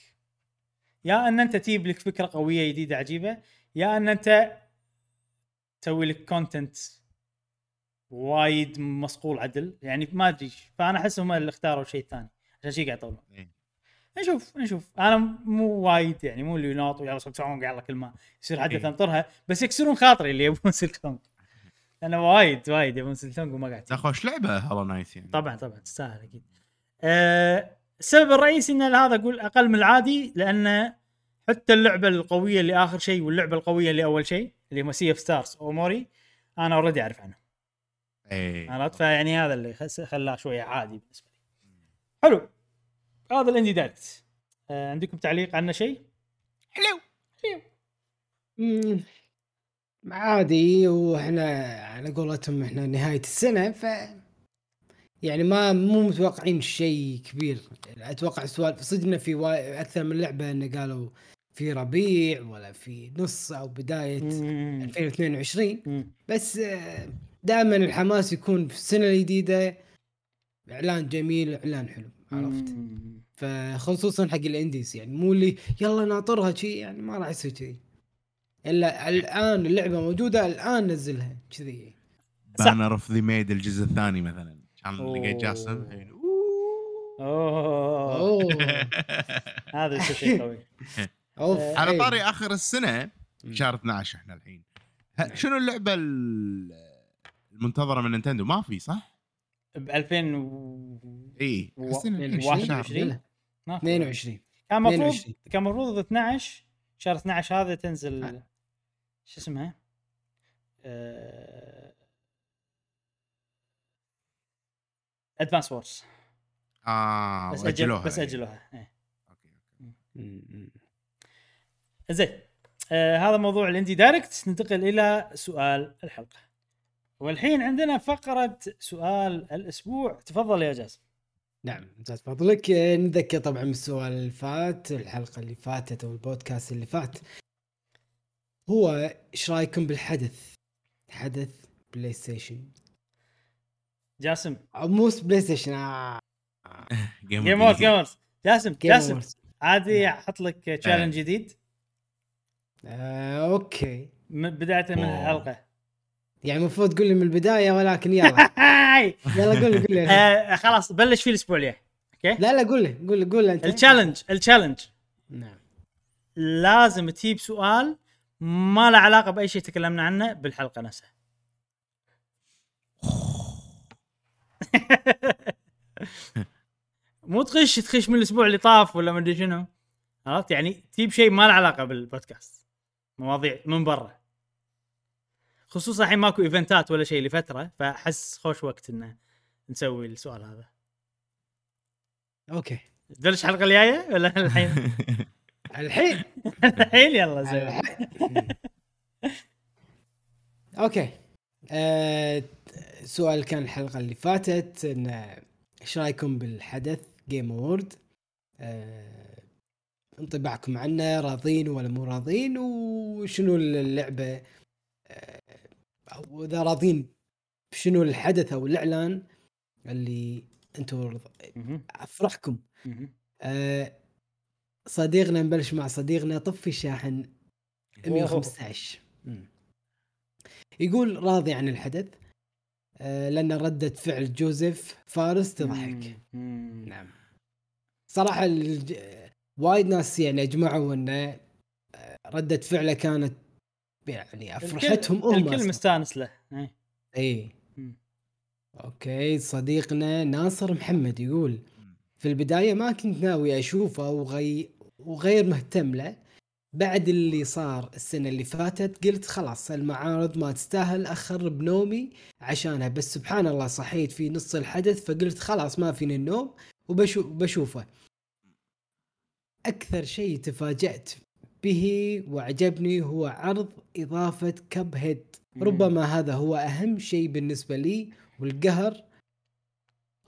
يا أن أنت تجيب لك فكرة قوية جديدة عجيبة يا أن أنت تسوي لك content وايد مصقول عدل يعني ما أدري فأنا أحس هم اللي اختاروا الشيء الثاني عشان شيء قاعد يطولون إيه. نشوف نشوف. أنا مو وايد يعني مو اللي يناط ويلا Song يلا كل ما يصير حدث إيه. انطرها بس يكسرون خاطري اللي يبون Silksong أنا وايد وايد يبون Silksong وما قاعد لا خوش لعبة Hollow Knight يعني؟ طبعا طبعا. تستاهل أكيد. أه السبب الرئيسي إن هذا أقول أقل من العادي لأن حتى اللعبة القوية اللي آخر شيء واللعبة القوية اللي أول شيء اللي هم سي اف ستارز أو موري أنا اوريدي أعرف عنها اي عرفت؟ فيعني هذا اللي خلاه شوية عادي بالنسبة لي. حلو. هذا الاندي دايركت أه عندكم تعليق عنه شيء؟ حلو. مم. عادي وإحنا على قولتهم إحنا نهاية السنة ف يعني ما مو متوقعين شيء كبير. أتوقع سؤال صدق إنه في واي... أكثر من لعبة انه قالوا في ربيع ولا في نص أو بداية 2022 مم. بس دائما الحماس يكون في السنة الجديدة. إعلان جميل إعلان حلو. عرفت. فخصوصا حق ال indies يعني مو اللي يلا ناطرها شي يعني ما راح يصير كذي إلا الآن اللعبة موجودة الآن نزلها كذي. Banner of the Maid الجزء الثاني مثلا كان لقيت جاسم أوه. أوه هذا شيء قوي أوف آه، على. طاري آخر السنة. شهر 12 إحنا الحين شنو اللعبة ال- المنتظرة من نينتندو ما في صح؟ ب 2000 و... إي و- أحس إن الحين 21. شهر. 21. لا، ما في. 22 كان المفروض 22. كان المفروض 12 شهر 12 هذا تنزل آه. شو اسمها؟ آه، Advance Wars آه بس أجل وأجلوها. بس أجلوها إيه. أوكي، أوكي. مم. زين آه هذا موضوع ال Indie Direct ننتقل إلى سؤال الحلقة والحين عندنا فقرة سؤال الأسبوع. تفضل يا جاسم. نعم زاد فضلك. آه، نذكر طبعا بالسؤال اللي فات الحلقة اللي فاتت أو البودكاست اللي فات. هو إيش رأيكم بالحدث؟ حدث بلاي ستيشن جاسم. أو مو بلاي ستيشن آه. Game Awards Game Awards جاسم جاسم. عادي نعم. أحط لك challenge جديد؟ آه، okay. من بداية من. الحلقة. يعني المفروض تقول لي من البداية ولكن يلا. يلا قول لي قول لي. آه، خلاص بلش فيه الأسبوع الجاي. okay؟ لا لا قول لي قول لي قول لي أنت. ال challenge التشالنج نعم. لازم تجيب سؤال ما له علاقة بأي شيء تكلمنا عنه بالحلقة نفسها. مو تخش تخش من الأسبوع اللي طاف ولا ما أدري شنو. عرفت؟ يعني تجيب شيء ما له علاقة بالبودكاست. مواضيع من برا. خصوصا الحين ماكو إيفنتات ولا شيء لفترة فأحس خوش وقت إنه نسوي السؤال هذا. okay. تبلش الحلقة الجاية ولا الحين؟ الحين. الحين يلا زين. okay. آه، سؤال كان الحلقة اللي فاتت إن إيش رأيكم بالحدث Game Award آه، انطباعكم عنه راضين ولا مو راضين؟ وشنو اللعبة؟ آه، أو اذا راضين شنو الحدث أو الإعلان اللي أنتم. أفرحكم. آه، صديقنا نبلش مع صديقنا طفي شاحن 115 مم. يقول راضي عن الحدث آه، لأن ردة فعل جوزيف فارس تضحك. نعم صراحة الج... وايد ناس يعني أجمعوا إن آه، ردة فعله كانت يعني أفرحتهم الكل, هم الكل أصلاً. مستانس له إيه. إي. okay صديقنا ناصر محمد يقول في البداية ما كنت ناوي أشوفه وغي... وغير مهتم له بعد اللي صار السنة اللي فاتت قلت خلاص المعارض ما تستاهل اخرب نومي عشانها بس سبحان الله صحيت في نص الحدث فقلت خلاص ما فيني النوم وبشوفه أكثر شيء تفاجأت به وعجبني هو عرض إضافة Cuphead. ربما هذا هو أهم شيء بالنسبة لي والقهر.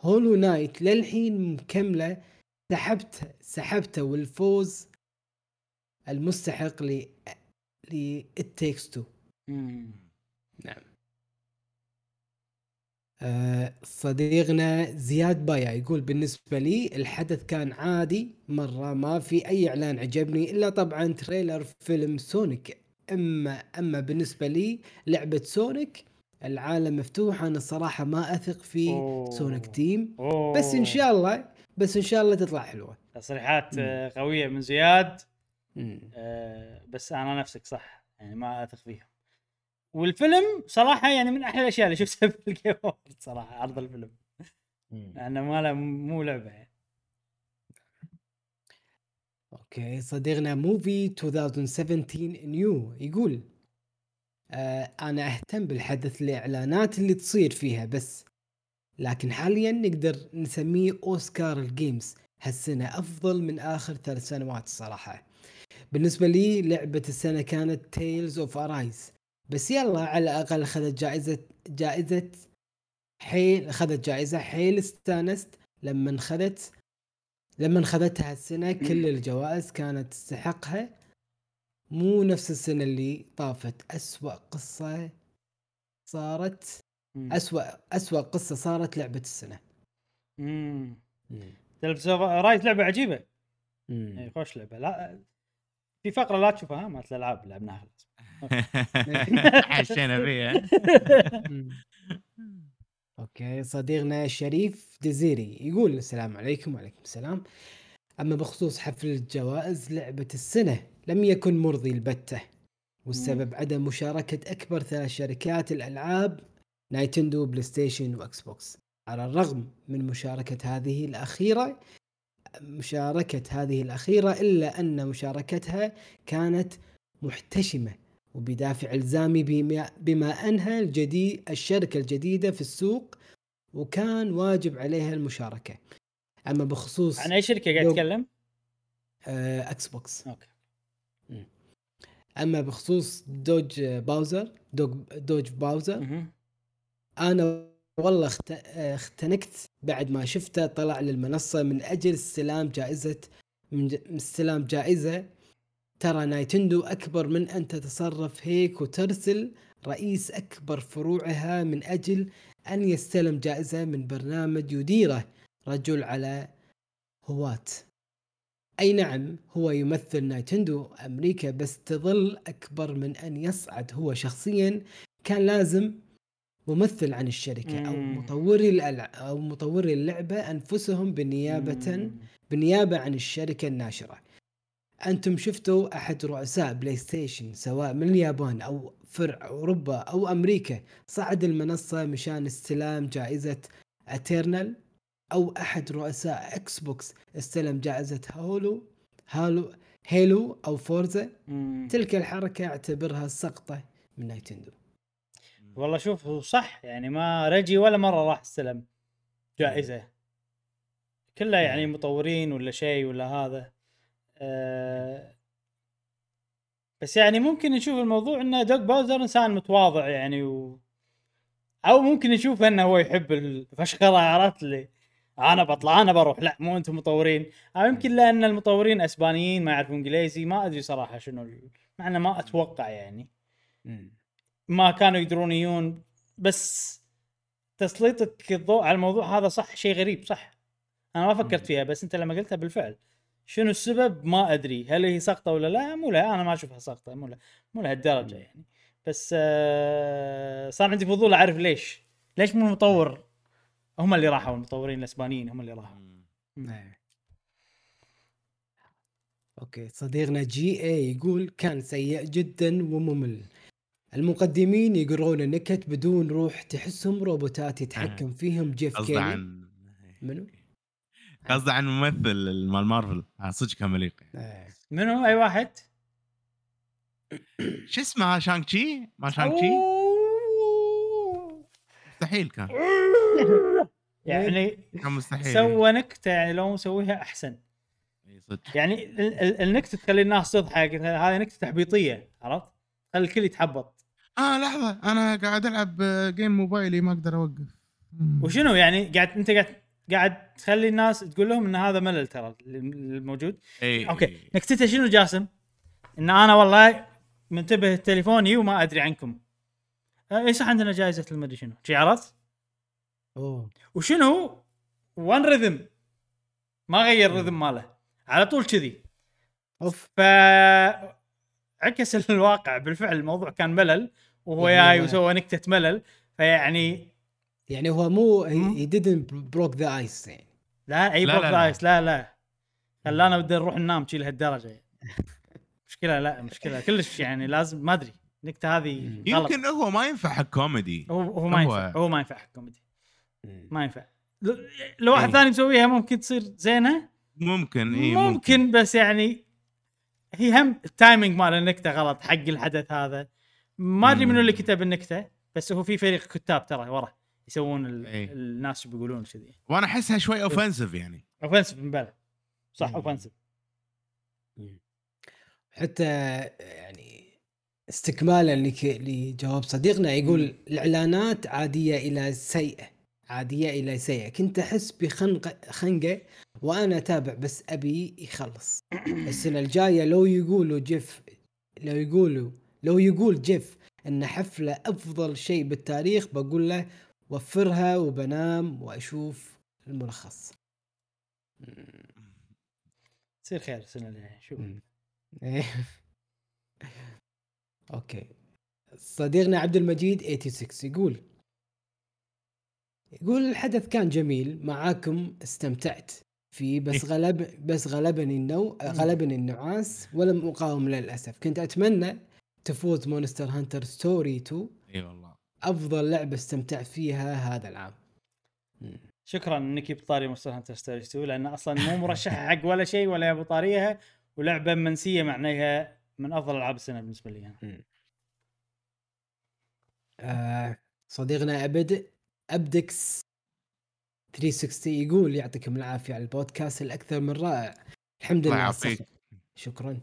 Hollow Knight للحين مكملة. سحبت سحبته والفوز المستحق ل ل It Takes Two. مم. نعم. صديقنا زياد بايا يقول بالنسبة لي الحدث كان عادي مرة ما في أي إعلان عجبني إلا طبعا trailer فيلم سونيك أما أما بالنسبة لي لعبة سونيك العالم مفتوح أنا الصراحة ما أثق في أوه. Sonic Team أوه. بس إن شاء الله بس إن شاء الله تطلع حلوة تصريحات. آه، قوية من زياد. آه، بس أنا نفسك صح يعني ما أثق فيهم والفيلم صراحة يعني من أحلى الأشياء اللي شفتها في ال Game Award صراحة عرض الفيلم. لأنه ما له مو لعبة يعني. okay صديقنا موفي 2017 new يقول آه أنا أهتم بالحدث الإعلانات اللي تصير فيها بس لكن حاليا نقدر نسميه اوسكار ال games هالسنة أفضل من آخر ثلاث سنوات الصراحه بالنسبة لي لعبة السنة كانت Tales of Arise بس يلا على الأقل اخذت جائزة جائزة حيل اخذت جائزة حيل استانست لما اخذت لما اخذتها السنة كل الجوائز كانت تستحقها. مو نفس السنة اللي طافت أسوأ قصة صارت. أسوأ أسوأ قصة صارت لعبة السنة. مم. تلفز رايت لعبة عجيبة. مم. إيه، خوش لعبة. لا في فقرة لا تشوفها ها مالت الألعاب لعبناها. خلاص حشينا فيها. okay صديقنا شريف دزيري يقول السلام عليكم وعليكم السلام. أما بخصوص حفل الجوائز لعبة السنة لم يكن مرضي البتة والسبب عدم مشاركة أكبر ثلاث شركات الألعاب نايتندو بلاي ستيشن وإكس بوكس. على الرغم من مشاركة هذه الأخيرة مشاركة هذه الأخيرة إلا أن مشاركتها كانت محتشمة. وبدافع الزامي بما, انها الجديد الشركة الجديدة في السوق وكان واجب عليها المشاركة أما بخصوص عن أي شركة قاعد تتكلم؟ آه إكس بوكس okay أما بخصوص Doug Bowser Doug, Doug Bowser مهم. أنا والله اخت- اختنقت بعد ما شفته طلع للمنصة من أجل استلام جائزة من استلام جائزة ترى نينتندو أكبر من أن تتصرف هيك وترسل رئيس أكبر فروعها من أجل أن يستلم جائزة من برنامج يديره رجل على هواه أي نعم هو يمثل نينتندو. أمريكا بس تظل أكبر من أن يصعد. هو شخصيا كان لازم ممثل عن الشركة أو. مطوري الألع... أو مطوري اللعبة أنفسهم بالنيابة بالنيابة عن الشركة الناشرة. أنتم شفتوا أحد رؤساء بلاي ستيشن سواء من اليابان أو فرع أوروبا أو أمريكا صعد المنصة مشان استلام جائزة Returnal أو أحد رؤساء إكس بوكس استلم جائزة Halo Halo Halo أو Forza؟ مم. تلك الحركة اعتبرها سقطة من نينتندو. والله شوف هو صح يعني ما ريجي ولا مرة راح استلم جائزة. كلها يعني مطورين ولا شيء ولا هذا. أه بس يعني ممكن نشوف الموضوع انه دوغ باوزر إنسان متواضع يعني و... أو ممكن نشوف إنه هو يحب الفشخرة عرفت لي أنا بطلع أنا بروح. لا مو أنتم مطورين. أو يمكن لأن المطورين أسبانيين ما يعرفون إنجليزي ما أدري صراحة شنو مع إنه ما أتوقع يعني. ما كانوا يقدرون يجون بس تسليطك الضوء على الموضوع هذا صح شيء غريب صح؟ أنا ما فكرت فيها بس أنت لما قلتها بالفعل. شنو السبب؟ ما أدري. هل هي سقطة ولا لا؟ مو لا أنا ما أشوفها سقطة. مو لا مو لهالدرجه يعني. بس آه صار عندي فضول أعرف ليش. ليش مو المطور؟ هم اللي راحوا. المطورين الأسبانيين هم اللي راحوا. إيه. أوكي. صديقنا جي اي يقول كان سيء جدا وممل. المقدمين يقرون النكت بدون روح تحسهم روبوتات يتحكم فيهم. جيف كيلي. منو؟ قصده عن ممثل مال مارفل. آه، صدق كان مليق إيه. منو؟ أي واحد؟ شو اسمه؟ شانغ تشي؟ ما شانغ تشي. مستحيل كان. يعني كان مستحيل سوى نكتة يعني لو مسويها أحسن. إي صدق. يعني ال- ال- النكتة تخلي الناس تضحك. هذه نكتة تحبيطية عرفت؟ خلي الكل يتحبط. آه لحظة. أنا قاعد ألعب آه، game موبايلي ما أقدر أوقف. وشنو يعني؟ قاعد أنت قاعد قاعد تخلي الناس تقول لهم إن هذا ملل ترى الموجود. إي، أوكي. نكتته شنو جاسم؟ إن أنا والله منتبه تليفوني وما أدري عنكم. آه، اي صح عندنا جائزة المدري شنو؟ شي عرفت؟ أوه. وشنو؟ one rhythm ما غير ال rhythm ماله. على طول كذي. أوف. ف عكس الواقع بالفعل الموضوع كان ملل وهو جاي هو- وسوى نكتة ملل. فيعني يعني هو مو. هي didn't broke the ice يعني. لا اي broke لا. ال ice لا. لا خلانا بدنا نروح ننام شي لهالدرجة. يعني. مشكلة لا مشكلة. كلش يعني لازم ما أدري. النكته هذه غلط. يمكن هو ما ينفع حق كوميدي. هو هو ما ينفع هو ما ينفع حق كوميدي. ما ينفع. لو- واحد. ثاني مسويها ممكن تصير زينة؟ ممكن اي ممكن, ممكن بس يعني هي هم ال timing مال النكتة غلط حق الحدث هذا. ما أدري منو اللي. كتب النكتة بس هو في فريق كتاب ترى ورا. يسوون ال... إيه. الناس شو بيقولون كذي وأنا أحسها شوي offensive يعني. offensive من بالك صح. offensive حتى يعني استكمالا لك- لجواب صديقنا يقول مم. الاعلانات عادية إلى سيئه عادية إلى سيئه كنت أحس بخنقه خنقة وأنا أتابع بس أبي يخلص. السنة الجاية لو يقولوا جيف لو يقولوا لو يقول جيف إن حفلة أفضل شيء بالتاريخ بقول له وفرها وبنام وأشوف الملخص. تصير خير السنة الجايه شوف. إيه. أوكي. صديقنا عبد المجيد 86 يقول يقول الحدث كان جميل معاكم استمتعت فيه بس غلب بس غلبني النو غلبني النعاس ولم أقاوم للأسف. كنت أتمنى تفوز Monster Hunter Story 2 إي والله. أفضل لعبة استمتعت فيها هذا العام. شكرا إنك جبت طاري Monster Hunter Story 2 لأن أصلا مو مرشحه حق ولا شيء ولا ابو طاريها ولعبة منسية معناها من أفضل ألعاب السنة بالنسبة لي أنا. آه صديقنا أبد أبدكس 360 يقول يعطيكم العافية على البودكاست الأكثر من رائع. الحمد الله لله. يعافيك. سقف شكرا.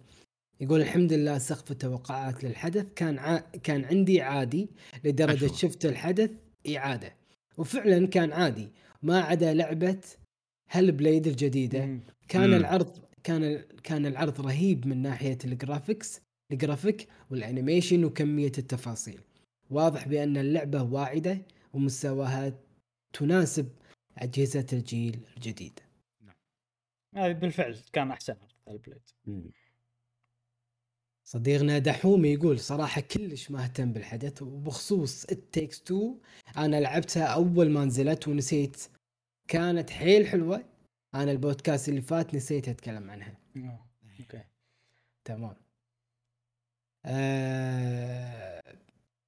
يقول الحمد لله سقف التوقعات للحدث. كان ع... كان عندي عادي لدرجة أشوف. شفت الحدث إعادة. وفعلا كان عادي. ما عدا لعبة Hellblade الجديدة. مم. كان مم. العرض كان كان العرض رهيب من ناحية ال graphics ال graphic وال animation وكمية التفاصيل. واضح بأن اللعبة واعدة ومستواها تناسب أجهزة الجيل الجديد. هذه بالفعل كان أحسن ال Blade صديقنا دحوم يقول صراحة كلش ما اهتم بالحدث وبخصوص It Takes Two أنا لعبتها أول ما نزلت ونسيت. كانت حيل حلوة. أنا البودكاست اللي فات نسيت أتكلم عنها. آه، أوكي. تمام. آه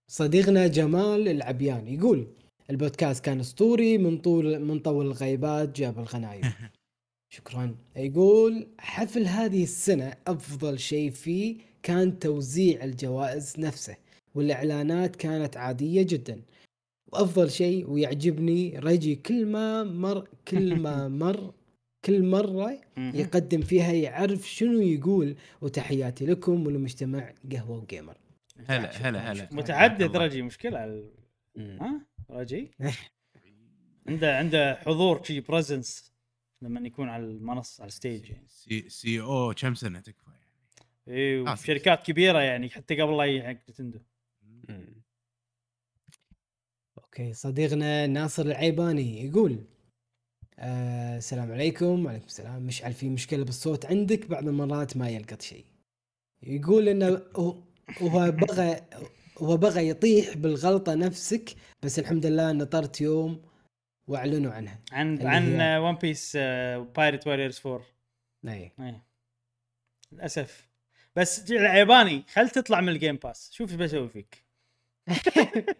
صديقنا جمال العبيان يقول البودكاست كان أسطوري من طول من طول الغيبات جاب الغنايم شكرا. يقول حفل هذه السنة أفضل شيء فيه كان توزيع الجوائز نفسه والإعلانات كانت عادية جدا. وأفضل شيء ويعجبني ريجي كل ما مر كل ما مر كل مرة. يقدم فيها يعرف شنو يقول. وتحياتي لكم ولمجتمع قهوة وجيمر. هلا هلا هلا. متعدد ريجي مشكلة ال- مم. ها؟ رجي عنده عنده حضور شي presence لما يكون على المنصه على ال stage يعني. سي, CEO كم سنة تكفى اي آه. وفي شركات كبيرة يعني حتى قبل لا يجي حق نتندو. okay صديقنا ناصر العيباني يقول آه السلام عليكم وعليكم السلام. مشعل في مشكلة بالصوت عندك؟ بعض المرات ما يلقط شيء. يقول إنه هو- هو بغى هو بغى يطيح بالغلطة نفسك بس الحمد لله نطرت يوم وأعلنوا عنها. عن عن One Piece Pirate Warriors 4 اي اي للأسف. بس العيباني خل تطلع من ال Game Pass شوف إيش بسوي فيك.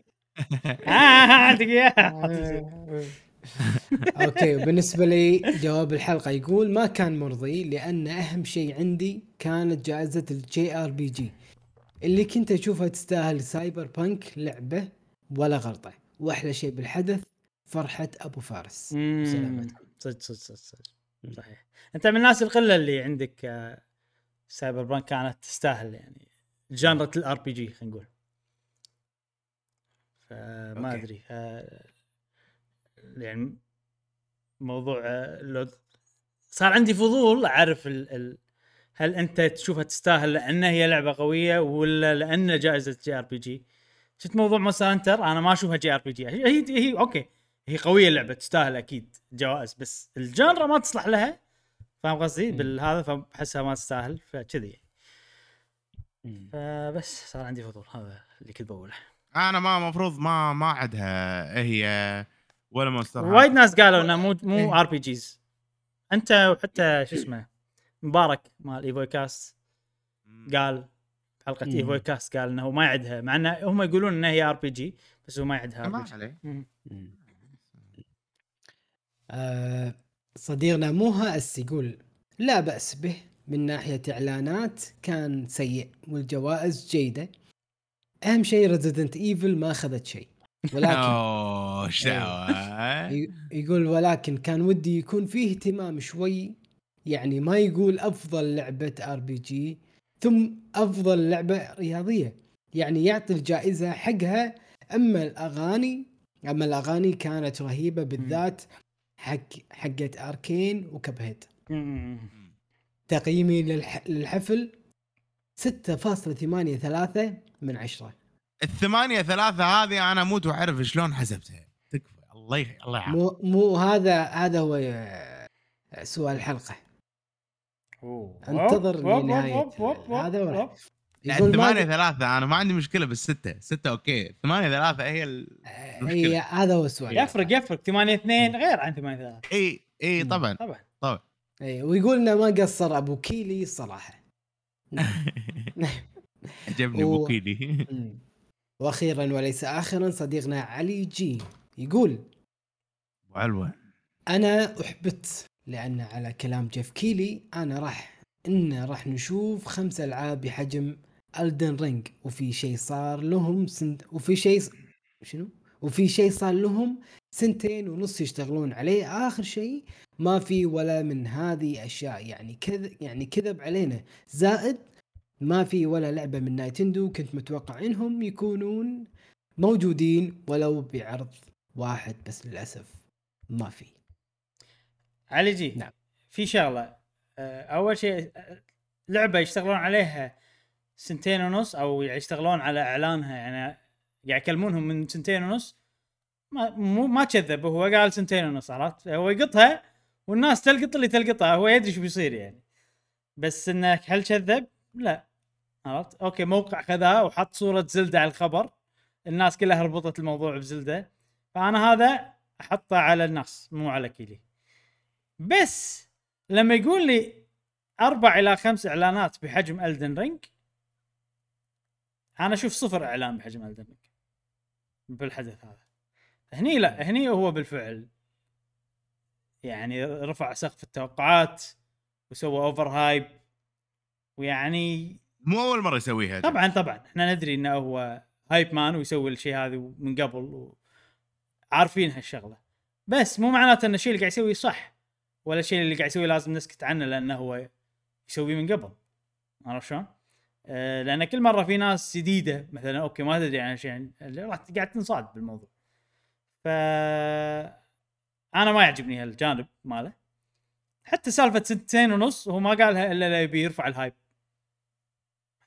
آه، عندك اياها okay بالنسبة لي جواب الحلقة يقول ما كان مرضي لأن أهم شيء عندي كانت جائزة ال JRPG اللي كنت أشوفها تستاهل Cyberpunk لعبة ولا غلطه وأحلى شيء بالحدث فرحة أبو فارس. سلامتكم. صدق صدق صدق صدق. صحيح. أنت من الناس القلة اللي عندك آه، Cyberpunk كانت تستاهل يعني. genre ة ال RPG خلينا نقول. فما okay. أدري آه، يعني موضوع آه، لو صار عندي فضول أعرف ال ال هل أنت تشوفها تستاهل لأن هي لعبة قوية ولا لأن جائزة JRPG شفت موضوع Monster Hunter أنا ما أشوفها JRPG هي هي, هي okay. هي قوية اللعبة تستاهل أكيد جوائز بس ال genre ما تصلح لها. فاهم قصدي. بالهذا فاحسها ما تستاهل فكذي. فبس صار عندي فضول هذا اللي كنت بقوله أنا ما المفروض ما ما عندها هي ولا Monster وايد ناس قالوا إنه مو مو. RPGs أنت وحتى شو اسمه مبارك مال ايفوي cast قال حلقة. ايفوي cast قال إنه ما يعدها مع إنه هم يقولون انها هي RPG بس هو ما يعدها ما عليه. آه صديقنا موها S يقول لا بأس به من ناحية إعلانات كان سيء والجوائز جيدة. أهم شيء Resident Evil ما أخذت شيء. ولكن دعوه ي- يقول ولكن كان ودي يكون فيه اهتمام شوي. يعني ما يقول أفضل لعبة RPG ثم أفضل لعبة رياضية. يعني يعطي الجائزة حقها أما الأغاني أما الأغاني كانت رهيبة بالذات. حق حقت Arcane و Cuphead مم. تقييمي للح... للحفل 6.83 من عشرة. الثمانية ثلاثة هذه أنا أموت وأعرف شلون حسبتها. تكفى. الله يح... الله يعافيك مو مو هذا هذا هو آه، سؤال الحلقة. أوه. انتظر لنهاية هذا أوب. لا الثمانية ثلاثة أنا ما عندي مشكلة بالستة. ستة okay. ثمانية ثلاثة هي ال... هي هذا هو السؤال. يفرق يفرق. 8 2 غير عن 8 3 إي إي مم. طبعا. طبعا. طبعا. إي ويقول إنه ما قصر أبو كيلي الصراحه عجبني و- بوكيلي مم. وأخيرا وليس اخرا صديقنا علي G يقول وعلوة. أنا أحبط لأن على كلام جيف كيلي أنا راح إن راح نشوف خمس ألعاب بحجم Elden Ring وفي شيء صار لهم سنت وفي شيء شنو؟ وفي شيء صار لهم سنتين ونص يشتغلون عليه. آخر شيء ما في ولا من هذه أشياء. يعني كذب يعني كذب علينا. زائد ما في ولا لعبة من Nintendo كنت متوقع إنهم يكونون موجودين ولو بعرض واحد بس للأسف ما في. علي G نعم. في شغلة. أول شيء لعبة يشتغلون عليها سنتين ونص أو يشتغلون على إعلانها يعني قاعد يكلمونهم من سنتين ونص. ما مو ما كذب هو قال سنتين ونص عرفت؟ هو يقطها والناس تلقط اللي تلقطها هو يدري شو بيصير يعني. بس إنك هل كذب؟ لا عرفت؟ okay موقع خذها وحط صورة Zelda على الخبر. الناس كلها ربطت الموضوع ب Zelda. فأنا هذا أحطه على الناس مو على كيلي بس لما يقول لي أربع إلى خمس إعلانات بحجم Elden Ring أنا أشوف صفر اعلان بحجم Elden Ring بالحدث هذا. هني لا هني هو بالفعل. يعني رفع سقف التوقعات وسوى over hype ويعني مو أول مرة يسويها طبعا طبعا. إحنا ندري إنه هو hype man ويسوي الشيء هذا من قبل عارفين هالشغلة. بس مو معناته إن الشيء اللي قاعد يسويه صح. ولا الشيء اللي قاعد يسويه لازم نسكت عنه لأنه هو يسويه من قبل. عرفت شلون؟ آه لأن كل مرة في ناس جديدة مثلا okay ما تدري عن شيء اللي راح قاعد تنصاد بالموضوع. ف أنا ما يعجبني هالجانب ماله. حتى سالفة سنتين ونص هو ما قالها إلا لا يبي يرفع ال hype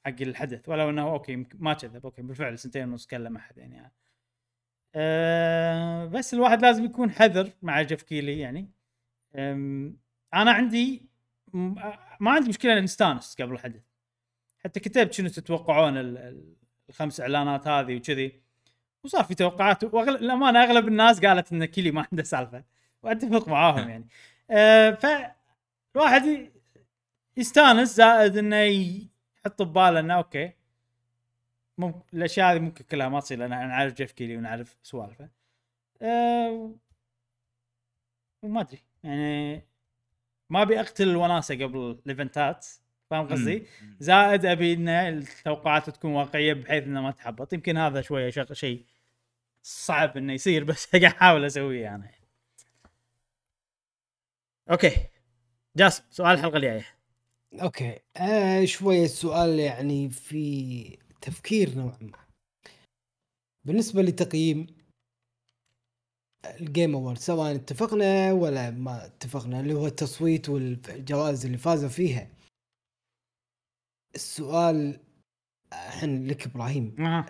حق الحدث ولو إنه okay ما كذب okay بالفعل سنتين ونص كلم أحد يعني. أه بس الواحد لازم يكون حذر مع جيف كيلي يعني. أنا عندي ما عندي مشكلة نستانس قبل الحدث. حتى كتبت شنو تتوقعون ال- ال- الخمس إعلانات هذه وكذي. وصار في توقعات. واغلب الامانه أغلب الناس قالت إن كيلي ما عنده سالفة. وأتفق معاهم يعني. أه فالواحد يستانس زائد إنه يحط بباله إنه OK. ممكن الأشياء هذه ممكن كلها ما تصير لأن نعرف جيف كيلي ونعرف سوالفه. أه وما أدري. يعني ما أبي أقتل الوناسه قبل الإيفنتات. فاهم قصدي؟ زائد أبي إن التوقعات تكون واقعية بحيث إنه ما تحبط. يمكن هذا شوية شغ- شيء صعب إنه يصير بس قاعد أحاول أسويه أنا OK. جاسم سؤال الحلقة الجاية. OK. آه شوية السؤال يعني في تفكير نوعا ما. بالنسبة لتقييم ال Game Award سواء اتفقنا ولا ما اتفقنا اللي هو التصويت والجوائز اللي فازوا فيها السؤال الحين لك إبراهيم أها.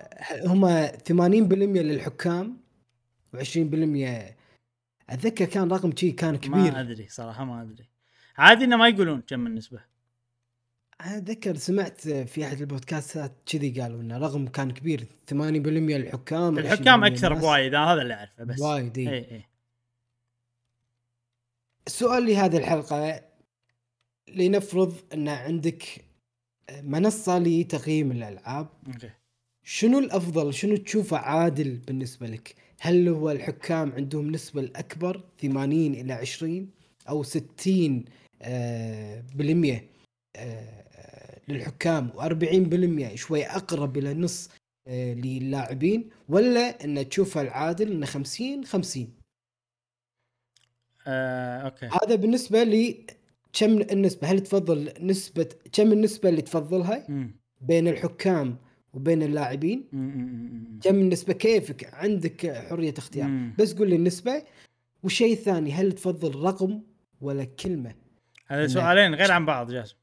هم 80% للحكام و20% أتذكر كان رقم شي كان ما كبير أدري صراحة ما أدري عادي إنه ما يقولون كم النسبة أتذكر سمعت في أحد البودكاستات كذي قالوا إنه رقم كان كبير 80% للحكام الحكام 20% أكثر. بوايد هذا اللي أعرفه بس وايد. اي اي السؤال لهذه الحلقة لنفرض إن عندك منصة لتقييم الألعاب. أوكي. شنو الأفضل؟ شنو تشوفه عادل بالنسبة لك؟ هل هو الحكام عندهم نسبة الأكبر 80 إلى 20 أو 60 آه، بالمية آه، للحكام و40% شوي أقرب إلى نص آه، للاعبين ولا إن تشوفها العادل إنه 50 50 آه، OK. هذا بالنسبة لي كم النسبة؟ هل تفضل نسبة كم النسبة اللي تفضلها. بين الحكام وبين اللاعبين. كم النسبة؟ كيفك؟ عندك حرية اختيار. بس قول لي النسبة. والشيء الثاني هل تفضل رقم ولا كلمة؟ هذا سؤالين غير عن بعض جاسم.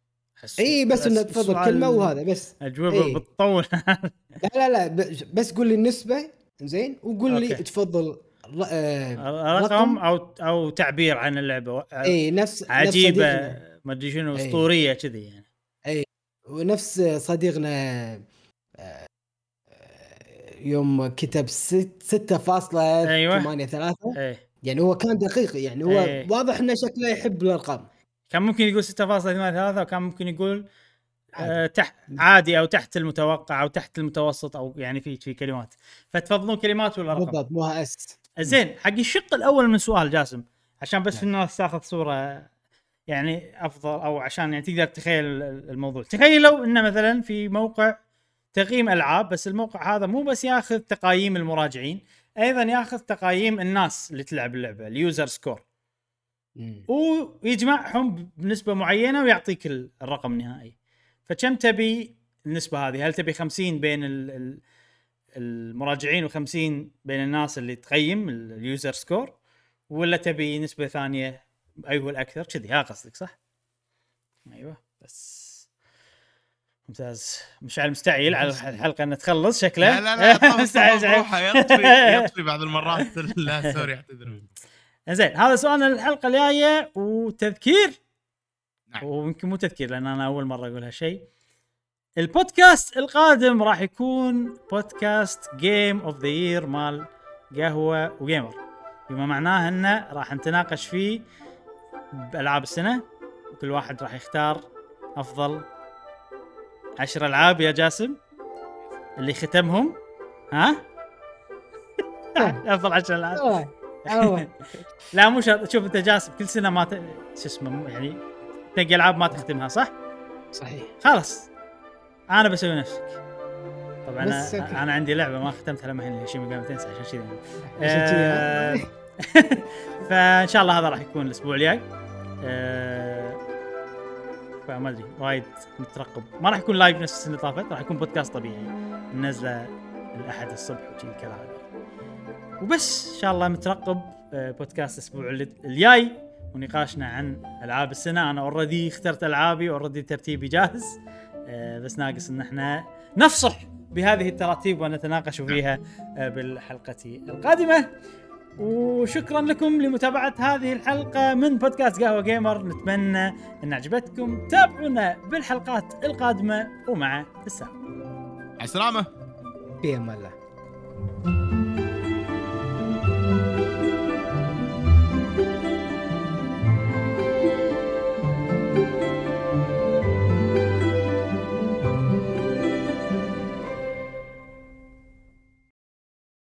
إي بس إنه تفضل كلمة وهذا بس. اجوبه إي. بتطول لا لا لا بس قول لي النسبة. زين وقول لي. تفضل آه رقم أو أو تعبير عن اللعبة. اي نفس عجيبة ما أدري شنو إي. أسطورية كذي يعني. ونفس صديقنا آه، آه، يوم كتب ست- 6.83 أيوة. إيه. يعني هو كان دقيق يعني هو إيه. واضح إنه شكله يحب الأرقام. كان ممكن يقول 6.83 وكان ممكن يقول عادي. آه تحت عادي أو تحت المتوقع أو تحت المتوسط أو يعني في في كلمات. فتفضلون كلمات ولا رقم؟ بالضبط مو اس زين حق الشق الأول من السؤال جاسم عشان بس نعم. الناس تاخذ صورة يعني أفضل أو عشان يعني تقدر تتخيل الموضوع. تخيلوا إنه مثلا في موقع تقييم ألعاب بس الموقع هذا مو بس ياخذ تقايم المراجعين أيضا ياخذ تقايم الناس اللي تلعب اللعبة ال user score. ويجمعهم بنسبة معينة ويعطيك ال- الرقم النهائي. فكم تبي النسبة هذه؟ هل تبي 50 بين ال- ال- المراجعين و50 بين الناس اللي تقيم ال- ال user score ولا تبي نسبة ثانية أيوه الاكثر كذي. ها قصدك صح؟ أيوه. بس. ممتاز. مشعل مستعجل على الحلقة إنها تخلص شكله. لا لا لا مستعجل. طبعاً روحه يطفي يطفي بعض المرات. لا sorry اعتذر زين هذا سؤالنا الحلقة الجاية وتذكير؟ نعم. ويمكن مو تذكير لأن أنا أول مرة أقول هالشيء. البودكاست القادم راح يكون بودكاست Game of the Year مال قهوة وجيمر. بما معناه إنه راح نتناقش فيه بألعاب السنة وكل واحد راح يختار أفضل عشر ألعاب يا جاسم اللي ختمهم. ها؟ أفضل عشر ألعاب. لا مو شرط. شوف أنت جاسم كل سنة ما ت... شو اسمه يعني تلقى ألعاب ما تختمها صح؟ صحيح. خلاص. أنا بسوي نفسك. طبعا بس أنا. أنا عندي لعبة ما ختمتها لما الحين هي Megami Tensei عشان كذي آه،؟ فإن شاء الله هذا راح يكون الأسبوع الجاي. آه، فما أدري وايد مترقب. ما راح يكون live نفس السنة اللي طافت راح يكون بودكاست طبيعي. ننزله الأحد الصبح وكذي كالعاده وبس إن شاء الله مترقب آه، بودكاست الأسبوع اللي- الجاي ونقاشنا عن ألعاب السنة. أنا already اخترت ألعابي already ترتيبي جاهز. آه، بس ناقص إن إحنا نفصح بهذه التراتيب ونتناقش فيها آه، بالحلقة القادمة. وشكرا لكم لمتابعة هذه الحلقة من بودكاست قهوة جيمر. نتمنى إن عجبتكم. تابعونا بالحلقات القادمة ومع السلامة. على السلامة. في أمان الله.